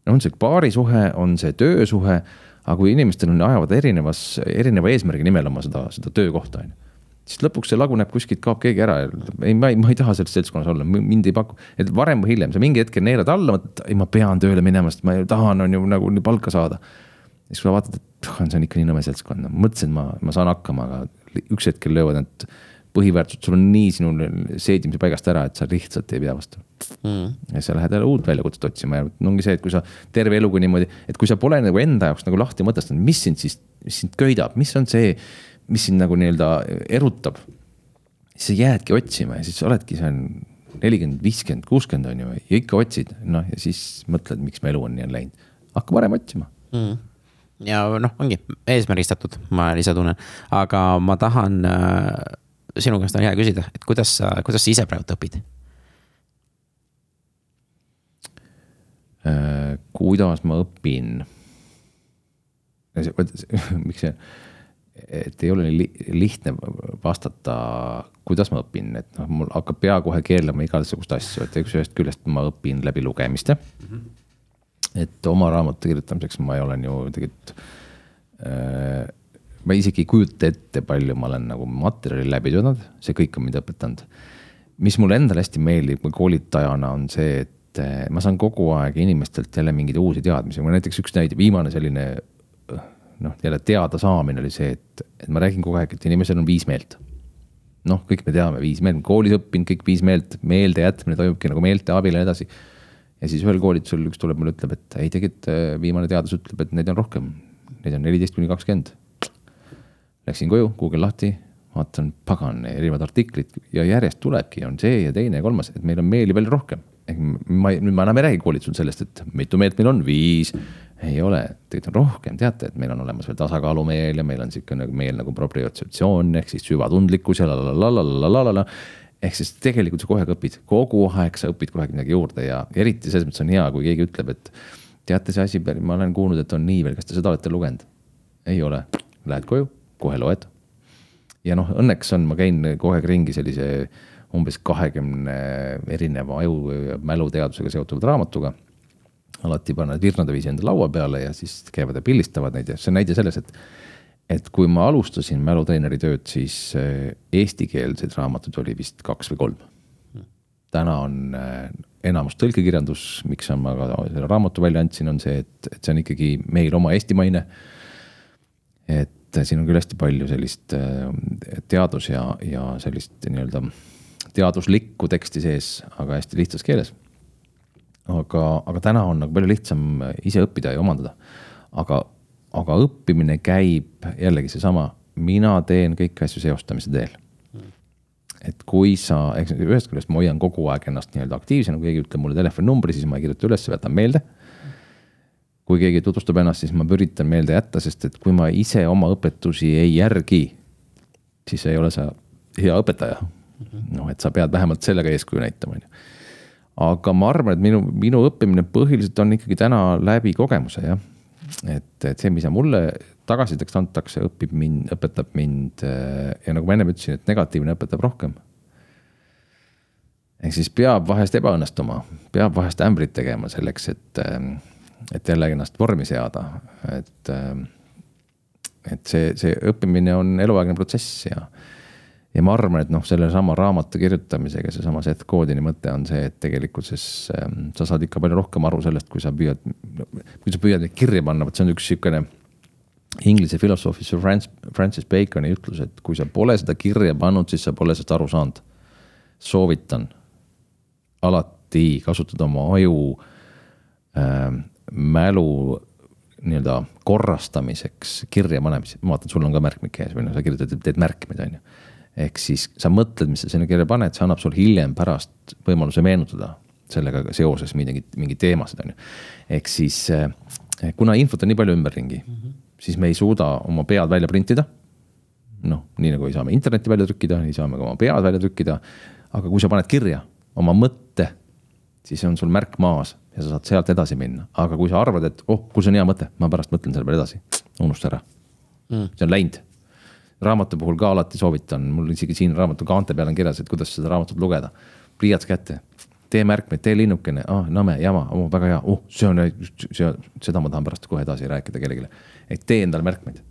on see paarisuhe, on see töösuhe, aga kui inimestel on, ajavad erinevas, erineva eesmärgi nimel oma seda, seda töökohta, on ju siis lõpuks see laguneb kuskilt, kaob keegi ära ja ei, ma ei, ma ei taha selles seltskonnas olla, mind ei paku. et varem või hiljem sa mingi hetkel neelad alla, mõtled, ei, ma pean tööle minema, sest ma tahan, on ju nagu palka saada. siis kui sa vaatad, et see on ikka nii nõme seltskond, no mõtlesin, ma, ma saan hakkama, aga üks hetkel löövad need põhiväärtused, sul on nii sinu seedimise paigast ära, et sa lihtsalt ei pea vastu mm.. ja sa lähed jälle uut väljakutset otsima ja ongi see, et kui sa terve eluga niimoodi, et kui sa pole nagu enda jaoks nagu lahti mõtestanud, mis sind siis, mis sind köidab, mis on see, mis sind nagu nii-öelda erutab. siis sa jäädki otsima ja siis oledki seal nelikümmend, viiskümmend, kuuskümmend on ju ja ikka otsid, noh ja siis mõtled, miks mu elu on nii on läinud. hakka varem otsima mm ja noh, ongi eesmärgistatud, ma ise tunnen, aga ma tahan äh sinu käest on hea küsida, et kuidas sa, kuidas sa ise praegu õpid? Äh, kuidas ma õpin? miks see, et ei ole nii lihtne vastata, kuidas ma õpin, et noh, mul hakkab pea kohe keerlema igasugust asju, et üks ühest küljest ma õpin läbi lugemiste mm. -hmm. et oma raamatu kirjutamiseks ma olen ju tegelikult äh, ma isegi ei kujuta ette, palju ma olen nagu materjali läbi töötanud, see kõik on mind õpetanud. mis mulle endale hästi meeldib koolitajana on see, et eh, ma saan kogu aeg inimestelt jälle mingeid uusi teadmisi, mul näiteks üks näide, viimane selline noh, jälle teadasaamine oli see, et, et ma räägin kogu aeg, et inimesel on viis meelt. noh, kõik me teame, viis meelt, koolis õppinud kõik viis meelt, meelde jätmine toimubki nagu meelte abil ja nii edasi. ja siis ühel koolitusel üks tuleb mulle, ütleb, et ei, tegelikult eh, viimane teadus ütleb, et neid on rohkem. Neid on neliteist kuni kakskümmend Läksin koju, Google lahti, vaatan, pagan, erinevad artiklid ja järjest tulebki, on see ja teine ja kolmas, et meil on meeli veel rohkem. ehk ma, nüüd ma enam ei räägi koolitusel sellest, et mitu meelt meil on, viis. ei ole, tegelikult on rohkem, teate, et meil on olemas veel tasakaalumeel ja meil on sihuke nagu meel nagu propriotseptsioon ehk siis süvatundlikkus ja la-la-la-la-la-la-la ehk siis tegelikult sa kogu aeg õpid, kogu aeg sa õpid kogu aeg midagi juurde ja eriti selles mõttes on hea, kui keegi ütleb, et teate, see asi, ma olen kuulnud, et on nii veel, kas te seda olete lugenud? ei ole, lähed koju, kohe loed. ja noh, õnneks on, ma käin kogu aeg ringi sellise umbes kahekümne erineva aju mäluteadusega seotud raamatuga. alati panevad virnade viisi enda laua peale ja siis käivad ja pildistavad neid ja see on näide selles, et et kui ma alustasin mälutreeneri tööd, siis eh, eestikeelseid raamatuid oli vist kaks või kolm. täna on eh, enamus tõlkekirjandus, miks ma ka selle raamatu välja andsin, on see, et, et see on ikkagi meil oma eestimaine. et siin on küll hästi palju sellist eh, teadus ja, ja sellist nii-öelda teaduslikku teksti sees, aga hästi lihtsas keeles. aga, aga täna on nagu palju lihtsam ise õppida ja omandada. aga aga õppimine käib jällegi seesama, mina teen kõiki asju seostamise teel. et kui sa, eks ühest küljest ma hoian kogu aeg ennast nii-öelda aktiivsena, kui keegi ütleb mulle telefoninumbri, siis ma ei kirjuta üles, võtan meelde. Kui keegi tutvustab ennast, siis ma üritan meelde jätta, sest et kui ma ise oma õpetusi ei järgi, siis ei ole sa hea õpetaja. noh, et sa pead vähemalt sellega eeskuju näitama, on ju aga ma arvan, et minu, minu õppimine põhiliselt on ikkagi täna läbi kogemuse, jah et, et see, mida mulle tagasisideks antakse, õpib mind, õpetab mind ja nagu ma ennem ütlesin, et negatiivne õpetab rohkem. ehk siis peab vahest ebaõnnestuma, peab vahest ämbrit tegema selleks, et, et jälle ennast vormi seada, et. et see, see õppimine on eluaegne protsess ja ja ma arvan, et noh, sellesama raamatu kirjutamisega, seesama Seth Godini mõte on see, et tegelikkuses äh, sa saad ikka palju rohkem aru sellest, kui sa püüad, kui sa püüad neid kirja panna, vot see on üks sihukene. Inglise filosoofi Sir Francis Baconi ütlus, et kui sa pole seda kirja pannud, siis sa pole sellest aru saanud. soovitan alati kasutada oma aju äh, mälu nii-öelda korrastamiseks kirja panemiseks, ma vaatan, sul on ka märkmik ees või noh, sa kirjutad, teed märkmeid, on ju ehk siis sa mõtled, mis sa sinna kirja paned, see annab sul hiljem pärast võimaluse meenutada sellega seoses midagi, mingeid teemasid, on ju. ehk siis eh, kuna infot on nii palju ümberringi mm, -hmm. siis me ei suuda oma pead välja printida. noh, nii nagu ei saa me internetti välja trükkida, ei saa me ka oma pead välja trükkida. aga kui sa paned kirja oma mõtte, siis on sul märk maas ja sa saad sealt edasi minna, aga kui sa arvad, et oh, kui see on hea mõte, ma pärast mõtlen selle peale edasi, unusta ära. Mm.. see on läinud. Raamatu puhul ka alati soovitan, mul isegi siin raamatu kaante peal on kirjas, et kuidas seda raamatut lugeda. pliiats kätte, tee märkmeid, tee linnukene, ah nõme, jama, oh väga hea, oh see on, see, seda ma tahan pärast kohe edasi rääkida kellelegi. et tee endale märkmeid.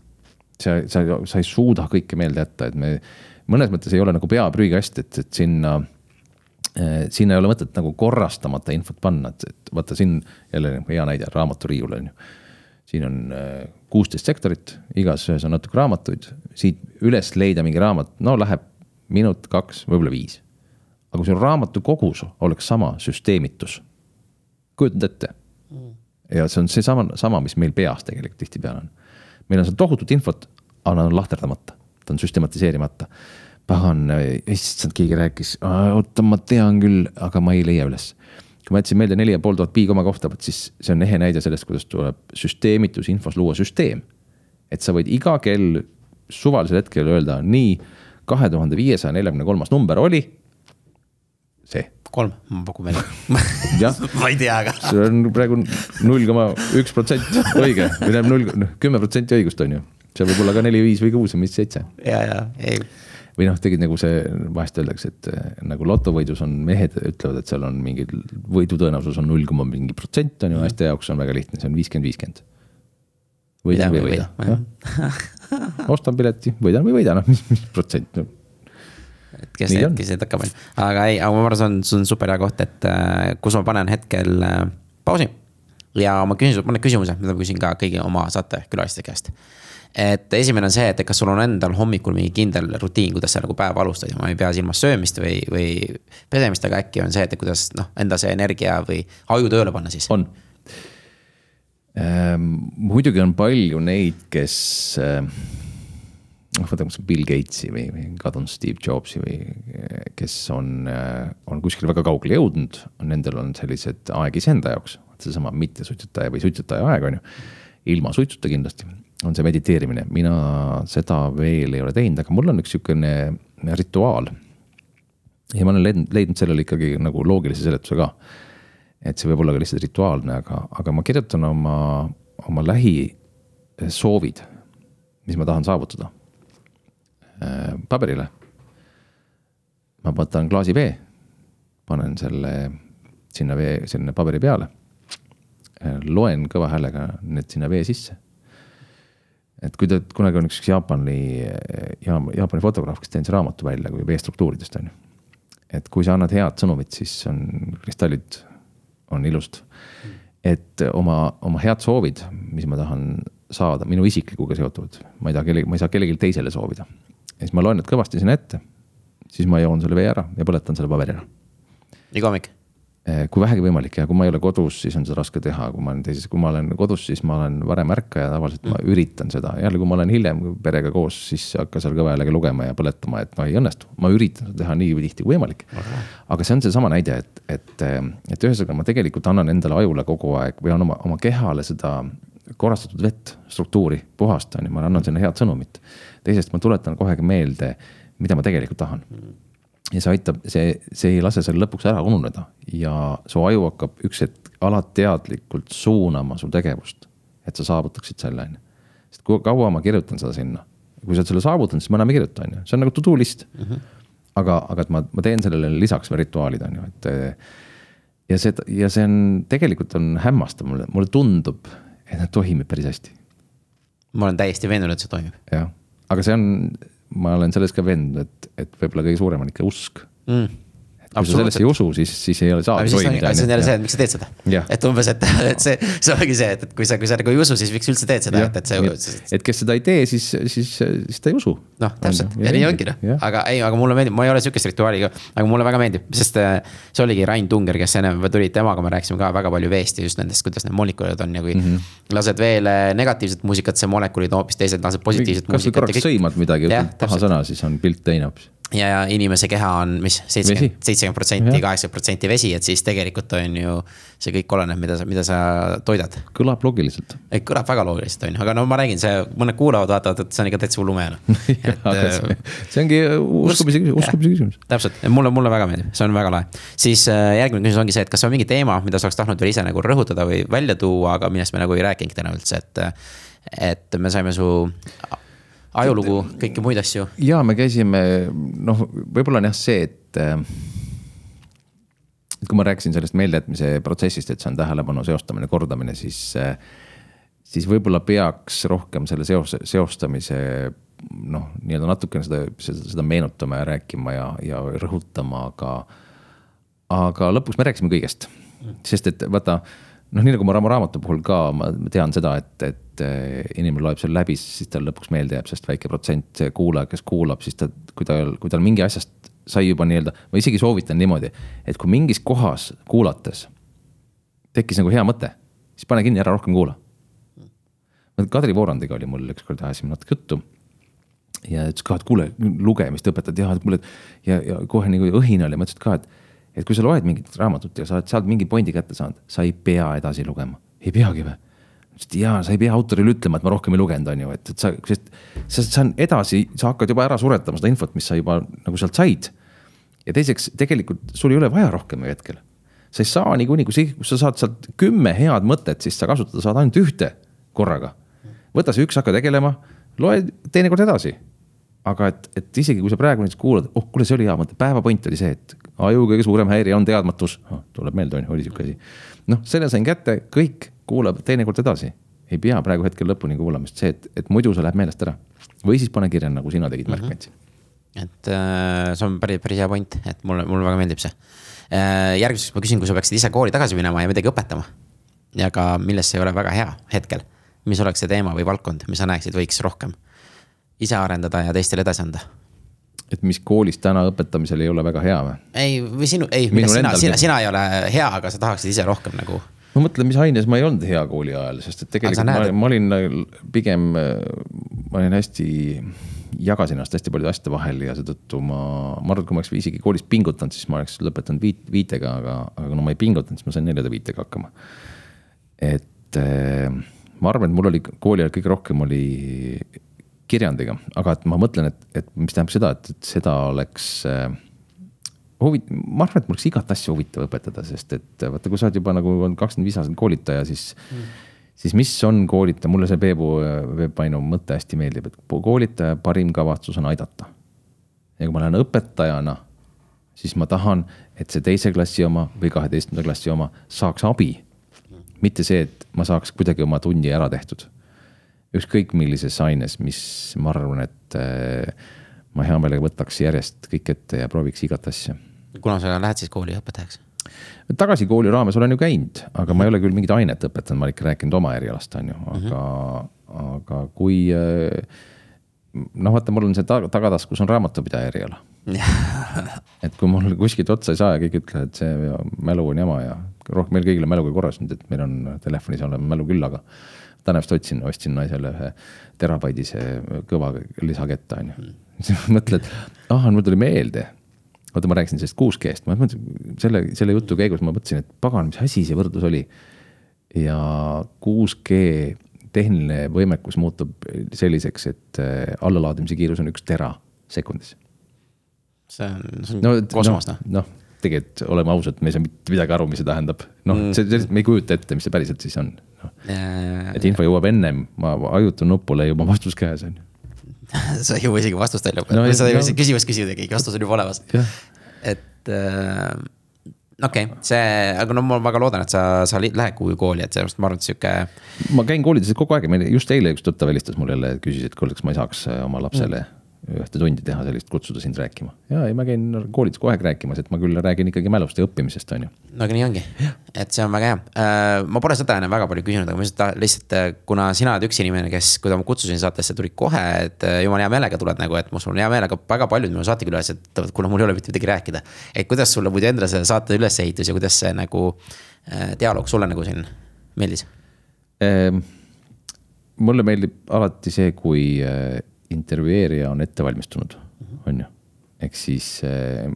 sa, sa, sa ei suuda kõike meelde jätta, et me mõnes mõttes ei ole nagu pea prügikast, et, et sinna sinna ei ole mõtet nagu korrastamata infot panna, et, et vaata siin jälle hea näide, raamaturiiul on ju. siin on äh, kuusteist sektorit, igas ühes on natuke raamatuid, siit üles leida mingi raamat, no läheb minut, kaks, võib-olla viis. aga kui sul raamatu kogus oleks sama süsteemitus, kujutad ette ja see on seesama, sama, mis meil peas tegelikult tihtipeale on. meil on seal tohutut infot, aga nad on lahterdamata, ta on süstematiseerimata. Pagan, issand, keegi rääkis, oota, ma tean küll, aga ma ei leia üles kui ma jätsin meelde neli ja pool tuhat pi koma kohta, vot siis see on ehe näide sellest, kuidas tuleb süsteemitus infos luua süsteem. et sa võid iga kell suvalisel hetkel öelda nii, kahe tuhande viiesaja neljakümne kolmas number oli see. kolm, ma pakun välja ma ei tea, aga. see on praegu null koma üks protsent õige või tähendab null, noh kümme protsenti õigust on ju. see võib olla ka neli, viis või kuus või mis seitse. ja, ja, ei. Või noh, tegid nagu see, vahest öeldakse, et eh, nagu lotovõidus on mehed ütlevad, et seal on mingi võidu tõenäosus on null koma mingi protsent on ju, naiste jaoks on väga lihtne, see on viiskümmend, viiskümmend. võida või ei võida, ostan pileti, võidan või ei võida, noh, mis, mis protsent no.. et kes neid, kes neid hakkab, aga ei, aga ma arvan, see on, see on super hea koht, et äh, kus ma panen hetkel äh, pausi. ja ma küsin sult mõne küsimuse, mida ma küsin ka kõigi oma saatekülaliste käest. Et esimene on see, et kas sul on endal hommikul mingi kindel rutiin, kuidas sa nagu päeva alustad ja ma ei pea silmas söömist või, või pesemist, aga äkki on see, et kuidas noh, enda see energia või aju tööle panna siis. on Ehm, muidugi on palju neid, kes ehm, noh, võtame kas Bill Gatesi või, või kadunud Steve Jobsi või kes on, eh, on kuskile väga kaugele jõudnud, nendel on sellised aeg iseenda jaoks, seesama mittesuitsetaja või suitsetaja aeg on ju. ilma suitsuta kindlasti on see mediteerimine, mina seda veel ei ole teinud, aga mul on üks sihukene rituaal. ja ma olen leidnud, leidnud sellele ikkagi nagu loogilise seletuse ka et see võib olla ka lihtsalt rituaalne, aga, aga ma kirjutan oma, oma lähisoovid, mis ma tahan saavutada. äh, paberile. ma võtan klaasi vee, panen selle sinna vee, sinna paberi peale. loen kõva häälega need sinna vee sisse. Et kui te kunagi on üks Jaapani, Jaapani fotograaf, kes teinud raamatu välja kui veestruktuuridest on ju. et kui sa annad head sõnumit, siis on kristallid on ilust. et oma, oma head soovid, mis ma tahan saada, minu isiklikuga seotud, ma ei taha kellegi, ma ei saa kellelegi teisele soovida. ja siis ma loen need kõvasti sinna ette, siis ma joon selle vee ära ja põletan selle paberi ära. iga hommik? Eh, kui vähegi võimalik ja kui ma ei ole kodus, siis on seda raske teha, kui ma olen teises, kui ma olen kodus, siis ma olen varem ärkaja, tavaliselt mm. ma üritan seda, jälle, kui ma olen hiljem perega koos, siis hakka seal kõva häälega lugema ja põletama, et noh, ei õnnestu. ma üritan seda teha nii tihti kui võimalik. aga see on seesama näide, et, et, et ühesõnaga ma tegelikult annan endale ajule kogu aeg või on oma, oma kehale seda korrastatud vett, struktuuri, puhast on ju, ma annan sinna head sõnumit. teisest ma tuletan kohe meelde, mida ma tegelikult tahan mm ja see aitab, see, see ei lase seal lõpuks ära ununeda ja su aju hakkab üks hetk alateadlikult suunama su tegevust. et sa saavutaksid selle, on ju. sest kui kaua ma kirjutan seda sinna, kui sa oled selle saavutanud, siis ma enam ei kirjuta, on ju, see on nagu to do list mm. -hmm. aga, aga et ma, ma teen sellele lisaks veel rituaalid, on ju, et. ja see, ja see on, tegelikult on hämmastav mulle, mulle tundub, et need toimib päris hästi. ma olen täiesti veendunud, et see toimib. jah, aga see on ma olen selles ka veendunud, et, et võib-olla kõige suurem on ikka usk. Mm kui sa sellesse ei usu, siis, siis ei ole saa toimida. see on jälle see, et miks sa teed seda. et umbes, et, et see, see ongi see, et, et kui sa, kui sa nagu ei usu, siis miks üldse teed seda, et, et see. et kes seda ei tee, siis, siis, siis ta ei usu. noh, täpselt ja, ja nii ongi noh, aga ei, aga mulle meeldib, ma ei ole sihukest rituaali ka, aga mulle väga meeldib, sest äh, see oligi Rain Tunger, kes ennem tuli temaga, me rääkisime ka väga palju veest ja just nendest, kuidas need molekulid on ja kui mm -hmm. lased veel neegatiivset muusikat, see molekulid on hoopis teised, lased positiivset muusikat. kas või korraks sõimad midagi, ütled paha sõna, siis on pilt teine hoopis ja, ja inimese keha on mis, seitsekümmend, seitsekümmend protsenti, kaheksakümmend protsenti vesi, et siis tegelikult on ju. see kõik oleneb, mida sa, mida sa toidad. kõlab loogiliselt. kõlab väga loogiliselt, on ju, aga no ma räägin, see, mõned kuulavad, vaatavad, et see on ikka täitsa hullumeelne äh, see ongi uskumise küsimus, uskumise küsimus. täpselt, mulle, mulle väga meeldib, see on väga lahe. siis äh, järgmine küsimus ongi see, et kas on mingi teema, mida sa oleks tahtnud veel ise nagu rõhutada või välja tuua, aga millest me nagu ei rääkinud täna üldse, et. et me saime su ajulugu, kõiki muid asju. ja me käisime, noh, võib-olla on jah see, et. Äh, et kui ma rääkisin sellest meeldejätmise protsessist, et see on tähelepanu seostamine, kordamine, siis. Äh, siis võib-olla peaks rohkem selle seos, seostamise noh, nii-öelda natukene seda, seda, seda meenutama ja rääkima ja, ja rõhutama, aga. aga lõpuks me rääkisime kõigest, sest et vaata noh, nii nagu ma Raamo raamatu puhul ka, ma tean seda, et, et eh, inimene loeb selle läbi, siis tal lõpuks meelde jääb, sest väike protsent kuulaja, kes kuulab, siis ta, kui ta, kui tal mingi asjast sai juba nii-öelda, ma isegi soovitan niimoodi, et kui mingis kohas kuulates tekkis nagu hea mõte, siis pane kinni, ära rohkem kuula. Kadri Voorandiga oli mul ükskord ajasime natuke juttu ja ütles ka, et kuule, lugemist õpetad ja, et kuule, ja, ja kohe nagu õhin oli, ma ütlesin ka, et et kui sa loed mingit raamatut ja sa oled sealt mingi pointi kätte saanud, sa ei pea edasi lugema, ei peagi või? Sest jaa, sa ei pea autorile ütlema, et ma rohkem ei lugenud, on ju, et, et sa, sest, sest see on edasi, sa hakkad juba ära suretama seda infot, mis sa juba nagu sealt said. ja teiseks, tegelikult sul ei ole vaja rohkem hetkel. sa ei saa niikuinii, kui kui sa saad sealt kümme head mõtet, siis sa kasutada saad ainult ühte korraga. võta see üks, hakka tegelema, loe teinekord edasi aga et, et isegi kui sa praegu näiteks kuulad, oh kuule, see oli hea mõte, päevapoint oli see, et aju kõige suurem häirija on teadmatus oh,. tuleb meelde, on ju, oli sihuke asi. noh, selle sain kätte, kõik kuulab teinekord edasi. ei pea praegu hetkel lõpuni kuulama, sest see, et, et muidu see läheb meelest ära. või siis pane kirja, nagu sina tegid mm -hmm. märkmetsi. et äh, see on päris, päris hea point, et mulle, mulle väga meeldib see äh,. järgmiseks ma küsin, kui sa peaksid ise kooli tagasi minema ja midagi õpetama. ja ka milles see ei ole väga hea hetkel. mis oleks see teema või valdkond, mis sa näeksid, võiks rohkem ise arendada ja teistele edasi anda et mis koolis täna õpetamisel ei ole väga hea või? ei, või sinu, ei, sina, sina, sina ei ole hea, aga sa tahaksid ise rohkem nagu. Ma mõtlen, mis aines ma ei olnud hea kooli ajal, sest et tegelikult ma, ma olin pigem, ma olin hästi, jagasin ennast hästi paljude asjade vahel ja seetõttu ma, ma arvan, et kui ma oleks isegi koolis pingutanud, siis ma oleks lõpetanud viit, viitega, aga, aga kuna ma ei pingutanud, siis ma sain neljanda viitega hakkama. et ma arvan, et mul oli kooli ajal kõige rohkem oli kirjandiga, aga et ma mõtlen, et, et mis tähendab seda, et, et seda oleks äh, huvit-, ma arvan, et mul oleks igat asja huvitav õpetada, sest et vaata, kui sa oled juba nagu kakskümmend viis aastat koolitaja, siis mm., siis mis on koolitaja, mulle see Peebu, Peep Painu mõte hästi meeldib, et koolitaja parim kavatsus on aidata. ja kui ma lähen õpetajana, siis ma tahan, et see teise klassi oma või kaheteistkümnenda klassi oma saaks abi. mitte see, et ma saaks kuidagi oma tunni ära tehtud. ükskõik millises aines, mis ma arvan, et äh, ma hea meelega võtaks järjest kõik ette ja prooviks igat asja. Kuna sa lähed siis kooli õpetajaks? tagasi kooli raames olen ju käinud, aga ma ei ole küll mingit ainet õpetanud, ma olen ikka rääkinud oma erialast, on ju, aga mm, -hmm. aga kui. noh, vaata, mul on see tagataskus on raamatupidaja eriala et kui mul kuskilt otsa ei saa ja kõik ütlevad, et see mälu on jama ja rohkem meil kõigil on mäluga korras nüüd, et meil on telefonis oleme mälu küll, aga. Tanevist otsin, ostsin naisele ühe terabaidise kõva lisaketta, on ju. siis mõtled, ah, mul tuli meelde vaata, ma rääkisin sellest 6G-st, ma mõtlesin selle, selle jutu käigus ma mõtlesin, et pagan, mis asi see võrdlus oli. ja 6G tehniline võimekus muutub selliseks, et äh, allalaadimise kiirus on üks tera sekundis. see on, see on no, kosmos noh no, no, tegelikult oleme ausad, me ei saa mitte midagi aru, mis see tähendab. noh mm., see, me ei kujuta ette, mis see päriselt siis on no.. et info jõuab ennem, ma vajutan nupule, juba vastus käes on ju sa ei jõua isegi vastust välja no,, sa ei jõua küsimust küsida, keegi vastus on juba olemas. et äh, okei okay,, see, aga no ma väga loodan, et sa, sa lähed kuhugi kooli, et sellepärast ma arvan, et sihuke. ma käin koolides kogu aeg, meil just eile üks tuttav helistas mulle jälle, küsis, et kuule, kas ma ei saaks äh, oma lapsele mm ühte tundi teha sellist, kutsuda sind rääkima. ja ei, ma käin koolides kogu aeg rääkimas, et ma küll räägin ikkagi mälust ja õppimisest, on ju. no aga nii ongi, et see on väga hea. Äh, ma pole seda enne väga palju küsinud, aga ma lihtsalt, lihtsalt äh, kuna sina oled üks inimene, kes, kui ma kutsusin saatesse, tulid kohe, et äh, jumala hea meelega tuled nagu, et mul on hea meelega väga paljud minu saatekülalised ütlevad, kuule, mul ei ole mitte midagi rääkida. et kuidas sulle muidu endale see saate ülesehitus ja kuidas see nagu dialoog sulle nagu siin meeldis ehm,? mulle meeldib alati see, kui intervjueerija on ette valmistunud, on ju. ehk siis eh,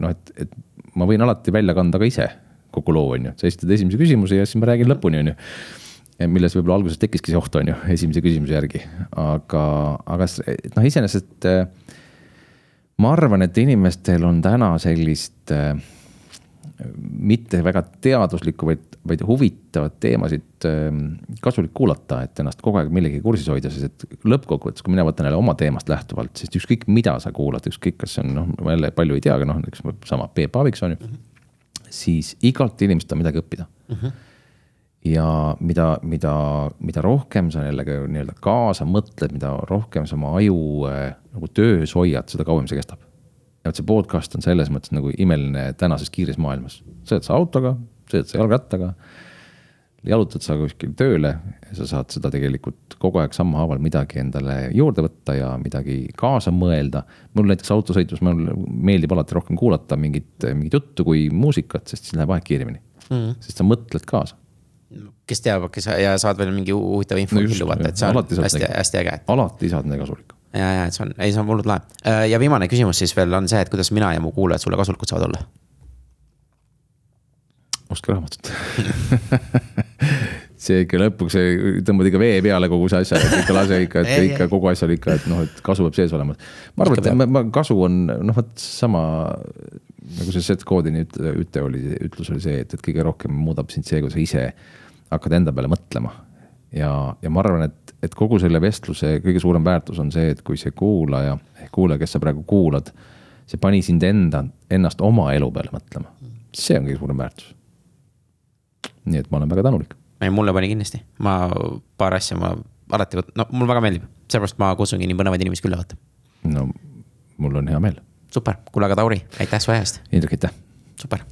noh, et, et ma võin alati välja kanda ka ise kogu loo, on ju, sa esitad esimese küsimuse ja siis ma räägin lõpuni, on ju. milles võib-olla alguses tekkiski see oht, on ju, esimese küsimuse järgi, aga, aga noh, iseenesest eh, ma arvan, et inimestel on täna sellist mitte väga teaduslikku, vaid, vaid huvitavat teemasid ähm, kasulik kuulata, et ennast kogu aeg millegagi kursis hoida, sest et lõppkokkuvõttes, kui mina võtan jälle oma teemast lähtuvalt, siis ükskõik, mida sa kuulad, ükskõik, kas see on noh, ma jälle palju ei tea, aga noh, näiteks sama Peep Aaviksoo on ju mm. -hmm. siis igalt inimeselt on midagi õppida mm. -hmm. ja mida, mida, mida rohkem sa jällegi nii-öelda kaasa mõtled, mida rohkem sa oma aju äh, nagu töös hoiad, seda kauem see kestab et see podcast on selles mõttes nagu imeline tänases kiires maailmas. sõidad sa autoga, sõidad sa jalgrattaga, jalutad sa kuskil tööle ja sa saad seda tegelikult kogu aeg sammhaaval midagi endale juurde võtta ja midagi kaasa mõelda. mul näiteks autosõitus, mul meeldib alati rohkem kuulata mingit, mingit juttu kui muusikat, sest siis läheb aeg kiiremini mm. sest sa mõtled kaasa kes teab, kes ja saad veel mingi huvitava info no vaata, et see on hästi, hästi äge. alati saad midagi kasulikku ja, ja, et see on, ei, see on hullult lahe. Äh, ja viimane küsimus siis veel on see, et kuidas mina ja mu kuulajad sulle kasulikud saavad olla? Ostke raamatut see ikka lõpuks tõmbad ikka vee peale kogu see asja, et ikka lase ikka, et ikka kogu asjal ikka, et noh, et kasu peab sees olema. ma arvan, et ma, ma, kasu on noh, vot sama nagu see Seth Godini üte oli, ütlus oli see, et, et kõige rohkem muudab sind see, kui sa ise hakkad enda peale mõtlema. ja, ja ma arvan, et et kogu selle vestluse kõige suurem väärtus on see, et kui see kuulaja ehk kuulaja, kes sa praegu kuulad, see pani sind enda, ennast oma elu peale mõtlema. see on kõige suurem väärtus. Nii et ma olen väga tänulik. ei, mulle pani kindlasti, ma paar asja ma alati, no mulle väga meeldib, sellepärast ma kutsungi nii põnevaid inimesi külla vaata. no mul on hea meel. super, kuule aga Tauri, aitäh su aja eest. Indrek, aitäh. super